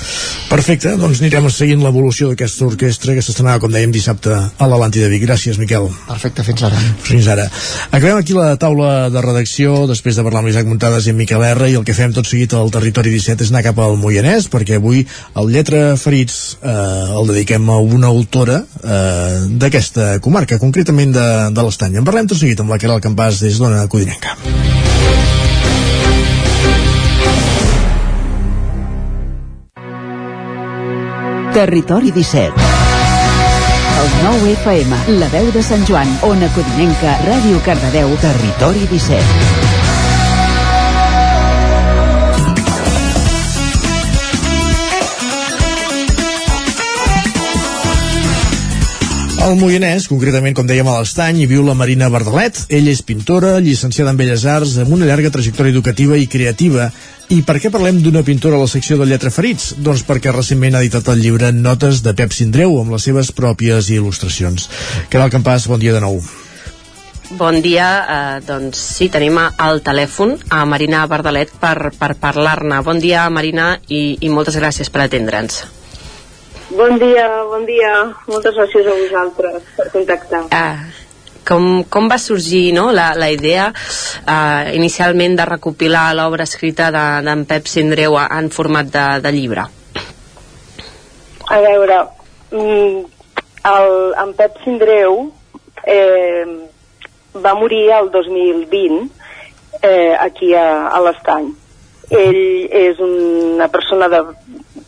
Perfecte, doncs anirem seguint l'evolució d'aquesta orquestra que s'estrenava com dèiem dissabte a l'Alanti de Vic, gràcies Miquel. Perfecte, fins ara. Fins ara. Acabem aquí la taula de redacció després de parlar amb l'Isaac Muntades i amb Miquel R i el que fem tot seguit al Territori 17 és anar cap al Moianès Moianès perquè avui el Lletra Ferits eh, el dediquem a una autora eh, d'aquesta comarca, concretament de, de l'Estany. En parlem tot seguit amb la Caral Campàs des d'Ona Codinenca. Territori 17 el 9 FM, la veu de Sant Joan, Ona Codinenca, Ràdio Cardedeu, Territori 17. Al Moianès, concretament, com dèiem, a l'Estany, hi viu la Marina Bardalet. Ella és pintora, llicenciada en Belles Arts, amb una llarga trajectòria educativa i creativa. I per què parlem d'una pintora a la secció de Lletra Ferits? Doncs perquè recentment ha editat el llibre Notes de Pep Sindreu, amb les seves pròpies il·lustracions. Caral Campàs, bon dia de nou. Bon dia, eh, doncs sí, tenim al telèfon a Marina Bardalet per, per parlar-ne. Bon dia, Marina, i, i moltes gràcies per atendre'ns. Bon dia, bon dia. Moltes gràcies a vosaltres per contactar. Ah, com, com va sorgir no, la, la idea eh, inicialment de recopilar l'obra escrita d'en de, Pep Sindreu en format de, de llibre? A veure, mm, el, en Pep Sindreu eh, va morir el 2020 eh, aquí a, a l'Estany. Ell és una persona de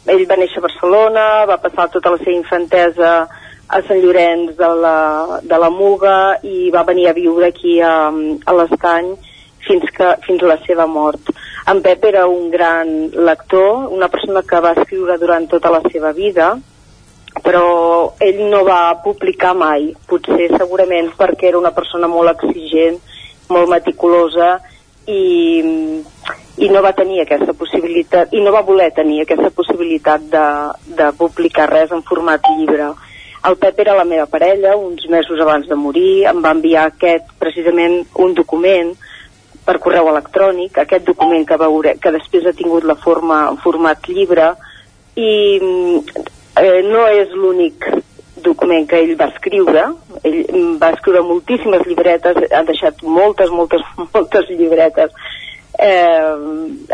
ell va néixer a Barcelona, va passar tota la seva infantesa a Sant Llorenç de la, de la Muga i va venir a viure aquí a, a l'Estany fins, que, fins a la seva mort. En Pep era un gran lector, una persona que va escriure durant tota la seva vida, però ell no va publicar mai, potser segurament perquè era una persona molt exigent, molt meticulosa i, i no va tenir aquesta possibilitat i no va voler tenir aquesta possibilitat de, de publicar res en format llibre. El Pep era la meva parella uns mesos abans de morir em va enviar aquest precisament un document per correu electrònic aquest document que, veure, que després ha tingut la forma en format llibre i eh, no és l'únic document que ell va escriure. Ell va escriure moltíssimes llibretes ha deixat moltes, moltes, moltes llibretes eh,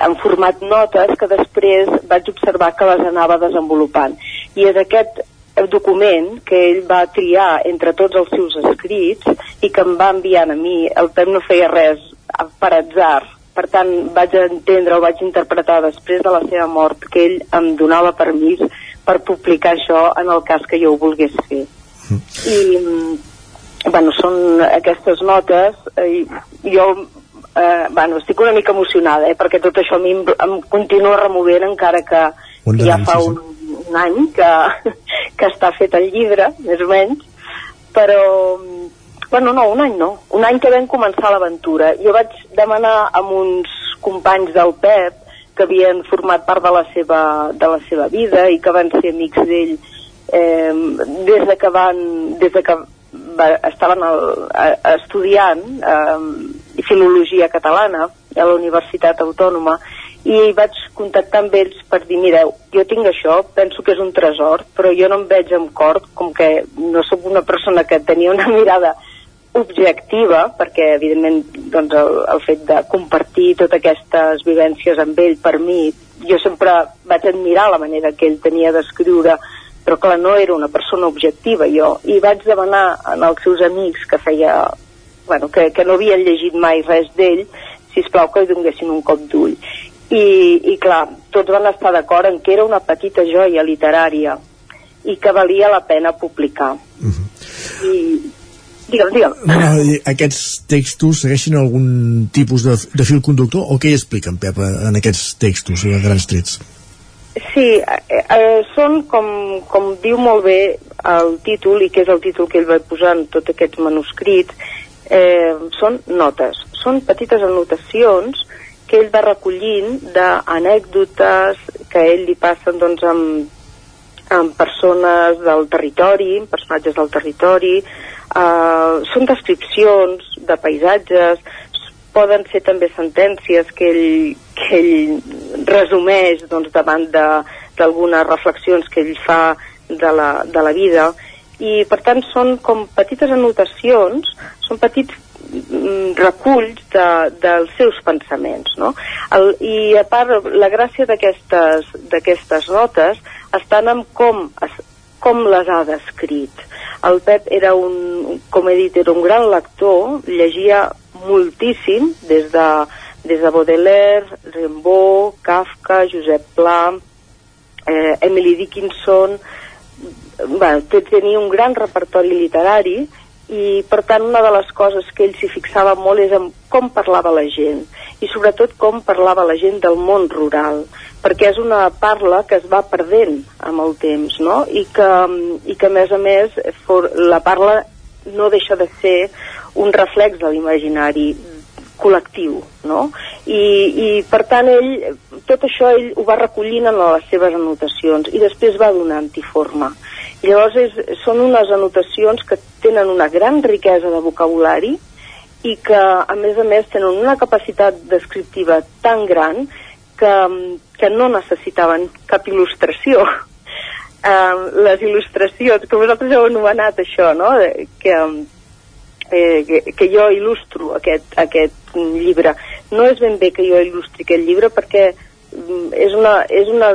en format notes que després vaig observar que les anava desenvolupant i és aquest document que ell va triar entre tots els seus escrits i que em va enviant a mi el Pep no feia res per atzar per tant vaig entendre o vaig interpretar després de la seva mort que ell em donava permís per publicar això en el cas que jo ho volgués fer. Mm. I, bueno, són aquestes notes, eh, jo eh, bueno, estic una mica emocionada, eh, perquè tot això a mi em, em continua removent encara que, que ja fa un, un any que, que està fet el llibre, més o menys, però bueno, no, un any no, un any que vam començar l'aventura. Jo vaig demanar amb uns companys del Pep que havien format part de la seva, de la seva vida i que van ser amics d'ell eh, des de que van des de que va, estaven el, a, estudiant eh, filologia catalana a la Universitat Autònoma i vaig contactar amb ells per dir, mireu, jo tinc això, penso que és un tresor, però jo no em veig amb cor, com que no sóc una persona que tenia una mirada objectiva, perquè evidentment doncs, el, el fet de compartir totes aquestes vivències amb ell per mi, jo sempre vaig admirar la manera que ell tenia d'escriure, però clar, no era una persona objectiva jo, i vaig demanar als seus amics que feia, bueno, que, que no havien llegit mai res d'ell, si plau que li donguessin un cop d'ull. I, I clar, tots van estar d'acord en que era una petita joia literària i que valia la pena publicar. Uh -huh. I, Digue'm, digue'm. No, aquests textos segueixen algun tipus de, de fil conductor o què hi expliquen, Pep, en aquests textos, a grans trets? Sí, eh, eh, són, com, com diu molt bé el títol, i que és el títol que ell va posar en tot aquest manuscrit, eh, són notes. Són petites anotacions que ell va recollint d'anècdotes que a ell li passen doncs, amb, amb persones del territori, personatges del territori, Uh, són descripcions de paisatges, poden ser també sentències que ell, que ell resumeix doncs, davant d'algunes reflexions que ell fa de la, de la vida i per tant són com petites anotacions, són petits mm, reculls de, dels seus pensaments no? El, i a part la gràcia d'aquestes notes estan en com, com les ha descrit el Pep era un, com he dit, era un gran lector, llegia moltíssim, des de, des de Baudelaire, Rimbaud, Kafka, Josep Pla, eh, Emily Dickinson, bueno, tenia un gran repertori literari i per tant una de les coses que ell s'hi fixava molt és en com parlava la gent i sobretot com parlava la gent del món rural perquè és una parla que es va perdent amb el temps no? I, que, i que a més a més for, la parla no deixa de ser un reflex de l'imaginari col·lectiu, no? I, I per tant ell, tot això ell ho va recollint en les seves anotacions i després va donant-hi forma. I llavors és, són unes anotacions que tenen una gran riquesa de vocabulari i que a més a més tenen una capacitat descriptiva tan gran que, que no necessitaven cap il·lustració. Uh, les il·lustracions, que vosaltres heu anomenat això, no? que, eh, que, que jo il·lustro aquest, aquest llibre. No és ben bé que jo il·lustri aquest llibre perquè mm, és una, és una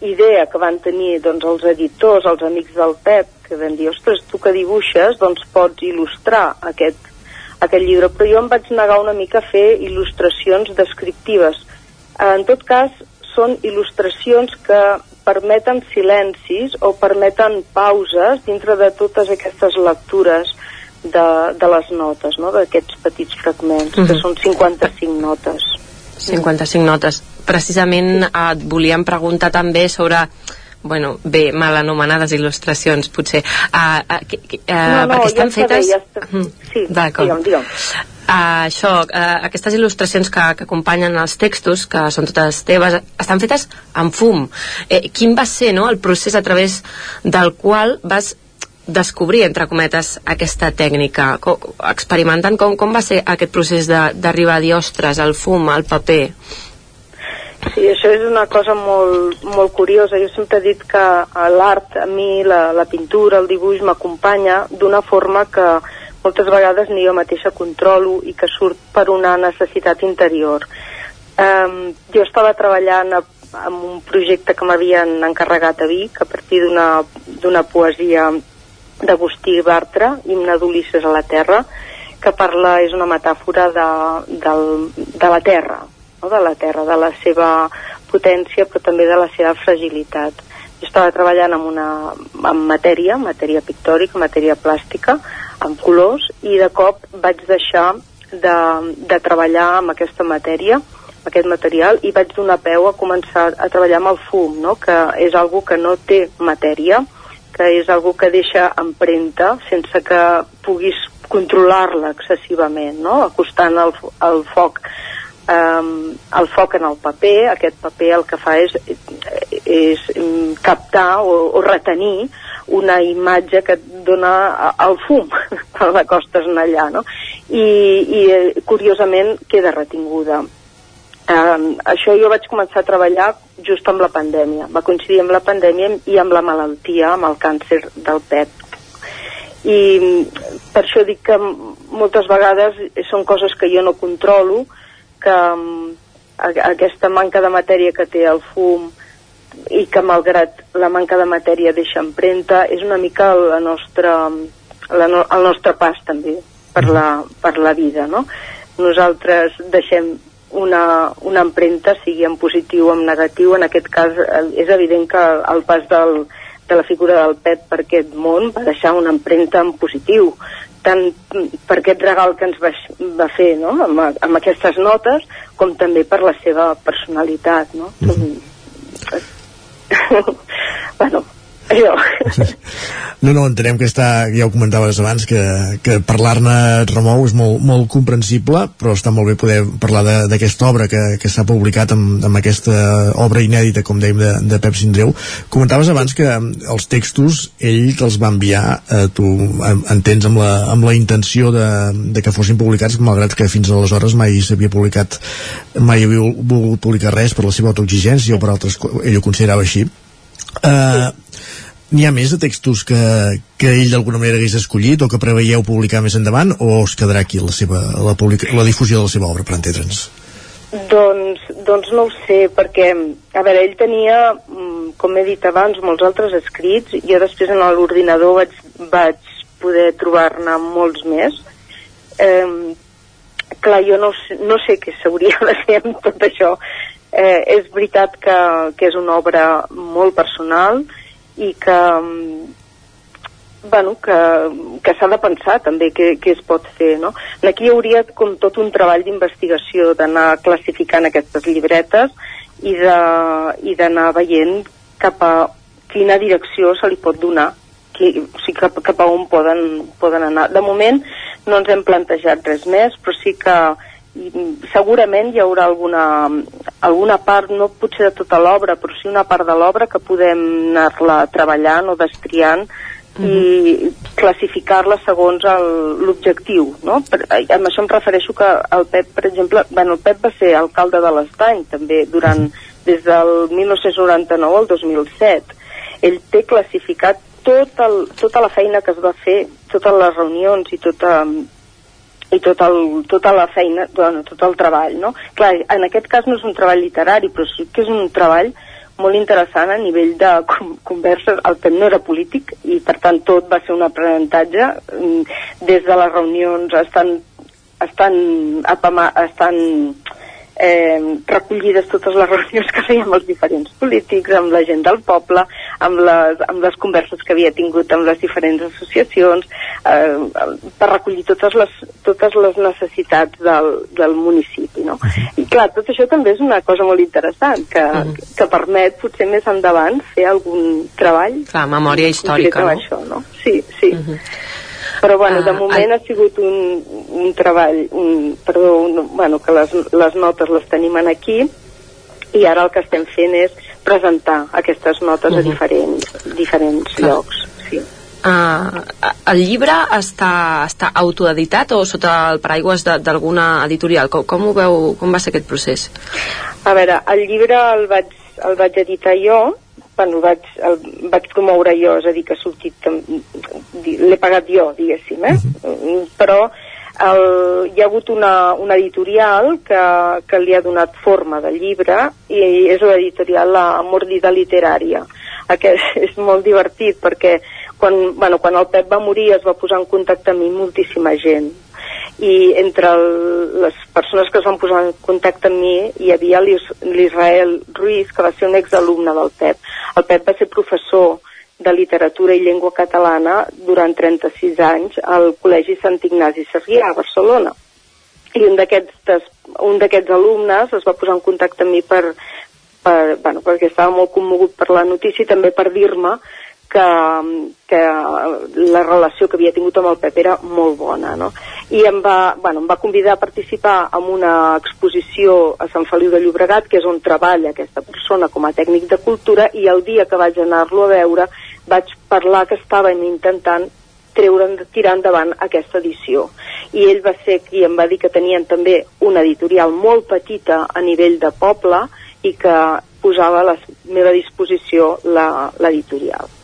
idea que van tenir doncs, els editors, els amics del Pep, que van dir, ostres, tu que dibuixes, doncs pots il·lustrar aquest, aquest llibre. Però jo em vaig negar una mica a fer il·lustracions descriptives. En tot cas, són il·lustracions que permeten silencis o permeten pauses dintre de totes aquestes lectures de, de les notes, no? d'aquests petits fragments, mm -hmm. que Mhm. són 55 notes. 55 notes. Precisament eh, et volíem preguntar també sobre bueno, bé, mal anomenades il·lustracions, potser. Uh, uh, uh, no, no, perquè ja estan bé, fetes... ja està... Mm, Sí, D'acord. digue'm, digue'm. Uh, això, uh, aquestes il·lustracions que, que acompanyen els textos, que són totes teves, estan fetes amb fum. Eh, quin va ser no, el procés a través del qual vas descobrir, entre cometes, aquesta tècnica? Com, experimentant com, com va ser aquest procés d'arribar a dir, ostres, el fum, el paper? Sí, això és una cosa molt, molt curiosa. Jo sempre he dit que l'art, a mi, la, la pintura, el dibuix, m'acompanya d'una forma que moltes vegades ni jo mateixa controlo i que surt per una necessitat interior. Um, jo estava treballant a, en un projecte que m'havien encarregat a Vic a partir d'una poesia d'Agustí Bartra, Himne d'Ulisses a la Terra, que parla, és una metàfora de, del, de la Terra, no? de la Terra, de la seva potència, però també de la seva fragilitat. Jo estava treballant amb, una, amb matèria, matèria pictòrica, matèria plàstica, amb colors, i de cop vaig deixar de, de treballar amb aquesta matèria, amb aquest material, i vaig donar peu a començar a treballar amb el fum, no? que és algo que no té matèria, que és algo que deixa empremta sense que puguis controlar-la excessivament, no? acostant el, el foc um, el foc en el paper, aquest paper el que fa és, és mm, captar o, o retenir una imatge que et dona el fum quan l'acostes allà, no? I, i eh, curiosament queda retinguda. Um, això jo vaig començar a treballar just amb la pandèmia. Va coincidir amb la pandèmia i amb la malaltia, amb el càncer del pet. I mm, per això dic que moltes vegades són coses que jo no controlo, que mm, a- aquesta manca de matèria que té el fum i que malgrat la manca de matèria deixa empremta és una mica la nostra, la no, el nostre pas també per la, per la vida no? nosaltres deixem una, una empremta sigui en positiu o en negatiu en aquest cas eh, és evident que el pas del, de la figura del pet per aquest món va deixar una empremta en positiu tant per aquest regal que ens va, va fer no? amb, amb aquestes notes com també per la seva personalitat no? bueno, això No, no, entenem que està, ja ho comentaves abans, que, que parlar-ne remou és molt, molt comprensible, però està molt bé poder parlar d'aquesta obra que, que s'ha publicat amb, amb aquesta obra inèdita, com dèiem, de, de Pep Sindreu. Comentaves abans que els textos ell te'ls va enviar, eh, tu en- entens amb la, amb la intenció de, de que fossin publicats, malgrat que fins aleshores mai s'havia publicat, mai havia volgut publicar res per la seva autoexigència o per altres, ell ho considerava així. Eh, N'hi ha més de textos que, que ell d'alguna manera hagués escollit o que preveieu publicar més endavant o es quedarà aquí la, seva, la, publica, la difusió de la seva obra, per entendre'ns? Doncs, doncs no ho sé, perquè, a veure, ell tenia, mm, com he dit abans, molts altres escrits, jo després en l'ordinador vaig, vaig poder trobar-ne molts més. Eh, clar, jo no, no sé què s'hauria de fer amb tot això. Eh, és veritat que, que és una obra molt personal i que, mm, bueno, que, que s'ha de pensar també què, què es pot fer, no? Aquí hi hauria com tot un treball d'investigació d'anar classificant aquestes llibretes i d'anar veient cap a quina direcció se li pot donar qui, o sigui, cap, cap a on poden, poden anar. De moment no ens hem plantejat res més, però sí que mm, segurament hi haurà alguna, alguna part, no potser de tota l'obra, però sí una part de l'obra que podem anar-la treballant o destriant i classificar-la segons l'objectiu, no? Per, amb això em refereixo que el Pep, per exemple, bueno, el Pep va ser alcalde de l'Estany també durant, des del 1999 al 2007. Ell té classificat tot el, tota la feina que es va fer, totes les reunions i tota, i tot el, tota la feina, bueno, tot el treball, no? Clar, en aquest cas no és un treball literari, però sí que és un treball molt interessant a nivell de com, converses. El Pep no era polític i, per tant, tot va ser un aprenentatge. mm, Des de les reunions estan, estan, estan eh, recollides totes les reunions que fèiem els diferents polítics, amb la gent del poble, amb les, amb les converses que havia tingut amb les diferents associacions, eh, per recollir totes les, totes les necessitats del, del municipi. No? I clar, tot això també és una cosa molt interessant, que, que permet potser més endavant fer algun treball. Clar, memòria històrica, amb no? Això, no? Sí, sí. Però bueno, de Ah, moment ha sigut un, un treball, un, perdó, un, bueno, que les, les notes les tenim en aquí i ara el que estem fent és presentar aquestes notes a Mhm. diferents, diferents llocs. Sí. Uh, el llibre està, està autoeditat o sota el paraigües de- d'alguna editorial? Com, com ho veu, com va ser aquest procés? A veure, el llibre el vaig, el vaig editar jo, bueno, el vaig, el vaig promoure jo, és a dir, que ha sortit, l'he pagat jo, diguéssim, eh? Mm, Però el, hi ha hagut una, una editorial que, que li ha donat forma de llibre i és l'editorial La Mordida Literària. Aquest és molt divertit perquè quan, bueno, quan el Pep va morir es va posar en contacte amb mi moltíssima gent i entre el, les persones que es van posar en contacte amb mi hi havia l'Is- l'Israel Ruiz, que va ser un exalumne del Pep. El Pep va ser professor de literatura i llengua catalana durant 36 anys al Col·legi Sant Ignasi Sarrià, a Barcelona. I un d'aquests alumnes es va posar en contacte amb mi per, per, bueno, perquè estava molt commogut per la notícia i també per dir-me que, que la relació que havia tingut amb el Pep era molt bona, no? I em va, bueno, em va convidar a participar en una exposició a Sant Feliu de Llobregat, que és on treballa aquesta persona com a tècnic de cultura, i el dia que vaig anar-lo a veure vaig parlar que estaven intentant treure, tirar endavant aquesta edició. I ell va ser qui em va dir que tenien també una editorial molt petita a nivell de poble i que posava a la meva disposició l'editorial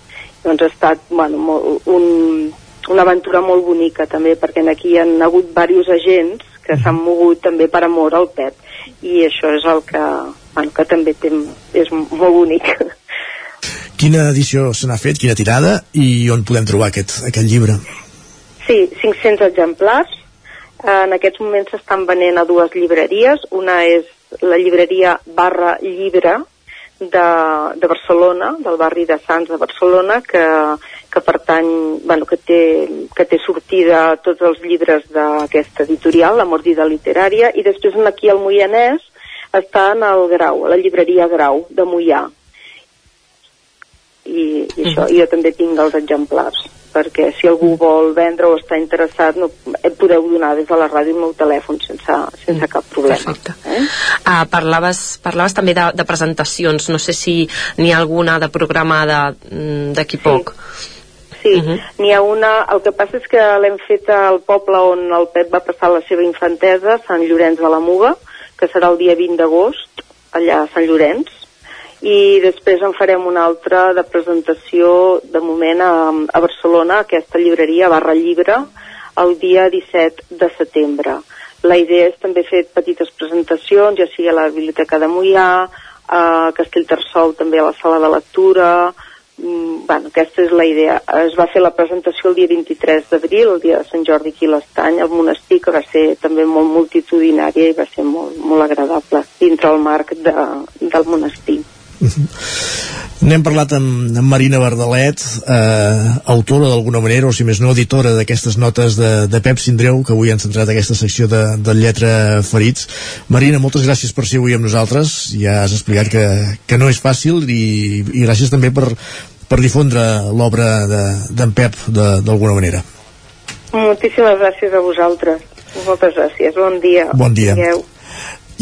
doncs ha estat bueno, molt, un, una aventura molt bonica també perquè aquí hi han hagut diversos agents que s'han mogut també per amor al Pep i això és el que, bueno, que també té, és molt bonic. Quina edició se n'ha fet, quina tirada i on podem trobar aquest, aquest llibre? Sí, 500 exemplars. En aquests moments s'estan venent a dues llibreries. Una és la llibreria Barra Llibre de, de Barcelona, del barri de Sants de Barcelona, que, que pertany, bueno, que té, que té sortida tots els llibres d'aquesta editorial, La Mordida Literària, i després aquí al Moianès està en el Grau, a la llibreria Grau de Moià. I, i això, jo també tinc els exemplars perquè si algú vol vendre o està interessat no, eh, podeu donar des de la ràdio el meu telèfon sense, sense cap problema. Eh? Uh, parlaves, parlaves també de, de presentacions, no sé si n'hi ha alguna de programada mm, d'aquí poc. Sí, n'hi ha una... El que passa és que l'hem fet al poble on el Pep va passar la seva infantesa, Sant Llorenç de la Muga, que serà el dia 20 d'agost, allà a Sant Llorenç, i després en farem una altra de presentació de moment a, a Barcelona, aquesta llibreria barra llibre, el dia 17 de setembre. La idea és també fer petites presentacions, ja sigui a la Biblioteca de Mollà, a Castellterçol també a la sala de lectura, mm, bueno, aquesta és la idea. Es va fer la presentació el dia 23 d'abril, el dia de Sant Jordi aquí a l'Estany, al monestir, que va ser també molt multitudinària i va ser molt, molt agradable dintre el marc de, del monestir. N'hem parlat amb, amb Marina Verdalet, eh, autora d'alguna manera, o si més no, editora d'aquestes notes de, de Pep Sindreu, que avui han centrat aquesta secció de, de Lletra Ferits. Marina, moltes gràcies per ser avui amb nosaltres. Ja has explicat que, que no és fàcil i, i gràcies també per, per difondre l'obra d'en de, Pep d'alguna manera. Moltíssimes gràcies a vosaltres. Moltes gràcies. Bon dia. Bon dia. Digueu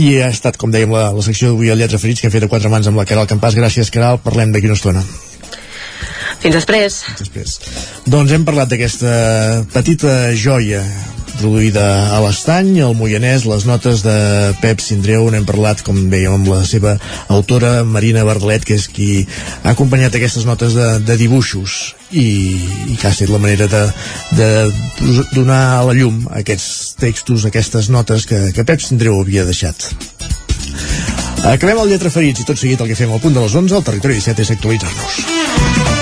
i ha estat, com dèiem, la, la secció d'avui al Lletra Ferits que hem fet a quatre mans amb la Caral Campàs. Gràcies Caral, parlem d'aquí una estona fins després. Fins després. Doncs hem parlat d'aquesta petita joia produïda a l'Estany, al Moianès, les notes de Pep Sindreu, n'hem parlat, com dèiem, amb la seva autora, Marina Bardelet, que és qui ha acompanyat aquestes notes de, de dibuixos i, i que ha estat la manera de, de donar a la llum aquests textos, aquestes notes que, que Pep Sindreu havia deixat. Acabem el Lletra Ferits i tot seguit el que fem al punt de les 11 al Territori 17 és actualitzar-nos.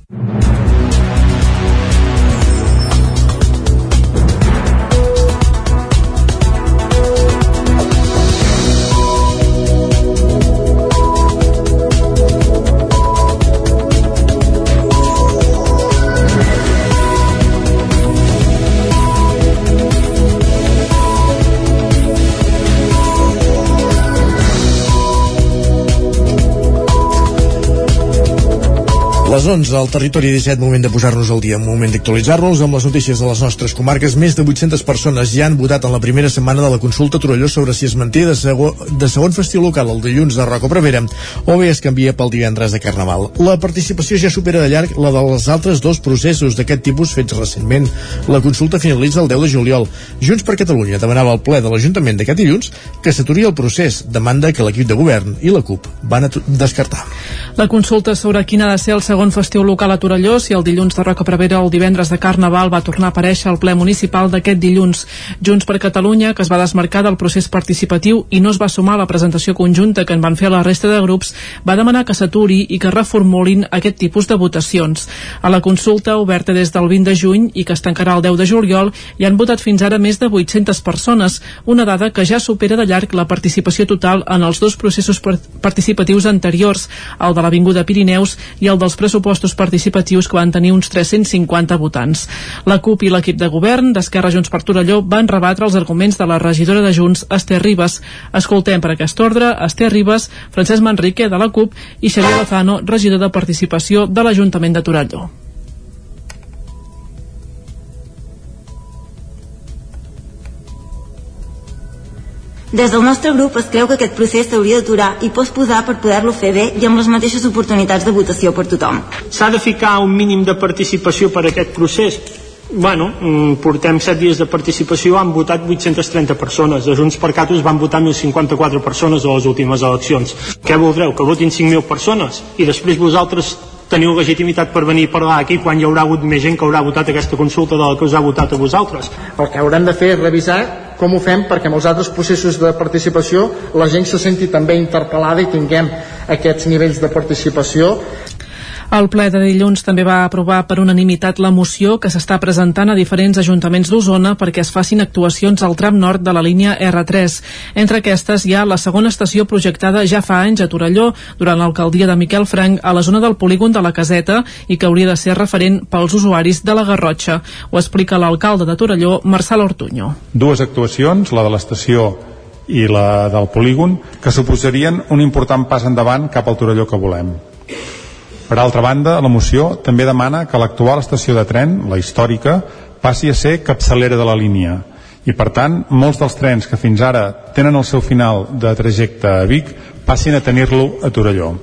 Les 11 al territori 17, moment de posar-nos al dia, moment d'actualitzar-nos amb les notícies de les nostres comarques. Més de 800 persones ja han votat en la primera setmana de la consulta Torelló sobre si es manté de, segon, de segon festiu local el dilluns de Roca Prevera o bé es canvia pel divendres de Carnaval. La participació ja supera de llarg la dels altres dos processos d'aquest tipus fets recentment. La consulta finalitza el 10 de juliol. Junts per Catalunya demanava al ple de l'Ajuntament d'aquest dilluns que s'aturi el procés, demanda que l'equip de govern i la CUP van descartar. La consulta sobre quin ha de ser el segon segon festiu local a Torelló si el dilluns de Roca Prevera el divendres de Carnaval va tornar a aparèixer al ple municipal d'aquest dilluns. Junts per Catalunya, que es va desmarcar del procés participatiu i no es va sumar a la presentació conjunta que en van fer la resta de grups, va demanar que s'aturi i que reformulin aquest tipus de votacions. A la consulta, oberta des del 20 de juny i que es tancarà el 10 de juliol, hi han votat fins ara més de 800 persones, una dada que ja supera de llarg la participació total en els dos processos participatius anteriors, el de l'Avinguda Pirineus i el dels pressupostos participatius que van tenir uns 350 votants. La CUP i l'equip de govern d'Esquerra Junts per Torelló van rebatre els arguments de la regidora de Junts, Esther Ribas. Escoltem per aquest ordre Esther Ribas, Francesc Manrique de la CUP i Xavier Lozano, regidor de Participació de l'Ajuntament de Torelló. Des del nostre grup es creu que aquest procés s'hauria d'aturar i posposar per poder-lo fer bé i amb les mateixes oportunitats de votació per tothom. S'ha de ficar un mínim de participació per a aquest procés. Bueno, mm, portem 7 dies de participació, han votat 830 persones. A Junts per Catos van votar 1.054 persones a les últimes eleccions. Què voldreu? Que votin 5.000 persones? I després vosaltres teniu legitimitat per venir a parlar aquí quan hi haurà hagut més gent que haurà votat aquesta consulta de la que us ha votat a vosaltres. El que haurem de fer és revisar com ho fem perquè en els altres processos de participació la gent se senti també interpel·lada i tinguem aquests nivells de participació el ple de dilluns també va aprovar per unanimitat la moció que s'està presentant a diferents ajuntaments d'Osona perquè es facin actuacions al tram nord de la línia R3. Entre aquestes hi ha la segona estació projectada ja fa anys a Torelló durant l'alcaldia de Miquel Frank a la zona del polígon de la Caseta i que hauria de ser referent pels usuaris de la Garrotxa. Ho explica l'alcalde de Torelló, Marçal Ortuño. Dues actuacions, la de l'estació i la del polígon, que suposarien un important pas endavant cap al Torelló que volem. Per altra banda, la moció també demana que l'actual estació de tren, la històrica, passi a ser capçalera de la línia i per tant molts dels trens que fins ara tenen el seu final de trajecte a Vic passin a tenir-lo a Torelló.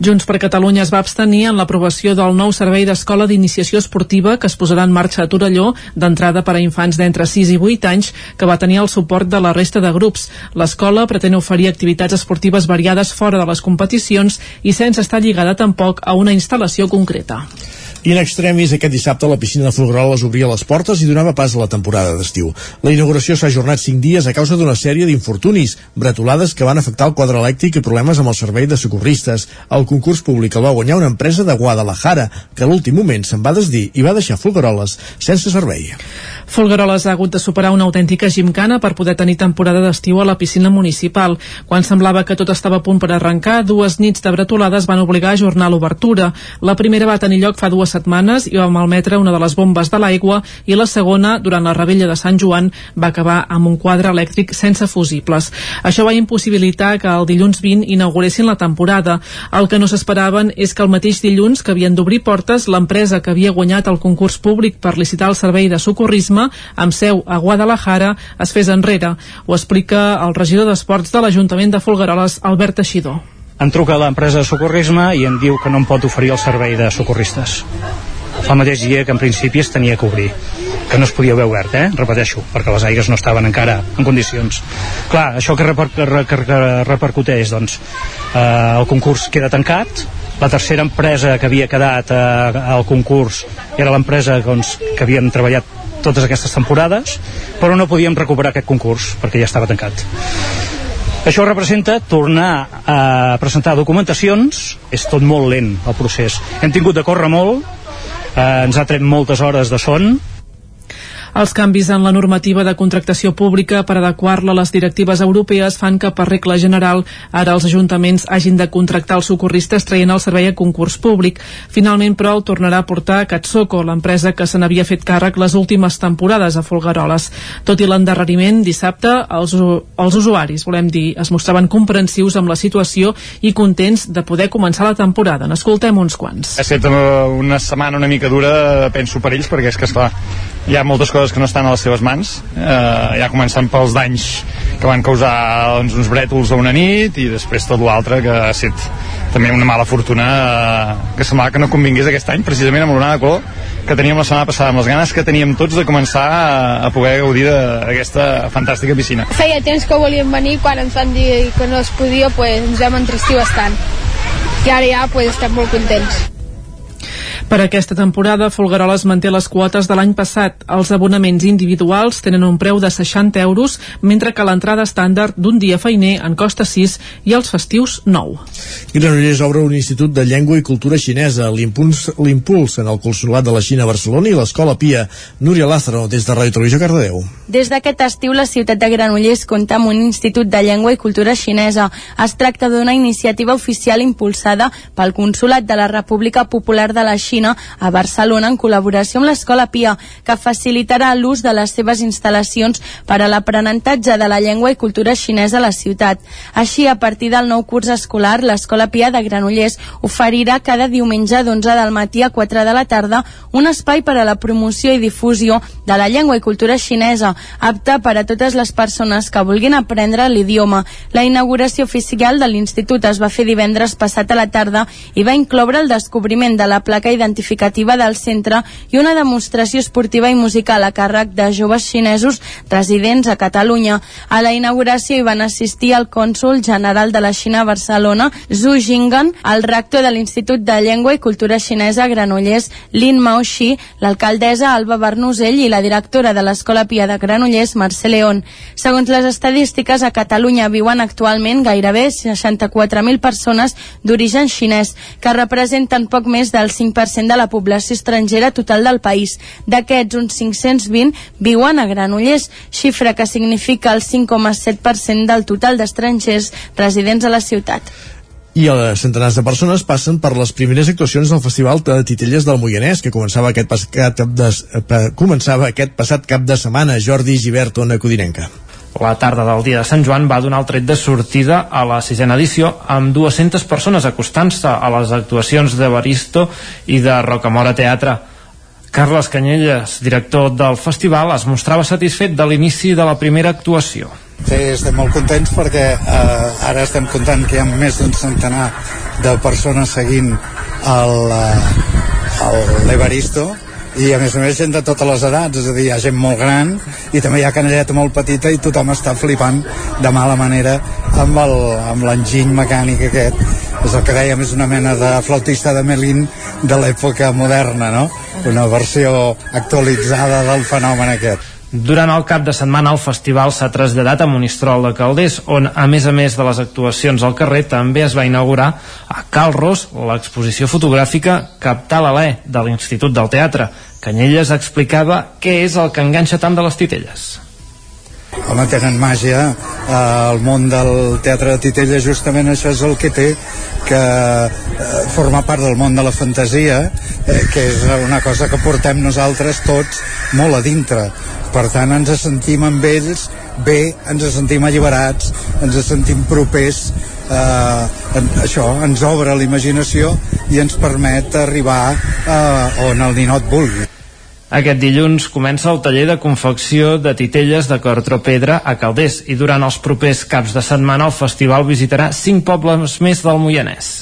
Junts per Catalunya es va abstenir en l'aprovació del nou servei d'escola d'iniciació esportiva que es posarà en marxa a Torelló d'entrada per a infants d'entre 6 i 8 anys que va tenir el suport de la resta de grups. L'escola pretén oferir activitats esportives variades fora de les competicions i sense estar lligada tampoc a una instal·lació concreta. I en extremis, aquest dissabte la piscina de Folgueroles obria les portes i donava pas a la temporada d'estiu. La inauguració s'ha ajornat 5 dies a causa d'una sèrie d'infortunis, bretolades que van afectar el quadre elèctric i problemes amb el servei de socorristes. El concurs públic el va guanyar una empresa de Guadalajara, que a l'últim moment se'n va desdir i va deixar Folgueroles sense servei. Folgueroles ha hagut de superar una autèntica gimcana per poder tenir temporada d'estiu a la piscina municipal. Quan semblava que tot estava a punt per arrencar, dues nits de bretolades van obligar a ajornar l'obertura. La primera va tenir lloc fa dues setmanes i va malmetre una de les bombes de l'aigua i la segona, durant la rebella de Sant Joan, va acabar amb un quadre elèctric sense fusibles. Això va impossibilitar que el dilluns 20 inauguressin la temporada. El que no s'esperaven és que el mateix dilluns que havien d'obrir portes, l'empresa que havia guanyat el concurs públic per licitar el servei de socorrisme, amb seu a Guadalajara, es fes enrere. Ho explica el regidor d'Esports de l'Ajuntament de Folgueroles, Albert Teixidor. Em truca l'empresa de socorrisme i em diu que no em pot oferir el servei de socorristes. El mateix dia que en principi es tenia que obrir que no es podia haver obert, eh? repeteixo, perquè les aigues no estaven encara en condicions. Clar, això que, reper que, que, que repercuteix, doncs, eh, el concurs queda tancat, la tercera empresa que havia quedat eh, al concurs era l'empresa doncs, que havíem treballat totes aquestes temporades, però no podíem recuperar aquest concurs perquè ja estava tancat. Això representa tornar a presentar documentacions, és tot molt lent el procés. Hem tingut de córrer molt, eh, ens ha tret moltes hores de son, els canvis en la normativa de contractació pública per adequar-la a les directives europees fan que, per regla general, ara els ajuntaments hagin de contractar els socorristes traient el servei a concurs públic. Finalment, però, el tornarà a portar Catsoco, l'empresa que se n'havia fet càrrec les últimes temporades a Folgueroles. Tot i l'endarreriment, dissabte, els, els usuaris, volem dir, es mostraven comprensius amb la situació i contents de poder començar la temporada. N'escoltem uns quants. Ha estat una setmana una mica dura, penso, per ells, perquè és que, esclar, hi ha moltes coses que no estan a les seves mans. Eh, ja començant pels danys que van causar doncs, uns brètols a una nit i després tot l'altre que ha estat també una mala fortuna eh, que semblava que no convingués aquest any precisament amb l'onada de color que teníem la setmana passada amb les ganes que teníem tots de començar a, a poder gaudir d'aquesta fantàstica piscina. Feia temps que volíem venir quan ens van dir que no es podia pues, ens vam entrestir bastant. I ara ja pues, estem molt contents per aquesta temporada, Folgueroles manté les quotes de l'any passat. Els abonaments individuals tenen un preu de 60 euros, mentre que l'entrada estàndard d'un dia feiner en costa 6 i els festius 9. Granollers obre un institut de llengua i cultura xinesa. L'impuls en el Consolat de la Xina a Barcelona i l'Escola Pia. Núria Lázaro, des de Ràdio Televisió Cardedeu. Des d'aquest estiu, la ciutat de Granollers compta amb un institut de llengua i cultura xinesa. Es tracta d'una iniciativa oficial impulsada pel Consolat de la República Popular de la Xina Xina a Barcelona en col·laboració amb l'Escola Pia, que facilitarà l'ús de les seves instal·lacions per a l'aprenentatge de la llengua i cultura xinesa a la ciutat. Així, a partir del nou curs escolar, l'Escola Pia de Granollers oferirà cada diumenge d'11 del matí a 4 de la tarda un espai per a la promoció i difusió de la llengua i cultura xinesa, apta per a totes les persones que vulguin aprendre l'idioma. La inauguració oficial de l'institut es va fer divendres passat a la tarda i va incloure el descobriment de la placa identificativa del centre i una demostració esportiva i musical a càrrec de joves xinesos residents a Catalunya. A la inauguració hi van assistir el cònsul general de la Xina a Barcelona, Zhu Jinggan, el rector de l'Institut de Llengua i Cultura Xinesa Granollers, Lin Maoxi, l'alcaldessa Alba Bernusell i la directora de l'Escola Pia de Granollers, Mercè León. Segons les estadístiques, a Catalunya viuen actualment gairebé 64.000 persones d'origen xinès, que representen poc més del 5% de la població estrangera total del país. D'aquests, uns 520 viuen a Granollers, xifra que significa el 5,7% del total d'estrangers residents a la ciutat i a centenars de persones passen per les primeres actuacions del Festival de Titelles del Moianès, que començava aquest, pas, cap de, eh, començava aquest passat cap de setmana. Jordi Givert, Ona Codinenca. La tarda del dia de Sant Joan va donar el tret de sortida a la sisena edició amb 200 persones acostant-se a les actuacions de Baristo i de Rocamora Teatre. Carles Canyelles, director del festival, es mostrava satisfet de l'inici de la primera actuació. Sí, estem molt contents perquè eh, ara estem comptant que hi ha més d'un centenar de persones seguint l'Evaristo i a més a més gent de totes les edats, és a dir, hi ha gent molt gran i també hi ha canelleta molt petita i tothom està flipant de mala manera amb l'enginy mecànic aquest és el que dèiem, és una mena de flautista de Melin de l'època moderna, no? Una versió actualitzada del fenomen aquest. Durant el cap de setmana el festival s'ha traslladat a Monistrol de Calders, on, a més a més de les actuacions al carrer, també es va inaugurar a Calros l'exposició fotogràfica Captar l'Alè de l'Institut del Teatre. Canyelles explicava què és el que enganxa tant de les titelles. Home, tenen màgia. Eh, el món del teatre de Titella justament això és el que té, que eh, forma part del món de la fantasia, eh, que és una cosa que portem nosaltres tots molt a dintre. Per tant, ens sentim amb ells bé, ens sentim alliberats, ens sentim propers, eh, en, això ens obre l'imaginació i ens permet arribar eh, on el ninot vulgui. Aquest dilluns comença el taller de confecció de titelles de cartropedra a Calders i durant els propers caps de setmana el festival visitarà cinc pobles més del Moianès.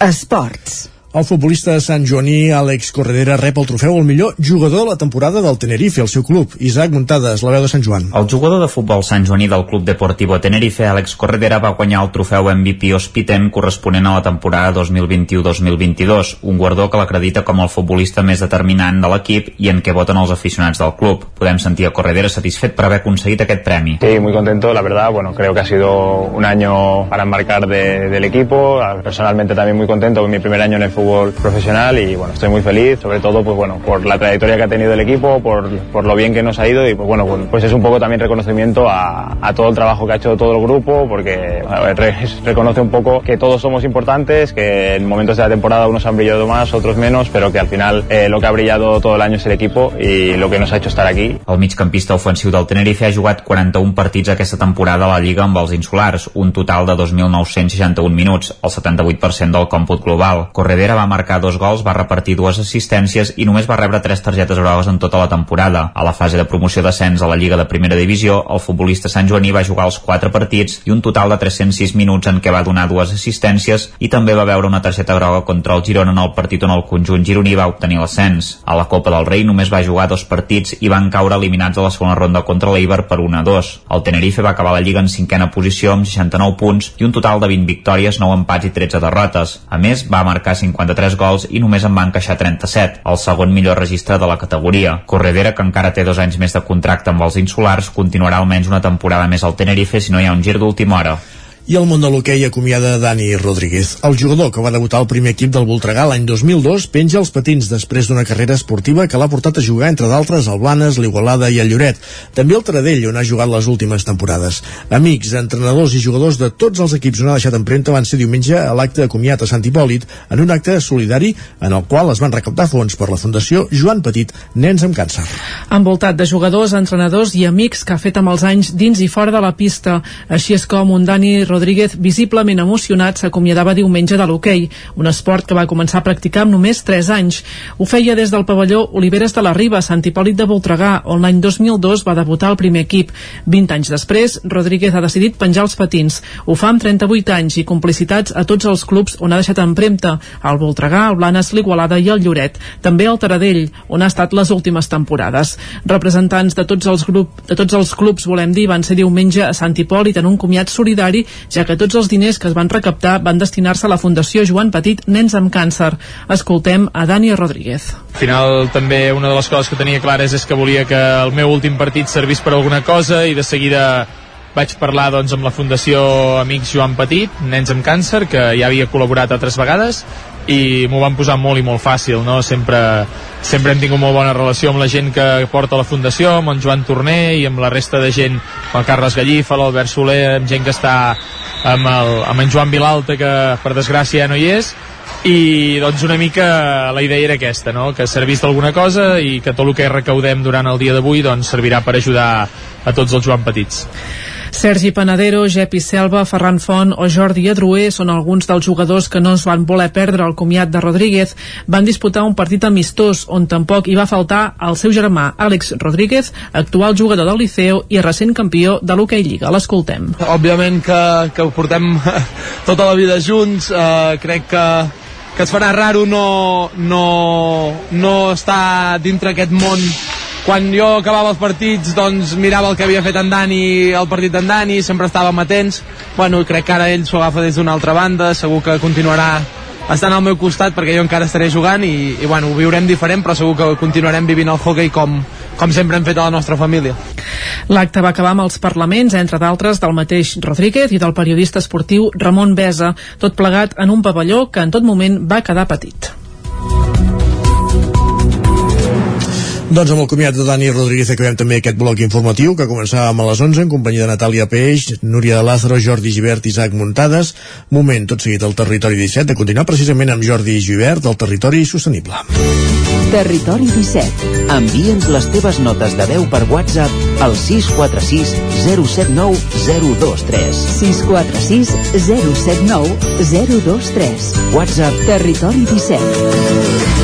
Esports. El futbolista Sant Joaní Àlex Corredera rep el trofeu al millor jugador de la temporada del Tenerife, el seu club. Isaac Muntades, la veu de Sant Joan. El jugador de futbol Sant Joaní del Club Deportivo Tenerife, Àlex Corredera, va guanyar el trofeu MVP Hospitem corresponent a la temporada 2021-2022, un guardó que l'acredita com el futbolista més determinant de l'equip i en què voten els aficionats del club. Podem sentir a Corredera satisfet per haver aconseguit aquest premi. Sí, muy contento, la verdad, bueno, creo que ha sido un año para enmarcar de, del equipo, personalmente también muy contento, mi primer año en el fútbol profesional y bueno, estoy muy feliz, sobre todo pues bueno, por la trayectoria que ha tenido el equipo, por, por lo bien que nos ha ido y pues bueno, pues es un poco también reconocimiento a, a todo el trabajo que ha hecho todo el grupo, porque ver, re, reconoce un poco que todos somos importantes, que en momentos de la temporada unos han brillado más, otros menos, pero que al final eh, lo que ha brillado todo el año es el equipo y lo que nos ha hecho estar aquí. El migcampista ofensiu del Tenerife ha jugat 41 partits aquesta temporada a la Lliga amb els insulars, un total de 2.961 minuts, el 78% del còmput global. Corredera va marcar dos gols, va repartir dues assistències i només va rebre tres targetes grogues en tota la temporada. A la fase de promoció d'ascens a la Lliga de Primera Divisió, el futbolista Sant Joaní va jugar els quatre partits i un total de 306 minuts en què va donar dues assistències i també va veure una targeta groga contra el Girona en el partit on el conjunt gironí va obtenir l'ascens. A la Copa del Rei només va jugar dos partits i van caure eliminats a la segona ronda contra l'Eibar per 1-2. El Tenerife va acabar la Lliga en cinquena posició amb 69 punts i un total de 20 victòries, 9 empats i 13 derrotes. A més, va marcar 53 gols i només en va encaixar 37, el segon millor registre de la categoria. Corredera, que encara té dos anys més de contracte amb els insulars, continuarà almenys una temporada més al Tenerife si no hi ha un gir d'última hora. I el món de l'hoquei acomiada Dani Rodríguez. El jugador que va debutar al primer equip del Voltregà l'any 2002 penja els patins després d'una carrera esportiva que l'ha portat a jugar, entre d'altres, al Blanes, l'Igualada i el Lloret. També al Taradell, on ha jugat les últimes temporades. Amics, entrenadors i jugadors de tots els equips on ha deixat empremta van ser diumenge a l'acte acomiat a Sant Hipòlit en un acte solidari en el qual es van recaptar fons per la Fundació Joan Petit, Nens amb Càncer. Envoltat de jugadors, entrenadors i amics que ha fet amb els anys dins i fora de la pista. Així és com un Dani Rodríguez visiblement emocionat s'acomiadava diumenge de l'hoquei, un esport que va començar a practicar amb només 3 anys. Ho feia des del pavelló Oliveres de la Riba, Sant Hipòlit de Voltregà, on l'any 2002 va debutar al primer equip. 20 anys després, Rodríguez ha decidit penjar els patins. Ho fa amb 38 anys i complicitats a tots els clubs on ha deixat empremta, al Voltregà, el Blanes, l'Igualada i el Lloret. També al Taradell, on ha estat les últimes temporades. Representants de tots els, grup, de tots els clubs, volem dir, van ser diumenge a Sant Hipòlit en un comiat solidari, ja que tots els diners que es van recaptar van destinar-se a la Fundació Joan Petit Nens amb Càncer. Escoltem a Dani Rodríguez. Al final també una de les coses que tenia clares és que volia que el meu últim partit servís per alguna cosa i de seguida vaig parlar doncs, amb la Fundació Amics Joan Petit, Nens amb Càncer, que ja havia col·laborat altres vegades i m'ho van posar molt i molt fàcil no? sempre, sempre hem tingut molt bona relació amb la gent que porta la fundació amb en Joan Torner i amb la resta de gent amb el Carles Gallifa, l'Albert Soler amb gent que està amb, el, amb en Joan Vilalta que per desgràcia ja no hi és i doncs una mica la idea era aquesta no? que servís d'alguna cosa i que tot el que recaudem durant el dia d'avui doncs, servirà per ajudar a tots els Joan Petits Sergi Panadero, Jepi Selva, Ferran Font o Jordi Adrué són alguns dels jugadors que no es van voler perdre el comiat de Rodríguez. Van disputar un partit amistós on tampoc hi va faltar el seu germà Àlex Rodríguez, actual jugador del Liceu i recent campió de l'Hockey Lliga. L'escoltem. Òbviament que, que ho portem tota la vida junts, eh, crec que que es farà raro no, no, no estar dintre aquest món quan jo acabava els partits doncs mirava el que havia fet en Dani el partit d'en Dani, sempre estàvem atents bueno, crec que ara ell s'ho agafa des d'una altra banda segur que continuarà estan al meu costat perquè jo encara estaré jugant i, i bueno, ho viurem diferent però segur que continuarem vivint el hockey com, com sempre hem fet a la nostra família. L'acte va acabar amb els parlaments, entre d'altres, del mateix Rodríguez i del periodista esportiu Ramon Besa, tot plegat en un pavelló que en tot moment va quedar petit. Doncs amb el comiat de Dani Rodríguez acabem també aquest bloc informatiu que començàvem a les 11 en companyia de Natàlia Peix, Núria de Lázaro, Jordi Givert i Isaac Muntades. Moment tot seguit al Territori 17 de continuar precisament amb Jordi Givert del Territori Sostenible. Territori 17. Envia'ns les teves notes de veu per WhatsApp al 646 079 023. 646 079 023. WhatsApp Territori 17.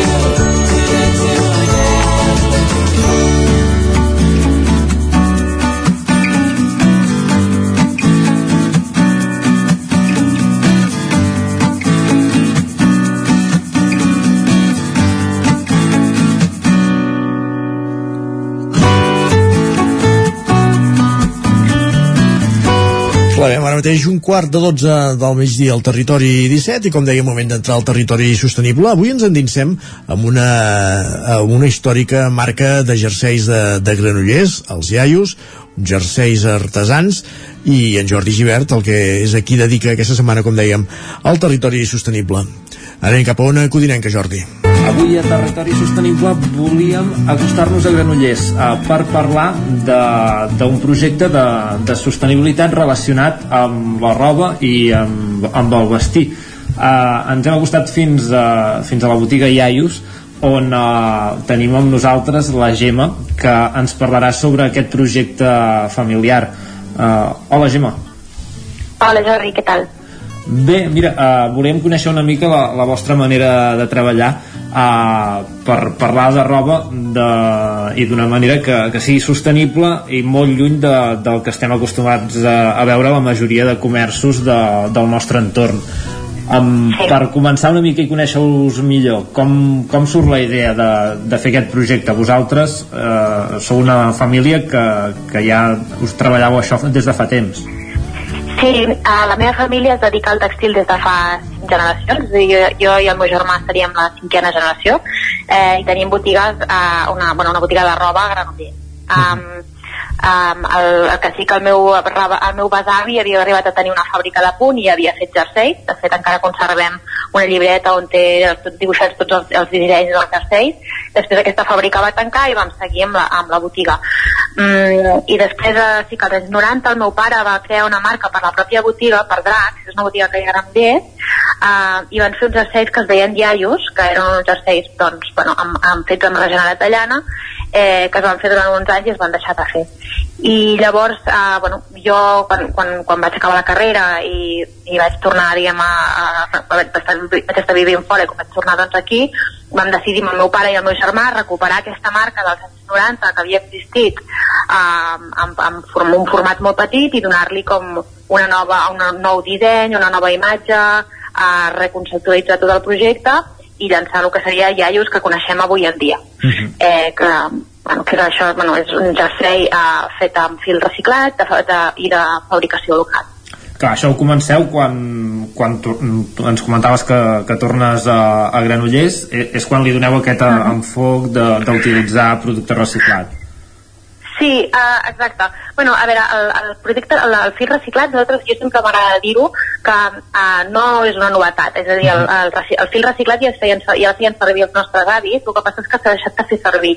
Clarem ara mateix un quart de 12 del migdia al territori 17 i com deia, moment d'entrar al territori sostenible. Avui ens endinsem amb una, amb una històrica marca de jerseis de, de Granollers, els Iaios, jerseis artesans i en Jordi Givert, el que és aquí dedica aquesta setmana, com dèiem, al territori sostenible. Anem cap a una codinenca, Jordi. Avui a Territori Sostenible volíem acostar-nos a Granollers eh, per parlar d'un projecte de, de sostenibilitat relacionat amb la roba i amb, amb el vestir. Eh, ens hem acostat fins a, fins a la botiga Iaios on eh, tenim amb nosaltres la Gemma que ens parlarà sobre aquest projecte familiar. Eh, hola Gemma. Hola Jordi, què tal? Bé, mira, uh, volem conèixer una mica la, la vostra manera de treballar uh, per parlar de roba de, i d'una manera que, que sigui sostenible i molt lluny de, del que estem acostumats a, a veure la majoria de comerços de, del nostre entorn. Um, sí. Per començar una mica i conèixer-vos millor, com, com surt la idea de, de fer aquest projecte? Vosaltres uh, sou una família que, que ja us treballàveu això des de fa temps. Sí, uh, la meva família es dedica al textil des de fa generacions, a jo, jo i el meu germà estaríem la cinquena generació. Eh, i tenim botigues, uh, una, bueno, una botiga de roba a Granollers. Um, um, el, el que sí que el meu, el meu besavi havia arribat a tenir una fàbrica de punt i havia fet jerseis, de fet encara conservem una llibreta on té dibuixats tots els, els dissenys dels jerseis. Després aquesta fàbrica va tancar i vam seguir amb la, amb la botiga. Mm, i després eh, sí que als anys 90 el meu pare va crear una marca per la pròpia botiga per Drax, és una botiga que hi ha a Granollers eh, i van fer uns jerseis que es deien Iaios, que eren uns jerseis doncs, bueno, amb, amb fets amb la generalitat italiana eh, que es van fer durant uns anys i es van deixar de fer. I llavors eh, bueno, jo quan, quan, quan vaig acabar la carrera i, i vaig tornar diguem, a, a, a, estar, vaig estar vivint fora i quan vaig tornar doncs, aquí vam decidir amb el meu pare i el meu germà recuperar aquesta marca dels anys 90 que havia existit eh, amb, amb, un format molt petit i donar-li com una nova, un nou disseny, una nova imatge a reconceptualitzar tot el projecte i llançar el que seria iaios que coneixem avui en dia. Uh -huh. eh, que, bueno, que això bueno, és un jersei eh, fet amb fil reciclat de, de, i de fabricació local. Clar, això ho comenceu quan, quan tu, ens comentaves que, que tornes a, a Granollers, és, és quan li doneu aquest uh -huh. enfoc d'utilitzar producte reciclat. Sí, uh, exacte. bueno, a veure, el, el projecte, el, el fil reciclat, nosaltres, jo sempre m'agrada dir-ho, que uh, no és una novetat, és a dir, el, el, el fil reciclat ja es feien, ja el feien servir els nostres avis, el que passa és que s'ha deixat de fer servir,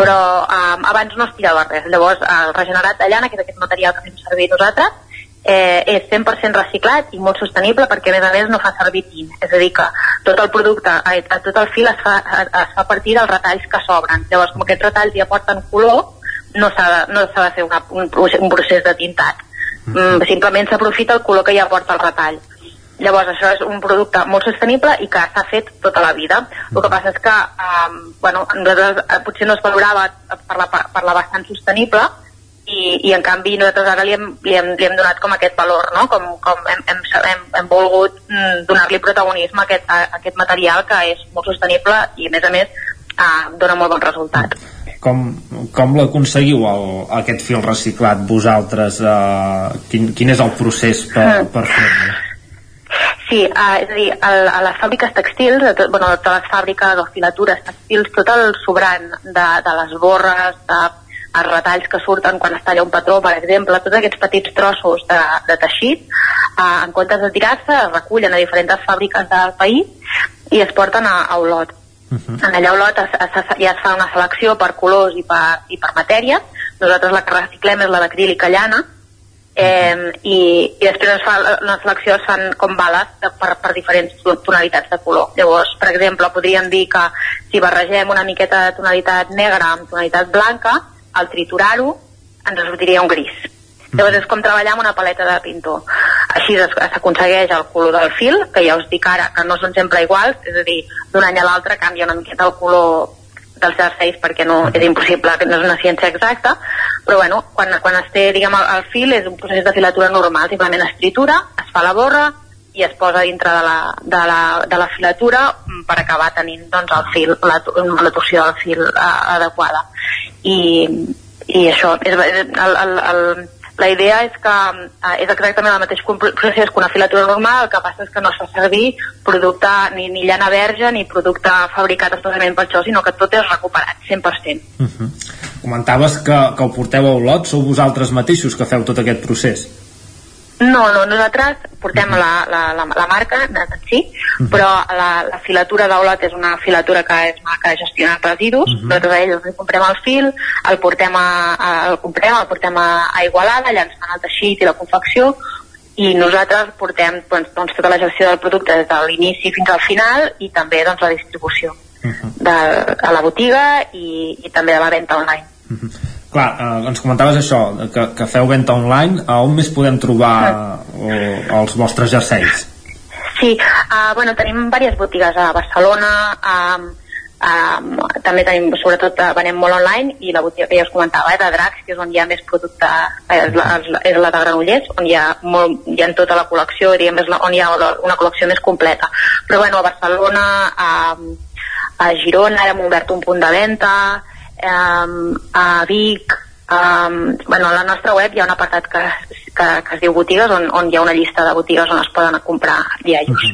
però um, abans no es tirava res. Llavors, el regenerat de llana, que és aquest material que fem servir nosaltres, eh, és 100% reciclat i molt sostenible perquè a més a més no fa servir tint és a dir que tot el producte a, a tot el fil es fa, es fa a partir dels retalls que sobren. Llavors com aquests retalls ja porten color no s'ha de, no de fer una, un, un procés de tintat. Mm, simplement s'aprofita el color que ja porta el retall. Llavors, això és un producte molt sostenible i que s'ha fet tota la vida. El que passa és que, um, bueno, nosaltres, eh, potser no es valorava per la, per la bastant sostenible, i, i en canvi nosaltres ara li hem, li hem, li hem donat com aquest valor, no? com, com hem, hem, hem, hem volgut mm, donar-li protagonisme a aquest, a, a aquest material que és molt sostenible i a més a més eh, dona molt bon resultat. Com, com l'aconseguiu aquest fil reciclat vosaltres? Eh, quin, quin és el procés per, Mm. per fer-lo? Sí, uh, és a dir, a, a les fàbriques textils, a tot, bueno, a totes les fàbriques o filatures textils, tot el sobrant de, de les borres, de, els retalls que surten quan es talla un patró, per exemple, tots aquests petits trossos de, de teixit, uh, en comptes de tirar-se, es recullen a diferents fàbriques del país i es porten a, a Olot. En allà a Olot es, es, ja es fa una selecció per colors i per, i per matèries. Nosaltres la que reciclem és la d'acrílica llana, eh, i, i després es fa una selecció, es fan com bales de, per, per diferents tonalitats de color. Llavors, per exemple, podríem dir que si barregem una miqueta de tonalitat negra amb tonalitat blanca, al triturar-ho ens sortiria un gris. Llavors és com treballar amb una paleta de pintor. Així s'aconsegueix el color del fil, que ja us dic ara que no són sempre iguals, és a dir, d'un any a l'altre canvia una miqueta el color dels jerseis perquè no és impossible, que no és una ciència exacta, però bueno, quan, quan es té diguem, el, el fil és un procés de filatura normal, simplement es tritura, es fa la borra i es posa dintre de la, de la, de la filatura per acabar tenint doncs, el fil, la, la torsió del fil eh, adequada. I, i això, és, el, el, el, la idea és que eh, és exactament el mateix procés que una filatura normal, el que passa és que no es fa servir producte ni, ni llana verge ni producte fabricat especialment per això, sinó que tot és recuperat, 100%. Uh -huh. Comentaves que, que ho porteu a Olot, sou vosaltres mateixos que feu tot aquest procés. No, no, nosaltres portem la, la, la, la marca en si, però la, la filatura d'Olot és una filatura que és marca de gestionar residus, nosaltres a ells comprem el fil, el portem a, a, el comprem, el portem a, a Igualada, fan el teixit i la confecció, i nosaltres portem doncs, doncs, tota la gestió del producte des de l'inici fins al final i també doncs, la distribució de, a la botiga i, i també de la venda online. Clar, eh, ens comentaves això, que, que feu venda online, a on més podem trobar eh, els vostres jerseis? Sí, uh, bueno, tenim diverses botigues a Barcelona, um, um, també tenim, sobretot, uh, venem molt online i la botiga que ja us comentava, eh, de Drax, que és on hi ha més producte, eh, és, la, és la- de Granollers, on hi ha, molt, hi ha tota la col·lecció, diguem, és la, on hi ha una col·lecció més completa. Però bueno, a Barcelona, a, a Girona, hem obert un punt de venda, um, a Vic, um, bueno, a la nostra web hi ha un apartat que, que, que es diu botigues on, on hi ha una llista de botigues on es poden comprar diaris.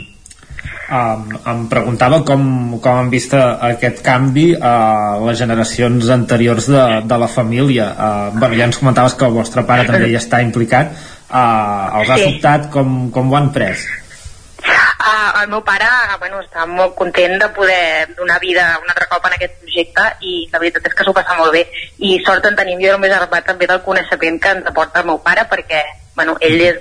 Um, em preguntava com, com han vist eh, aquest canvi a les generacions anteriors de, de la família. Uh, bueno, ja ens comentaves que el vostre pare també hi està implicat. Uh, els ha Sí. sobtat com, com ho han pres? Uh, el meu pare bueno, està molt content de poder donar vida un altre cop en aquest projecte i la veritat és que s'ho passa molt bé. I sort en tenim jo només arribat també del coneixement que ens aporta el meu pare perquè bueno, ell és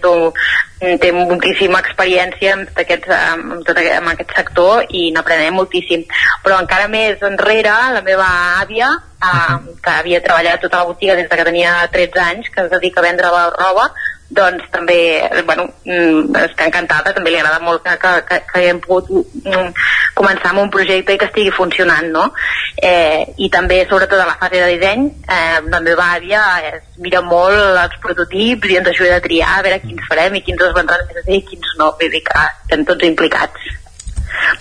té moltíssima experiència en, tot aquest, en, tot aquest, en aquest sector i n'aprenem moltíssim. Però encara més enrere la meva àvia uh, que havia treballat tota la botiga des de que tenia 13 anys que es dedica a vendre la roba doncs també, bueno, mm, està encantada, també li agrada molt que, que, que, que haguem pogut mm, començar amb un projecte i que estigui funcionant, no? Eh, I també, sobretot a la fase de disseny, eh, la meva àvia es mira molt els prototips i ens ajuda a triar a veure quins farem i quins els vendran més bé i quins no, vull dir que estem tots implicats.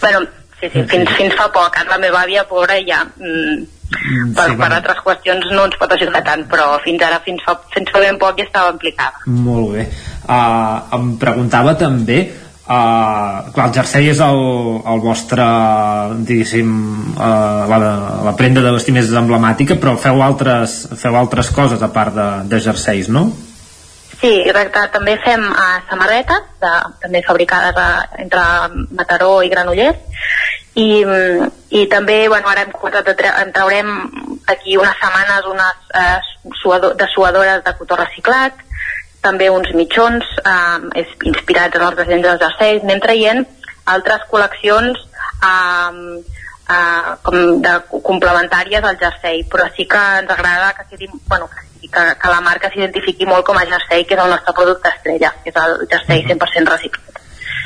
Bueno, sí, sí, fins, fins fa poc, ara la meva àvia, pobra, ja... Mm, per, sí, per bueno. altres qüestions no ens pot ajudar tant, però fins ara, fins fa, fins fa ben poc ja estava implicada. Molt bé. Uh, em preguntava també Uh, clar, el jersei és el, el vostre diguéssim uh, la, la prenda de vestir més emblemàtica però feu altres, feu altres coses a part de, de jerseis, no? Sí, exacte. També fem uh, samarretes, de, també fabricades a, entre Mataró i Granollers, i, mm, i també, bueno, ara hem començat en traurem aquí unes setmanes unes uh, suado de suadores de cotó reciclat, també uns mitjons eh, inspirats en els dissenys dels jerseis, anem traient altres col·leccions eh, eh, com de complementàries al jersei, però sí que ens agrada que sigui, bueno, que, que, que la marca s'identifiqui molt com a jersei, que és el nostre producte estrella, que és el jersei 100% reciclat.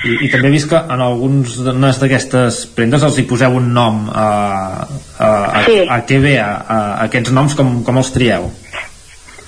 I, i també he vist que en alguns d'unes d'aquestes prendes els hi poseu un nom uh, uh, a, Sí. a què ve a, a, aquests noms com, com els trieu?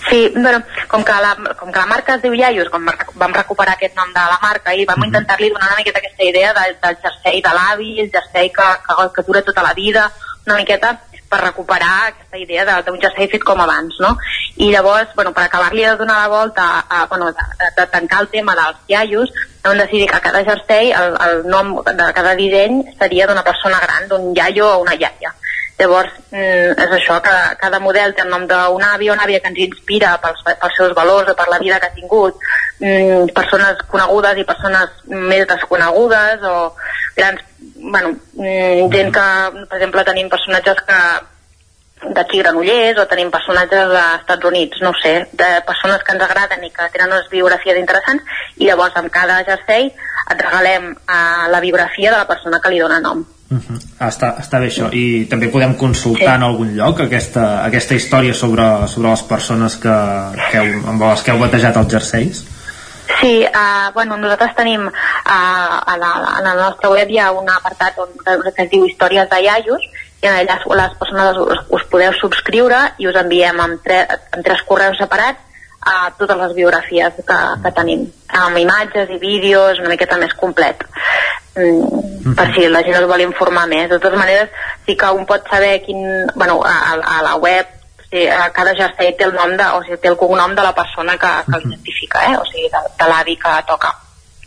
Sí, bueno, com que, la, com que la marca es diu Iaios, com vam recuperar aquest nom de la marca i vam Mhm. intentar-li donar una miqueta aquesta idea del, del jersei de l'avi, el jersei que, que, que dura tota la vida, una miqueta per recuperar aquesta idea de- d'un jersei fet com abans, no? I llavors, bueno, per acabar-li de donar la volta, a, bueno, de, de, de tancar el tema dels iaios, vam decidir que cada jersei, el, el nom de cada disseny seria d'una persona gran, d'un iaio o una iaia. Llavors, mm, és això, que cada model té el nom d'un avi o una àvia que ens inspira pels, pels seus valors o per la vida que ha tingut, mm, persones conegudes i persones més desconegudes o grans, bueno, mm, gent que, per exemple, tenim personatges que d'aquí Granollers o tenim personatges dels Estats Units, no sé, de persones que ens agraden i que tenen unes biografies interessants i llavors amb cada jersei et regalem uh, la biografia de la persona que li dona nom. Uh -huh. està, està bé això i també podem consultar sí. en algun lloc aquesta, aquesta història sobre, sobre les persones que, que heu, amb les que heu batejat els jerseis Sí, uh, bueno, nosaltres tenim uh, a, la, a la nostra web hi ha un apartat on, que es diu Històries de Iaios i en allà les persones us, us podeu subscriure i us enviem amb, tre, amb tres correus separats a totes les biografies que, que tenim amb imatges i vídeos una miqueta més complet. Mm, per si la gent es vol informar més. De totes maneres sí que un pot saber quin bueno, a, a la web sí, a cada jersei té el nom de, o sigui, té el cognom de la persona que, que l'identifica, eh? o sigui, de, de l'avi que toca.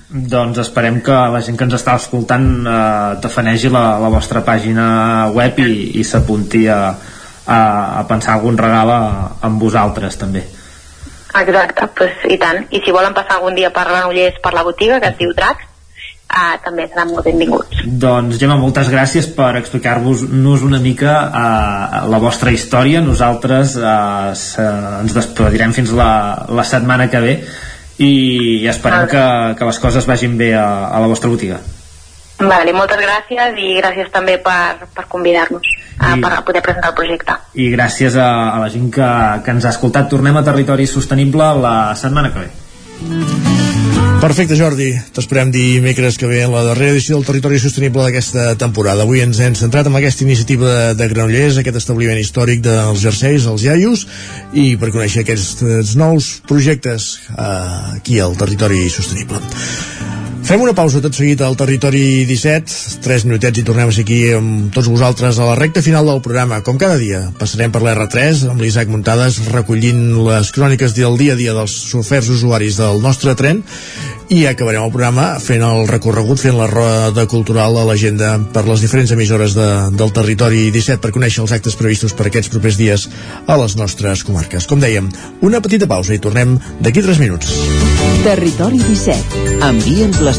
doncs esperem que la gent que ens està escoltant eh, tafanegi la, la vostra pàgina web i, i s'apunti a, a, a pensar algun regal a, amb vosaltres també Exacte, pues, i tant. I si volen passar algun dia per Granollers per la botiga, que es diu Drac, uh, també seran molt benvinguts. Doncs Gemma, moltes gràcies per explicar-vos-nos una mica uh, la vostra història. Nosaltres uh, ens despedirem fins la, la setmana que ve i esperem que, que les coses vagin bé a, a la vostra botiga. Vale, moltes gràcies i gràcies també per, per convidar-nos a, per poder presentar el projecte. I gràcies a, a la gent que, que ens ha escoltat. Tornem a Territori Sostenible la setmana que ve. Perfecte, Jordi. T'esperem dimecres que ve en la darrera edició del Territori Sostenible d'aquesta temporada. Avui ens hem centrat en aquesta iniciativa de, de Granollers, aquest establiment històric dels jerseis, els iaios, i per conèixer aquests nous projectes eh, aquí al Territori Sostenible. Fem una pausa tot seguit al Territori 17, 3 minutets i tornem aquí amb tots vosaltres a la recta final del programa. Com cada dia, passarem per l'R3 amb l'Isaac Muntades recollint les cròniques del dia a dia dels sofers usuaris del nostre tren i acabarem el programa fent el recorregut, fent la roda cultural a l'agenda per les diferents emissores de, del territori 17 per conèixer els actes previstos per aquests propers dies a les nostres comarques. Com dèiem, una petita pausa i tornem d'aquí 3 minuts. Territori 17. Envia'ns les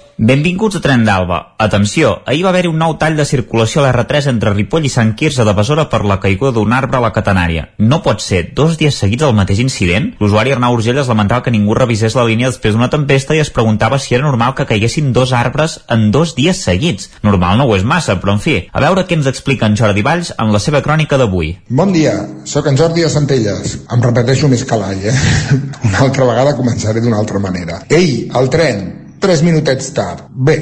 Benvinguts a Tren d'Alba. Atenció, ahir va haver-hi un nou tall de circulació a l'R3 entre Ripoll i Sant Quirze de Besora per la caiguda d'un arbre a la catenària. No pot ser dos dies seguits el mateix incident? L'usuari Arnau Urgell es lamentava que ningú revisés la línia després d'una tempesta i es preguntava si era normal que caiguessin dos arbres en dos dies seguits. Normal no ho és massa, però en fi, a veure què ens explica en Jordi Valls en la seva crònica d'avui. Bon dia, sóc en Jordi de Centelles. Em repeteixo més que l'all, eh? Una altra vegada començaré d'una altra manera. Ei, el tren, tres minutets tard. Bé,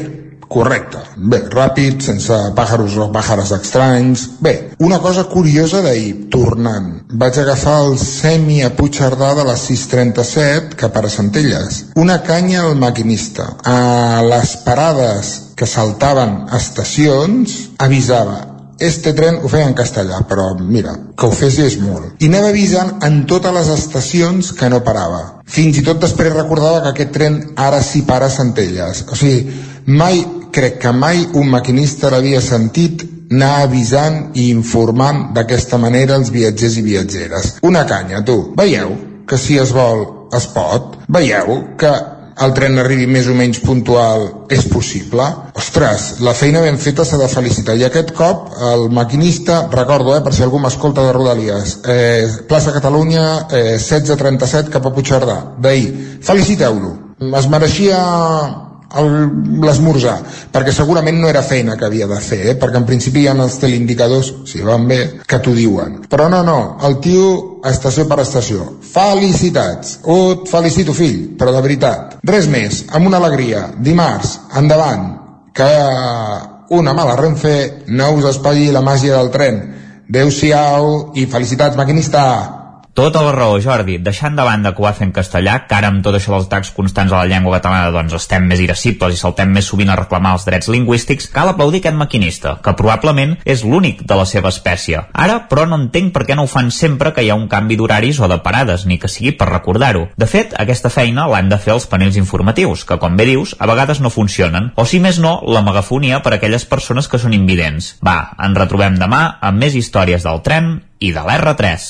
correcte. Bé, ràpid, sense pàjaros o pàjares estranys. Bé, una cosa curiosa d'ahir, tornant. Vaig agafar el semi a Puigcerdà de les 6.37 cap a Centelles. Una canya al maquinista. A les parades que saltaven estacions avisava este tren ho feia en castellà, però mira, que ho fes és molt. I anava avisant en totes les estacions que no parava. Fins i tot després recordava que aquest tren ara sí para a Centelles. O sigui, mai, crec que mai un maquinista l'havia sentit anar avisant i informant d'aquesta manera els viatgers i viatgeres. Una canya, tu. Veieu que si es vol es pot? Veieu que el tren arribi més o menys puntual és possible? Ostres, la feina ben feta s'ha de felicitar. I aquest cop el maquinista, recordo, eh, per si algú m'escolta de Rodalies, eh, plaça Catalunya, eh, 16.37 cap a Puigcerdà, d'ahir. Feliciteu-lo. Es mereixia l'esmorzar, perquè segurament no era feina que havia de fer, eh? perquè en principi hi ha els teleindicadors, si van bé, que t'ho diuen. Però no, no, el tio estació per estació. Felicitats! Ho et felicito, fill, però de veritat. Res més, amb una alegria. Dimarts, endavant, que una mala Renfe no us espatlli la màgia del tren. Adéu-siau i felicitats, maquinista! Tota la raó, Jordi. Deixant de banda que ho va fer en castellà, que ara amb tot això dels atacs constants a la llengua catalana doncs estem més irascibles i saltem més sovint a reclamar els drets lingüístics, cal aplaudir aquest maquinista, que probablement és l'únic de la seva espècie. Ara, però, no entenc per què no ho fan sempre que hi ha un canvi d'horaris o de parades, ni que sigui per recordar-ho. De fet, aquesta feina l'han de fer els panells informatius, que, com bé dius, a vegades no funcionen. O, si més no, la megafonia per a aquelles persones que són invidents. Va, ens retrobem demà amb més històries del tren i de l'R3.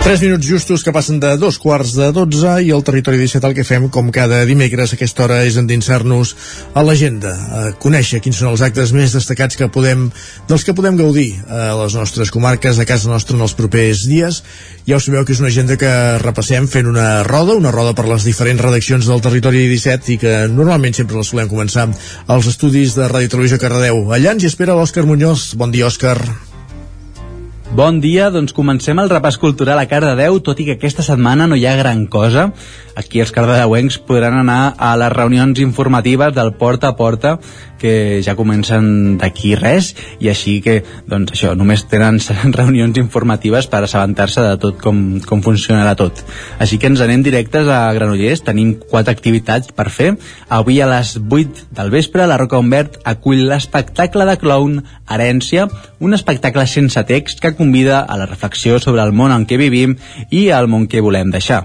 3 minuts justos que passen de dos quarts de 12 i el territori 17 el que fem, com cada dimecres a aquesta hora, és endinsar-nos a l'agenda, a conèixer quins són els actes més destacats que podem, dels que podem gaudir a les nostres comarques, a casa nostra en els propers dies. Ja us sabeu que és una agenda que repassem fent una roda, una roda per les diferents redaccions del territori 17 i que normalment sempre la solem començar als estudis de Ràdio Televisió Cardedeu. Allà ens hi espera l'Òscar Muñoz. Bon dia, Òscar. Bon dia, doncs comencem el repàs cultural a Cardedeu, tot i que aquesta setmana no hi ha gran cosa. Aquí els cardedeuencs podran anar a les reunions informatives del porta a porta que ja comencen d'aquí res i així que, doncs això, només tenen reunions informatives per assabentar-se de tot com, com funcionarà tot. Així que ens anem directes a Granollers, tenim quatre activitats per fer. Avui a les 8 del vespre la Roca Humbert acull l'espectacle de clown Herència, un espectacle sense text que convida a la reflexió sobre el món en què vivim i el món que volem deixar.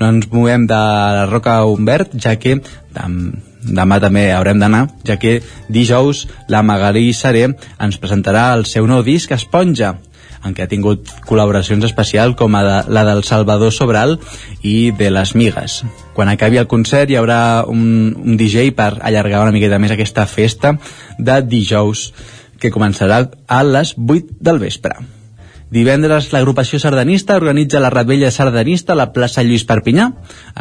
No ens movem de la Roca Humbert, ja que demà també haurem d'anar, ja que dijous la Magalí Saré ens presentarà el seu nou disc Esponja, en què ha tingut col·laboracions especials com a la del Salvador Sobral i de les Migues. Quan acabi el concert hi haurà un, un DJ per allargar una miqueta més aquesta festa de dijous que començarà a les 8 del vespre. Divendres l'agrupació sardanista organitza la rebella sardanista a la plaça Lluís Perpinyà.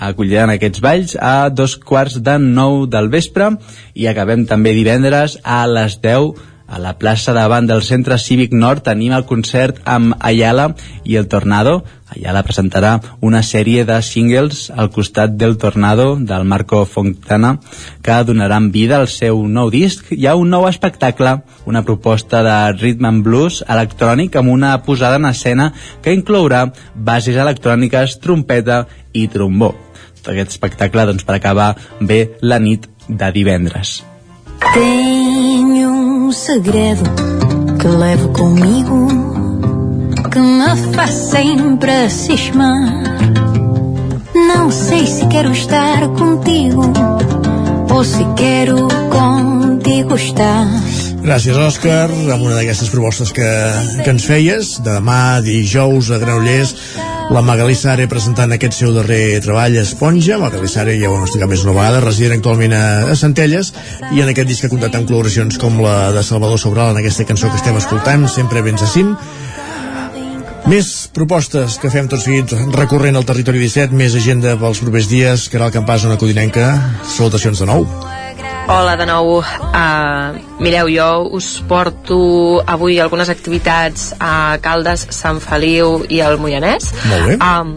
Acolliran aquests balls a dos quarts de nou del vespre i acabem també divendres a les 10 a la plaça davant del Centre Cívic Nord tenim el concert amb Ayala i el Tornado. Ayala presentarà una sèrie de singles al costat del Tornado del Marco Fontana que donaran vida al seu nou disc. Hi ha un nou espectacle, una proposta de rhythm and blues electrònic amb una posada en escena que inclourà bases electròniques, trompeta i trombó. Aquest espectacle doncs, per acabar bé la nit de divendres. Tenho um segredo que levo comigo que me faz sempre cismar. Não sei se quero estar contigo ou se quero contigo estar. Gràcies, Òscar, amb una d'aquestes propostes que, que ens feies. De demà, dijous, a Granollers, la Magalí Sare presentant aquest seu darrer treball, Esponja. Magalí Sare, ja ho hem explicat més una vegada, resident actualment a, a Centelles, i en aquest disc ha comptat amb col·laboracions com la de Salvador Sobral en aquesta cançó que estem escoltant, sempre vens a cim. Més propostes que fem tots seguits recorrent al territori 17, més agenda pels propers dies. Caral Campàs, una codinenca. Salutacions de nou. Hola de nou. Uh, mireu, jo us porto avui algunes activitats a Caldes, Sant Feliu i el Moianès. Molt bé. Um,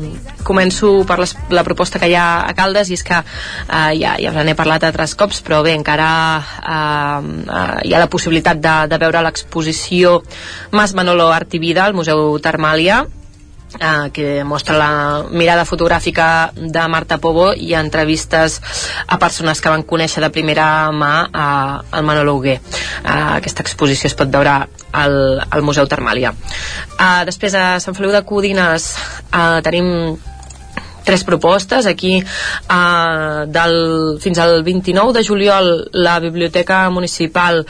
començo per les, la proposta que hi ha a Caldes i és que uh, ja, ja us n'he parlat altres cops però bé, encara uh, uh, hi ha la possibilitat de, de veure l'exposició Mas Manolo Art i Vida al Museu Termàlia eh, que mostra la mirada fotogràfica de Marta Pobo i entrevistes a persones que van conèixer de primera mà eh, el Manolo Hugué. Eh, aquesta exposició es pot veure al, al Museu Termàlia. Eh, després a Sant Feliu de Codines eh, tenim tres propostes aquí eh, del, fins al 29 de juliol la Biblioteca Municipal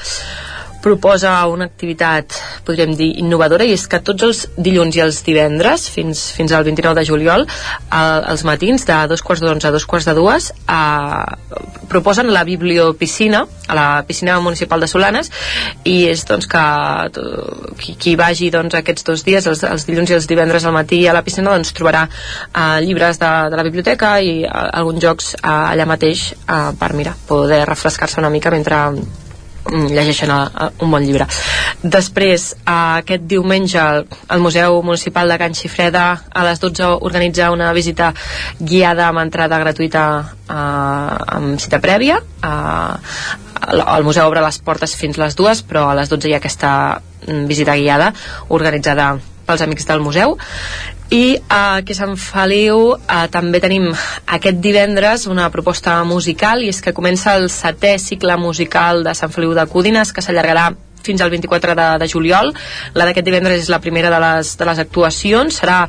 proposa una activitat, podríem dir, innovadora i és que tots els dilluns i els divendres fins, fins al 29 de juliol eh, els matins de dos quarts d'onze a dos quarts de dues eh, proposen la bibliopiscina a la piscina municipal de Solanes i és doncs que qui, qui vagi doncs aquests dos dies els, els dilluns i els divendres al matí a la piscina doncs trobarà eh, llibres de, de la biblioteca i eh, alguns jocs eh, allà mateix eh, per mirar, poder refrescar-se una mica mentre llegeixen a, a un bon llibre. Després, aquest diumenge, el Museu Municipal de Can Xifreda a les 12 organitza una visita guiada amb entrada gratuïta eh, amb cita prèvia. Eh, el museu obre les portes fins les dues, però a les 12 hi ha aquesta mm, visita guiada organitzada pels amics del museu i aquí a Sant Feliu uh, també tenim aquest divendres una proposta musical i és que comença el setè cicle musical de Sant Feliu de Cúdines que s'allargarà fins al 24 de, de juliol. La d'aquest divendres és la primera de les, de les actuacions. Serà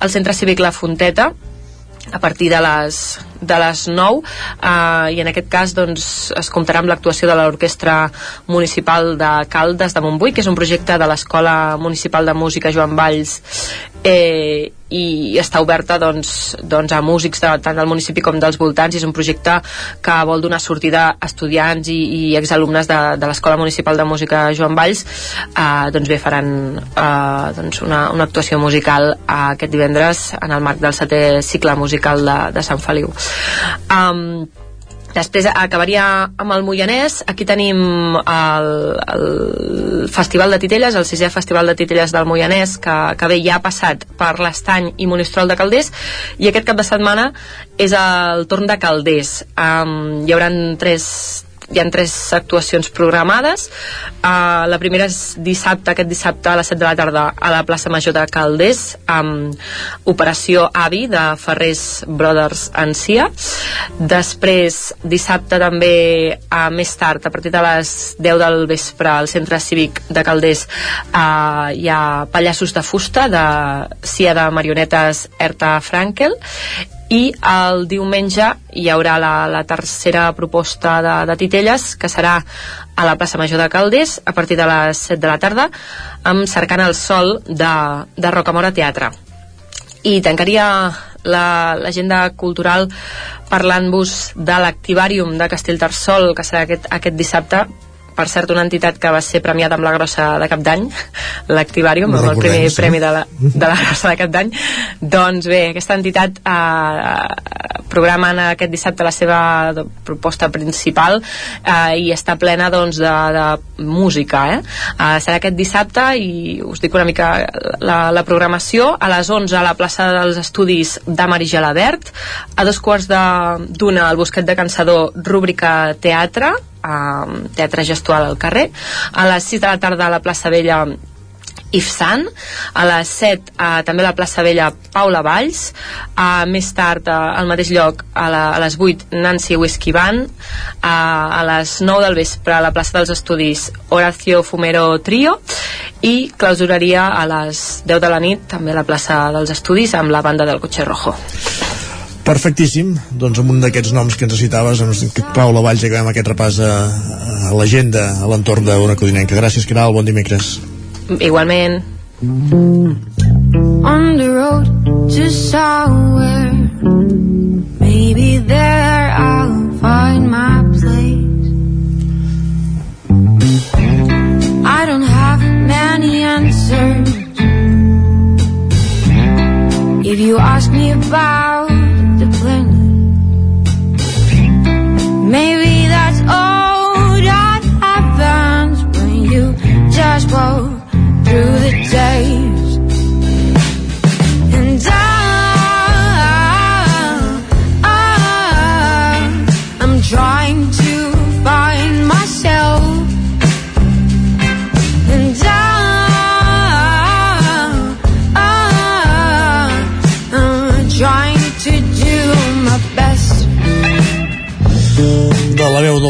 al Centre Cívic La Fonteta, a partir de les, de les 9 eh, i en aquest cas doncs, es comptarà amb l'actuació de l'Orquestra Municipal de Caldes de Montbui que és un projecte de l'Escola Municipal de Música Joan Valls eh, i està oberta doncs, doncs a músics de, tant del municipi com dels voltants i és un projecte que vol donar sortida a estudiants i, i exalumnes de, de l'Escola Municipal de Música Joan Valls. Eh, doncs bé, faran eh, doncs una, una actuació musical eh, aquest divendres en el marc del setè cicle musical de, de Sant Feliu. Um, Després acabaria amb el Moianès. Aquí tenim el, el Festival de Titelles, el sisè Festival de Titelles del Moianès, que, que bé, ja ha passat per l'Estany i Monistrol de Calders, i aquest cap de setmana és el torn de Calders. Um, hi haurà tres, hi ha tres actuacions programades. Uh, la primera és dissabte aquest dissabte a les 7 de la tarda a la plaça Major de Calders amb Operació Avi de Ferrés Brothers Cia. Després dissabte també a més tard a partir de les 10 del vespre al centre cívic de Calders uh, hi ha pallassos de fusta de Cia de Marionetes Erta Frankel i el diumenge hi haurà la, la tercera proposta de, de Titelles que serà a la plaça Major de Calders a partir de les 7 de la tarda amb Cercant el Sol de, de Rocamora Teatre. I tancaria l'agenda la, cultural parlant-vos de l'Activàrium de Castellterçol que serà aquest, aquest dissabte per cert una entitat que va ser premiada amb la grossa de cap d'any l'Activàrium, amb el primer sí. premi de la, de la grossa de cap d'any doncs bé, aquesta entitat eh, programa aquest dissabte la seva proposta principal eh, i està plena doncs, de, de música eh? Eh, serà aquest dissabte i us dic una mica la, la programació a les 11 a la plaça dels Estudis de Mari Gelabert a dos quarts d'una al Bosquet de Cansador rúbrica teatre eh, teatre gestual al carrer. A les 6 de la tarda a la plaça Vella Ifsan, a les 7 eh, també a la plaça Vella Paula Valls, eh, més tard eh, al mateix lloc a, la, a les 8 Nancy Whisky Van, eh, a les 9 del vespre a la plaça dels Estudis Horacio Fumero Trio. I clausuraria a les 10 de la nit també a la plaça dels Estudis amb la banda del Cotxe Rojo. Perfectíssim, doncs amb un d'aquests noms que ens citaves, amb Paula Valls, acabem aquest repàs a, a l'agenda a l'entorn d'una codinenca. Gràcies, Caral, bon dimecres. Igualment. On the road to somewhere Maybe there I'll find my place I don't have many answers If you ask me about just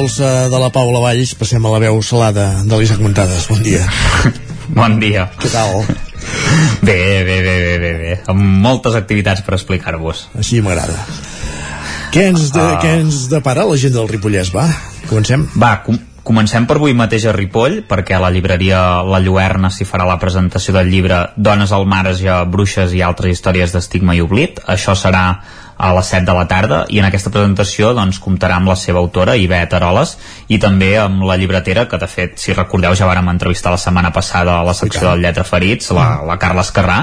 dolça de la Paula Valls passem a la veu salada de l'Isaac Montades. Bon dia. Bon dia. Què tal? Bé, bé, bé, bé, bé, bé. Amb moltes activitats per explicar-vos. Així m'agrada. Què ens, de, uh... què ens depara la gent del Ripollès, va? Comencem? Va, com, Comencem per avui mateix a Ripoll, perquè a la llibreria La Lluerna s'hi farà la presentació del llibre Dones al marge, bruixes i altres històries d'estigma i oblit. Això serà a les 7 de la tarda i en aquesta presentació doncs, comptarà amb la seva autora, Ivet Aroles, i també amb la llibretera, que de fet, si recordeu, ja vàrem entrevistar la setmana passada a la secció del Lletra Ferits, la, la Carla Escarrà,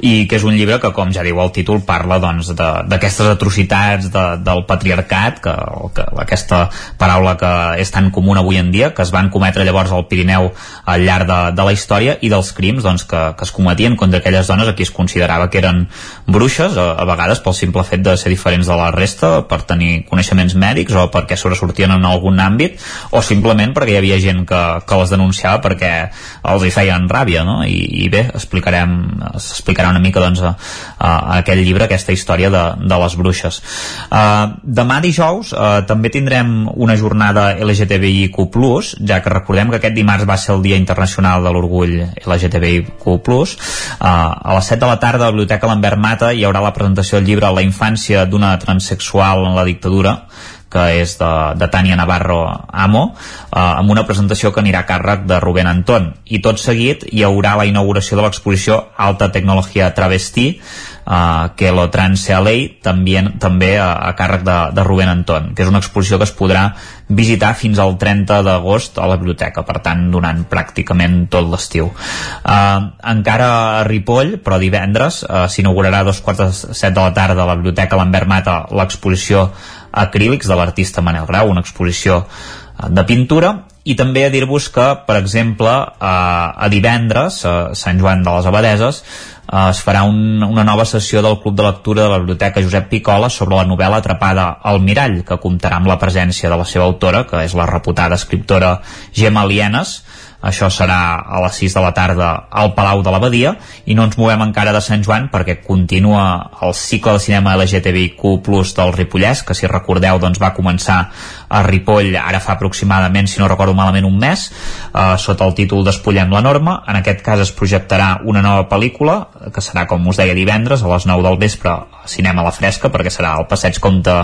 i que és un llibre que, com ja diu el títol, parla doncs, d'aquestes doncs, atrocitats de, del patriarcat, que, que aquesta paraula que és tan comuna avui en dia, que es van cometre llavors al Pirineu al llarg de, de la història, i dels crims doncs, que, que es cometien contra aquelles dones a qui es considerava que eren bruixes, a, a vegades pel simple fet de ser diferents de la resta per tenir coneixements mèdics o perquè sobresortien en algun àmbit o simplement perquè hi havia gent que, que les denunciava perquè els hi feien ràbia no? I, i bé, explicarem explicarà una mica doncs, a, a, aquell llibre aquesta història de, de les bruixes. Uh, demà dijous uh, també tindrem una jornada LGTBIQ+, ja que recordem que aquest dimarts va ser el Dia Internacional de l'Orgull LGTBIQ+, uh, a les 7 de la tarda a la Biblioteca Lambert Mata hi haurà la presentació del llibre La infància d'una transexual en la dictadura que és de, de Tània Navarro Amo, eh, amb una presentació que anirà a càrrec de Rubén Anton. I tot seguit hi haurà la inauguració de l'exposició Alta Tecnologia Travestí, uh, que lo Trance LA també, també a, a càrrec de, de Rubén Anton que és una exposició que es podrà visitar fins al 30 d'agost a la biblioteca per tant donant pràcticament tot l'estiu uh, encara a Ripoll però divendres uh, s'inaugurarà a dos quarts de set de la tarda a la biblioteca Lambert Mata l'exposició acrílics de l'artista Manel Grau una exposició de pintura. I també a dir-vos que, per exemple, a, a divendres, a Sant Joan de les Abadeses, es farà un, una nova sessió del Club de Lectura de la Biblioteca Josep Picola sobre la novel·la Atrapada al Mirall, que comptarà amb la presència de la seva autora, que és la reputada escriptora Gemma Lienes, això serà a les 6 de la tarda al Palau de l'Abadia i no ens movem encara de Sant Joan perquè continua el cicle de cinema LGTBIQ Plus del Ripollès que si recordeu doncs va començar a Ripoll ara fa aproximadament si no recordo malament un mes eh, sota el títol Despullem la norma. En aquest cas es projectarà una nova pel·lícula que serà com us deia divendres a les 9 del vespre a Cinema a la Fresca perquè serà el passeig Comte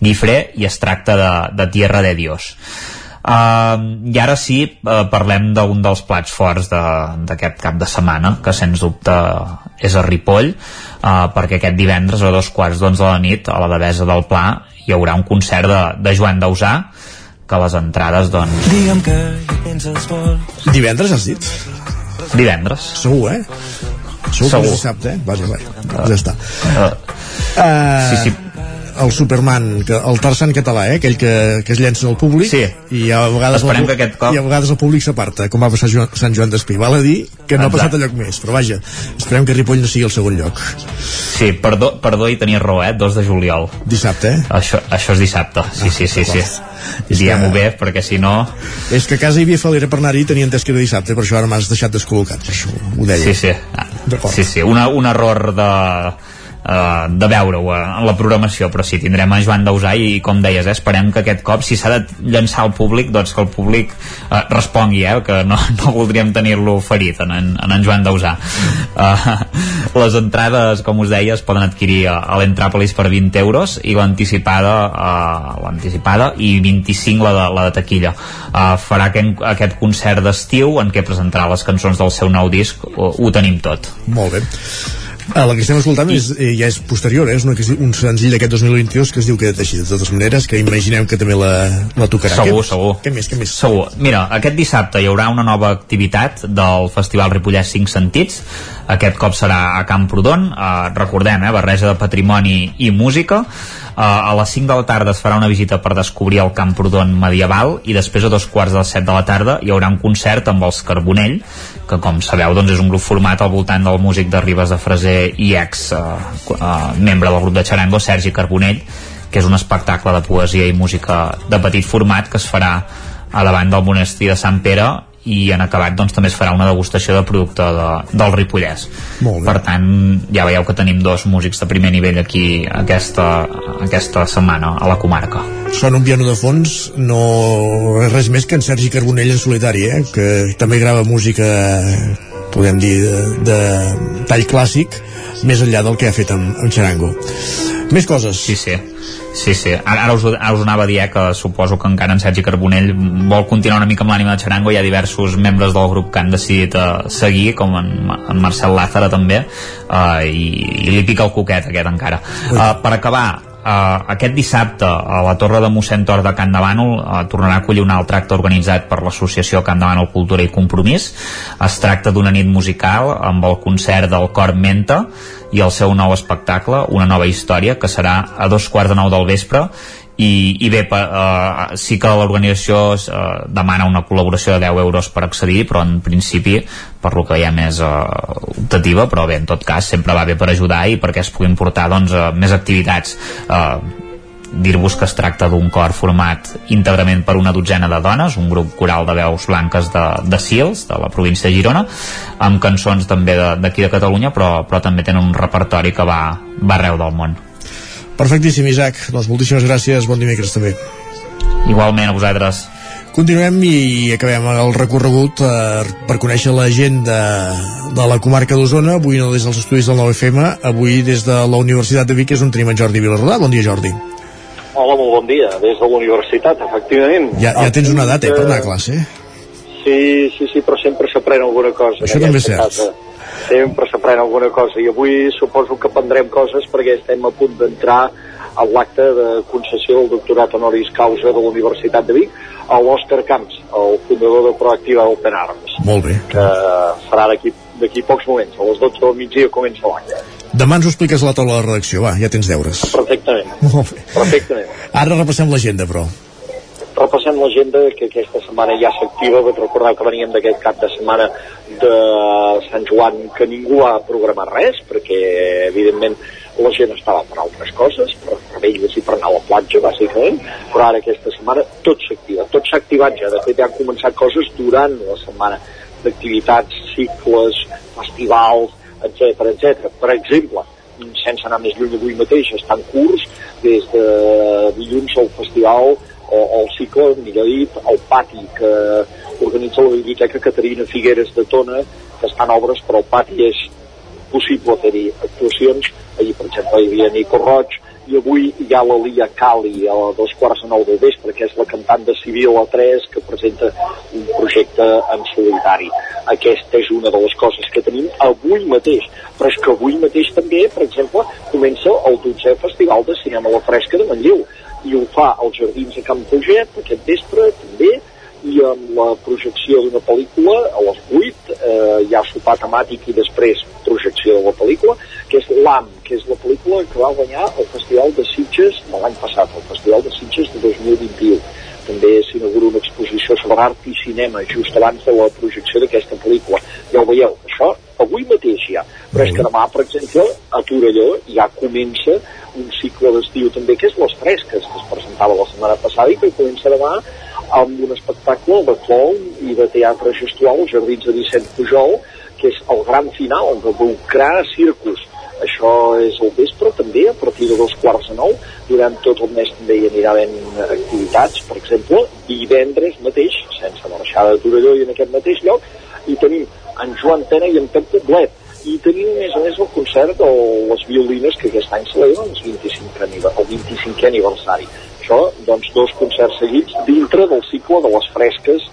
Guifré i es tracta de, de Tierra de Dios Uh, I ara sí, uh, parlem d'un dels plats forts d'aquest de, cap de setmana, que sens dubte és a Ripoll, uh, perquè aquest divendres a dos quarts d'onze de la nit a la Devesa del Pla hi haurà un concert de, de Joan Dausà, que les entrades, doncs... Digue'm que Divendres has dit? Divendres. Segur, eh? Segur, Segur. que és dissabte, eh? Vaja, vaja, uh, ja està. Uh, uh, sí, sí el Superman, que, el Tarzan català, eh? aquell que, que es llença al públic sí. i a vegades, Esperem el, que aquest cop... i a vegades el públic s'aparta, com va passar a Sant Joan d'Espí. Val a dir que no Exacte. ha passat a lloc més, però vaja, esperem que Ripoll no sigui el segon lloc. Sí, perdó, perdó i tenia raó, eh? 2 de juliol. Dissabte, eh? Això, això és dissabte, sí, ah, sí, sí, sí. Diem-ho bé, perquè si no... És que a casa hi havia falera per anar-hi i tenia entès que era dissabte, per això ara m'has deixat descol·locat, això ho deia. Sí, sí. Ah, sí, sí. Una, un error de eh, de veure-ho eh, en la programació però sí, tindrem a Joan Dausà i com deies, eh, esperem que aquest cop si s'ha de llançar al públic, doncs que el públic eh, respongui, eh, que no, no voldríem tenir-lo ferit en, en, en Joan Dausà. Eh, les entrades, com us deia, es poden adquirir a, a l'Entràpolis per 20 euros i l'anticipada eh, l'anticipada i 25 la de, la de taquilla. Eh, farà aquest, aquest concert d'estiu en què presentarà les cançons del seu nou disc ho, ho tenim tot. Molt bé Ah, la que estem escoltant és, eh, ja és posterior, eh? és una, un senzill d'aquest 2022 que es diu que així, de totes maneres, que imaginem que també la, la tocarà. Segur, què, segur. Què més, què més? Segur. Mira, aquest dissabte hi haurà una nova activitat del Festival Ripollès 5 Sentits. Aquest cop serà a Camprodon. Eh, recordem, eh, barreja de patrimoni i música. Uh, a les 5 de la tarda es farà una visita per descobrir el Camprodon medieval i després a dos quarts de les 7 de la tarda hi haurà un concert amb els Carbonell que com sabeu doncs és un grup format al voltant del músic de Ribes de Freser i ex uh, uh, membre del grup de Charango Sergi Carbonell que és un espectacle de poesia i música de petit format que es farà a davant del monestir de Sant Pere i en acabat doncs, també es farà una degustació de producte de, del Ripollès per tant ja veieu que tenim dos músics de primer nivell aquí aquesta, aquesta setmana a la comarca Sona un piano de fons no res més que en Sergi Carbonell en solitari eh? que també grava música podem dir de, de tall clàssic més enllà del que ha fet amb, amb Charango més coses sí, sí Sí, sí. Ara, ara, us, ara us anava a dir eh, que suposo que encara en Sergi Carbonell vol continuar una mica amb l'ànima de Charango. Hi ha diversos membres del grup que han decidit uh, seguir, com en, en Marcel Lázara també, uh, i, i li pica el coquet aquest encara. Uh, per acabar, Uh, aquest dissabte a la Torre de mossèn Tor de Can de Bànol uh, tornarà a acollir un altre acte organitzat per l'associació Can de Bànol Cultura i Compromís. Es tracta d'una nit musical amb el concert del Cor Menta i el seu nou espectacle, una nova història que serà a dos quarts de nou del vespre i, i bé, uh, sí que l'organització uh, demana una col·laboració de 10 euros per accedir, però en principi per lo que veiem és uh, optativa, però bé, en tot cas sempre va bé per ajudar i perquè es puguin portar doncs, uh, més activitats uh, dir-vos que es tracta d'un cor format íntegrament per una dotzena de dones, un grup coral de veus blanques de, de Sils, de la província de Girona, amb cançons també d'aquí de, de Catalunya, però, però també tenen un repertori que va, va arreu del món. Perfectíssim, Isaac. Doncs moltíssimes gràcies. Bon dimecres també. Igualment, a vosaltres. Continuem i acabem el recorregut eh, per conèixer la gent de, de la comarca d'Osona, avui no des dels estudis del 9FM, avui des de la Universitat de Vic, és on tenim en Jordi Vilarrodà. Bon dia, Jordi. Hola, molt bon dia, des de la universitat, efectivament. Ja, ja tens una data, eh, per anar a classe. Sí, sí, sí, però sempre s'aprèn alguna cosa. Això també és cert. Casa. Sempre s'aprèn alguna cosa i avui suposo que prendrem coses perquè estem a punt d'entrar a l'acte de concessió del doctorat honoris causa de la Universitat de Vic a l'Òscar Camps, el fundador de Proactiva Open Arms, Molt bé. que serà d'aquí d'aquí pocs moments, a les 12 del migdia comença l'acte. Demà ens ho expliques a la taula de redacció, va, ja tens deures. Perfectament. Molt bé. Perfectament. Ara repassem l'agenda, però. Repassem l'agenda que aquesta setmana ja s'activa vaig recordar que veníem d'aquest cap de setmana de Sant Joan que ningú ha programat res perquè evidentment la gent estava per altres coses per revetlles i per anar a la platja bàsicament però ara aquesta setmana tot s'activa tot s'ha activat ja, de fet ja han començat coses durant la setmana d'activitats, cicles, festivals etc etc. Per exemple, sense anar més lluny avui mateix, està en curs des de dilluns al festival o, o el cicle, millor dit, el pati que organitza la Biblioteca Caterina Figueres de Tona, que està en obres, però el pati és possible fer-hi actuacions. Ahir, per exemple, hi havia Nico Roig, i avui hi ha la Lia Cali a dos quarts de nou del vespre, que és la cantant de Civil a 3 que presenta un projecte en solitari. Aquesta és una de les coses que tenim avui mateix, però és que avui mateix també, per exemple, comença el 12è Festival de Cinema a la Fresca de Manlleu i ho fa als Jardins de Camp Puget aquest vespre també i amb la projecció d'una pel·lícula a les 8 eh, hi ha sopar temàtic i després projecció de la pel·lícula que és l'AM, que és la pel·lícula que va guanyar el Festival de Sitges de l'any passat, el Festival de Sitges de 2021 també s'inaugura una exposició sobre art i cinema just abans de la projecció d'aquesta pel·lícula. Ja ho veieu, això avui mateix ja però és que demà, per exemple, a Torelló ja comença un cicle d'estiu també que és Les Fresques, que es presentava la setmana passada i que comença demà amb un espectacle de clown i de teatre gestual als Jardins de Vicent Pujol, que és el gran final de Volcrà Circus. Això és el vespre també, a partir de dos quarts de nou. Durant tot el mes també hi anirà havent activitats, per exemple, divendres mateix, sense marxar de Torelló i en aquest mateix lloc, i tenim en Joan Tena i en Pep Poblet. I tenim, a més a més, el concert de les violines que aquest any celebren el 25è, anive- el 25è aniversari. Això, doncs, dos concerts seguits dintre del cicle de les fresques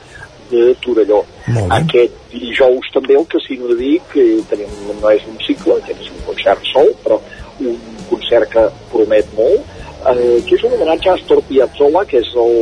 de Torelló. Aquest dijous també el Casino de Vic, que tenim, no és un cicle, aquest és un concert sol, però un concert que promet molt, eh, que és un homenatge a Astor Piazzolla, que és el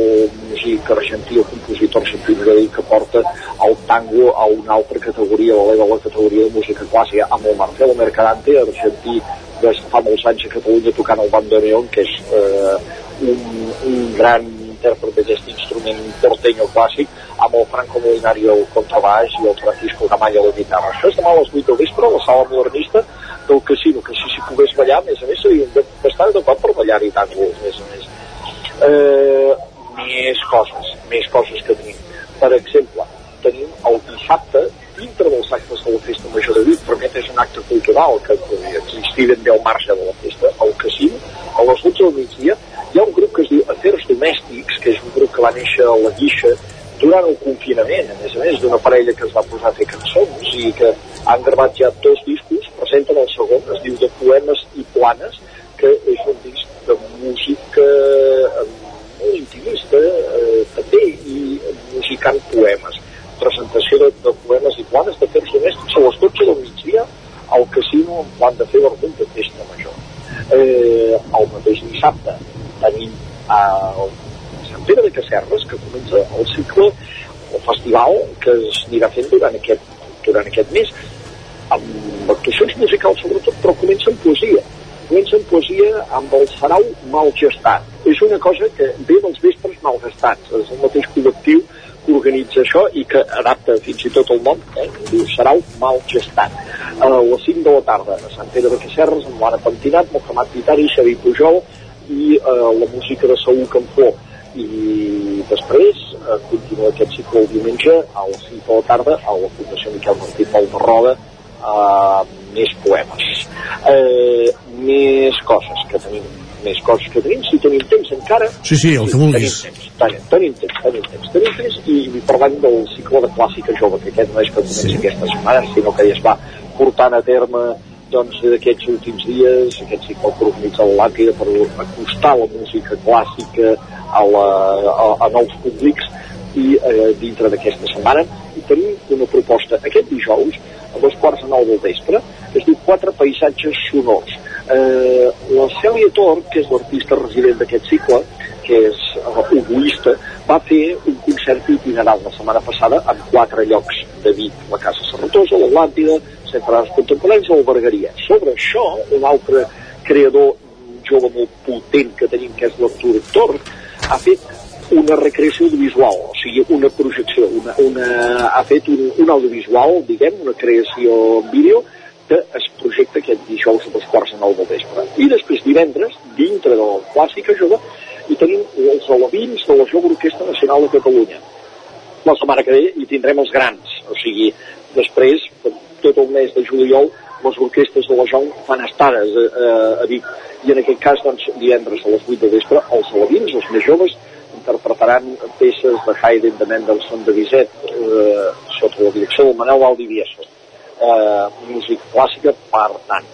músic argentí, el compositor argentí que porta el tango a una altra categoria, a la categoria de música clàssica, amb el Marcelo Mercadante, argentí de fa molts anys a Catalunya tocant el bandoneón, que és eh, un, un gran intèrpret d'aquest instrument porteño clàssic, amb el Franco Molinari al contrabaix i el Francisco Gamalla a la guitarra. Això és demà a les 8 del vespre a la sala modernista del casino, que si s'hi pogués ballar, a més a més, s'haurien d'estar d'acord per ballar-hi tant, a més a més. Eh, més coses, més coses que tenim. Per exemple, tenim el dissabte, dintre dels actes de la Festa Major de Vic, però aquest és un acte cultural que existir ben bé al marge de la festa, al casino, a les 12 del migdia, hi ha un grup que es diu Afers Domèstics, que és un grup que va néixer a la Guixa durant el confinament, a més a més d'una parella que es va posar a fer cançons i que han gravat ja dos discos, presenten el segon, es diu de Poemes i Planes, que és un disc de música eh, molt intimista eh, també i musicant poemes presentació de, de poemes i planes de fers domèstics a les 12 del migdia al casino en plan de fer vermut de festa major. Eh, el mateix dissabte tenim a Sant Pere de Casserres que comença el cicle el festival que es anirà fent durant aquest, durant aquest mes amb actuacions musicals sobretot però comença amb poesia. Comença amb poesia amb el sarau mal gestat és una cosa que ve dels vespres mal gastats és el mateix col·lectiu que organitza això i que adapta fins i tot el nom eh? diu sarau mal gestat a les 5 de la tarda a Sant Pere de Casserres amb l'Anna Pentinat, Mohamed Vitari, Xavi Pujol i eh, la música de Saúl Campó. I després eh, continua aquest cicle el diumenge a les 5 de la tarda a la Fundació Miquel Martí Pol de Roda eh, més poemes. Eh, més coses que tenim més coses que tenim, si tenim temps encara Sí, sí, el que vulguis. tenim temps, tenim, temps, tenim temps, tenim temps i, i parlem del cicle de clàssica jove que aquest no és que comenci sí. aquesta setmana sinó que ja es va portant a terme doncs d'aquests últims dies aquest cicle que organitza el Làpida per acostar la música clàssica a, la, a, a nous públics i eh, dintre d'aquesta setmana i tenim una proposta aquest dijous a dos quarts de nou del vespre, es diu Quatre paisatges sonors. Eh, la Cèlia Tor, que és l'artista resident d'aquest cicle, que és uh, oboista, va fer un concert itinerant la setmana passada en quatre llocs de Vic, la Casa Serratosa, l'Atlàntida, Centre d'Arts Contemporanis o l'Albergaria. Sobre això, un altre creador jove molt potent que tenim, que és l'Artur Tor, ha fet una recreació audiovisual, o sigui, una projecció, una, una, ha fet un, un audiovisual, diguem, una creació en vídeo, que es projecta aquest dijous a dos quarts de nou del vespre. I després divendres, dintre de la clàssica jove, hi tenim els alevins de la Jove Orquestra Nacional de Catalunya. La setmana que ve hi tindrem els grans, o sigui, després, tot el mes de juliol, les orquestres de la JON fan estades a, a, a Vic. I en aquest cas, doncs, divendres a les 8 de vespre, els alevins, els més joves, interpretaran peces de Haydn, de Mendelssohn, de Bizet, eh, sota la direcció del Manel Valdivieso. Eh, música clàssica, per tant.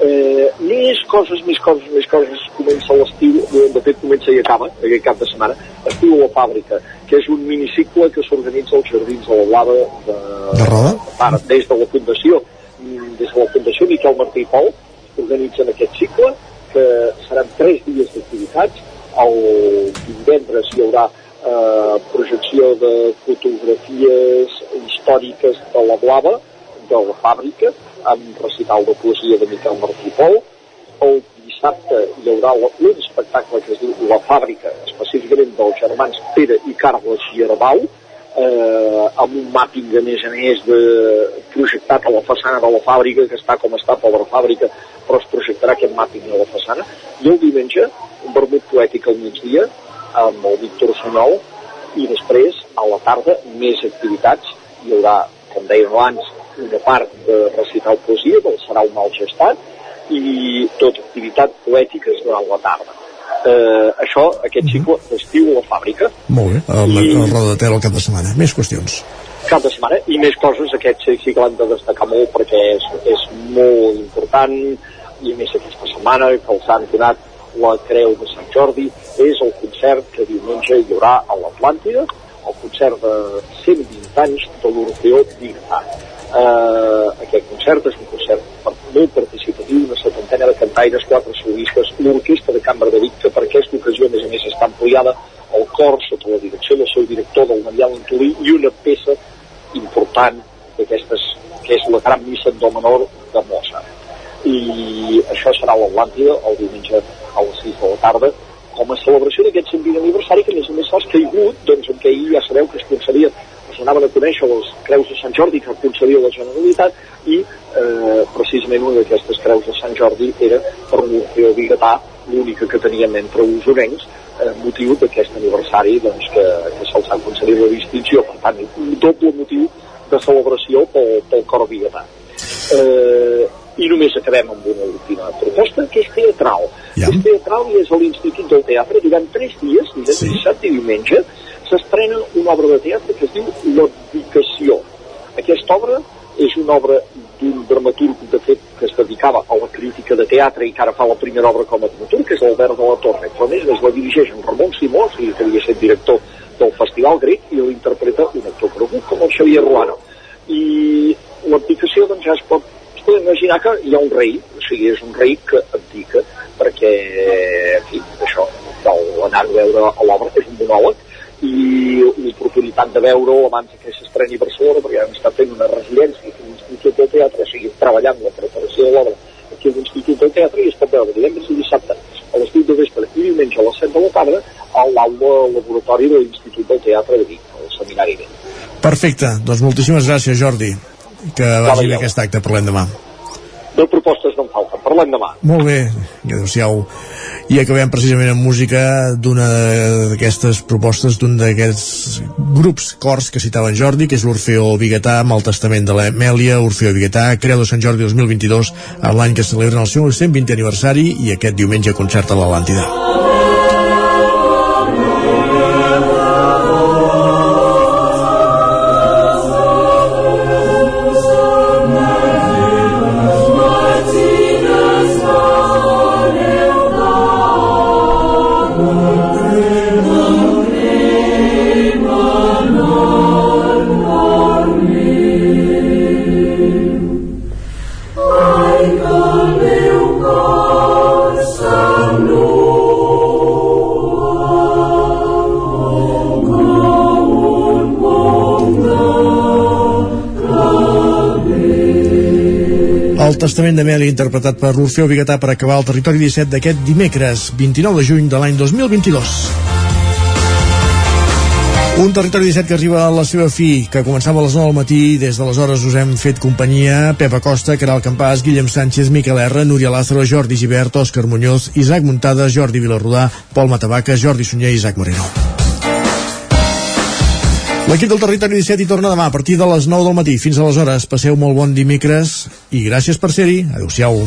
Eh, més coses, més coses, més coses. Comença l'estiu, de, fet comença i acaba, aquest cap de setmana, estiu a la fàbrica, que és un minicicle que s'organitza als Jardins de la Blava de, de Roda? Ara, des de la Fundació, mm, des de la Fundació Miquel Martí i Pol, organitzen aquest cicle, que seran tres dies d'activitats. El divendres hi haurà eh, projecció de fotografies històriques de la Blava, de la fàbrica, amb recital de poesia de Miquel Martí Pol. El dissabte hi haurà un espectacle que es diu La Fàbrica, específicament dels germans Pere i Carles Gierbau, eh, amb un mapping a més a més de, projectat a la façana de la fàbrica, que està com està pobra fàbrica, però es projectarà aquest mapping a la façana. I el diumenge, un vermut poètic al migdia, amb el Víctor Sonol, i després, a la tarda, més activitats. Hi haurà, com deia abans, una part de recitar poesia, del serà un mal gestat, i tota activitat poètica durant la tarda. Eh, això, aquest cicle d'estiu a la fàbrica. Molt bé, el, I... el Roda de Ter al cap de setmana. Més qüestions. Cap de setmana, i més coses, aquest sí que l'han de destacar molt perquè és, és molt important, i a més aquesta setmana que els han donat la Creu de Sant Jordi, és el concert que diumenge hi haurà a l'Atlàntida, el concert de 120 anys de l'Orfeó Dignat eh, aquest concert és un concert molt participatiu, una setantena de cantaires, quatre solistes, l'orquestra de Cambra de Vic, que per aquesta ocasió, a més a més, està ampliada el cor sota la direcció del seu director, del Marià Antolí, i una peça important d'aquestes, que és la gran missa en do menor de Mozart. I això serà a l'Atlàntida el diumenge a les 6 de la tarda, com a celebració d'aquest 120 aniversari que a més a més s'ha caigut, doncs en què ahir ja sabeu que es concedia anaven a conèixer les creus de Sant Jordi que concedia la Generalitat i eh, precisament una d'aquestes creus de Sant Jordi era per l'Orfeó Bigatà, l'única que teníem entre usonencs, eh, motiu d'aquest aniversari doncs, que, que se'ls ha concedit la distinció. Per tant, un doble motiu de celebració pel, pel cor bigatà. Eh, I només acabem amb una última proposta, que és teatral. Ja. És teatral i és a l'Institut del Teatre durant tres dies, divendres, sí. dissabte i diumenge, s'estrena una obra de teatre que es diu L'Abdicació. Aquesta obra és una obra d'un dramaturg, de fet, que es dedicava a la crítica de teatre i que ara fa la primera obra com a dramaturg, que és l'Albert de la Torre. Però a més, la dirigeix en Ramon Simó, que havia estat director del Festival Grec, i l'interpreta un actor conegut com el Xavier Ruano. I l'abdicació, doncs, ja es pot, es pot imaginar que hi ha un rei, o sigui, és un rei que abdica, perquè, en fi, això, cal anar a veure l'obra, és un monòleg, i l'oportunitat de veure-ho abans que s'estreni a Barcelona, perquè hem estat fent una residència aquí a l'Institut del Teatre, o sigui, treballant la preparació de l'obra aquí a l'Institut del Teatre i es pot veure divendres i dissabte a les 8 de vespre i diumenge a les 7 de la tarda a l'aula laboratori de l'Institut del Teatre de Vic, al Seminari. Perfecte, doncs moltíssimes gràcies Jordi, que vagi bé aquest acte, parlem demà. De propostes no en falten, parlem demà. Molt bé, adeu-siau i acabem precisament amb música d'una d'aquestes propostes d'un d'aquests grups cors que citava en Jordi, que és l'Orfeo Biguetà amb el testament de l'Emèlia, Orfeo Biguetà, Creu de Sant Jordi 2022, en l'any que celebren el seu 120 aniversari i aquest diumenge concert a l'Atlàntida. Testament d'Amèlia interpretat per l'Orfeo Bigatà per acabar el territori 17 d'aquest dimecres, 29 de juny de l'any 2022. Un territori 17 que arriba a la seva fi, que començava a les 9 del matí i des d'aleshores us hem fet companyia Pepa Costa, Caral Campàs, Guillem Sánchez, Miquel R, Núria Lázaro, Jordi Givert, Òscar Muñoz, Isaac Muntada, Jordi Vilarrodà, Pol Matavaca, Jordi Sunyer i Isaac Moreno. L'equip del Territori 17 hi torna demà a partir de les 9 del matí. Fins aleshores, passeu molt bon dimecres i gràcies per ser-hi. Adéu-siau.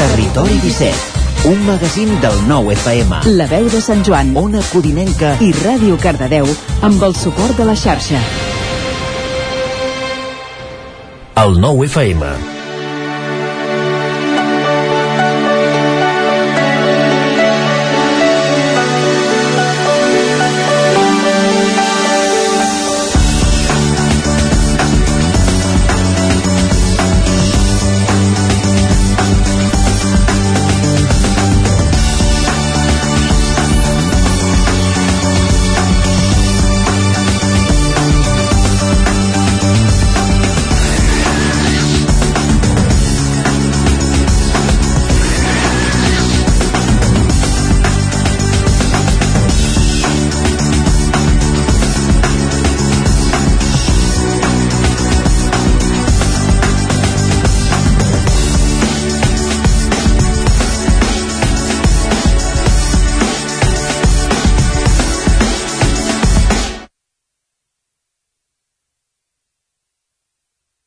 Territori 17, un magazín del nou FM. La veu de Sant Joan, Ona Codinenca i Ràdio Cardedeu amb el suport de la xarxa. El nou FM.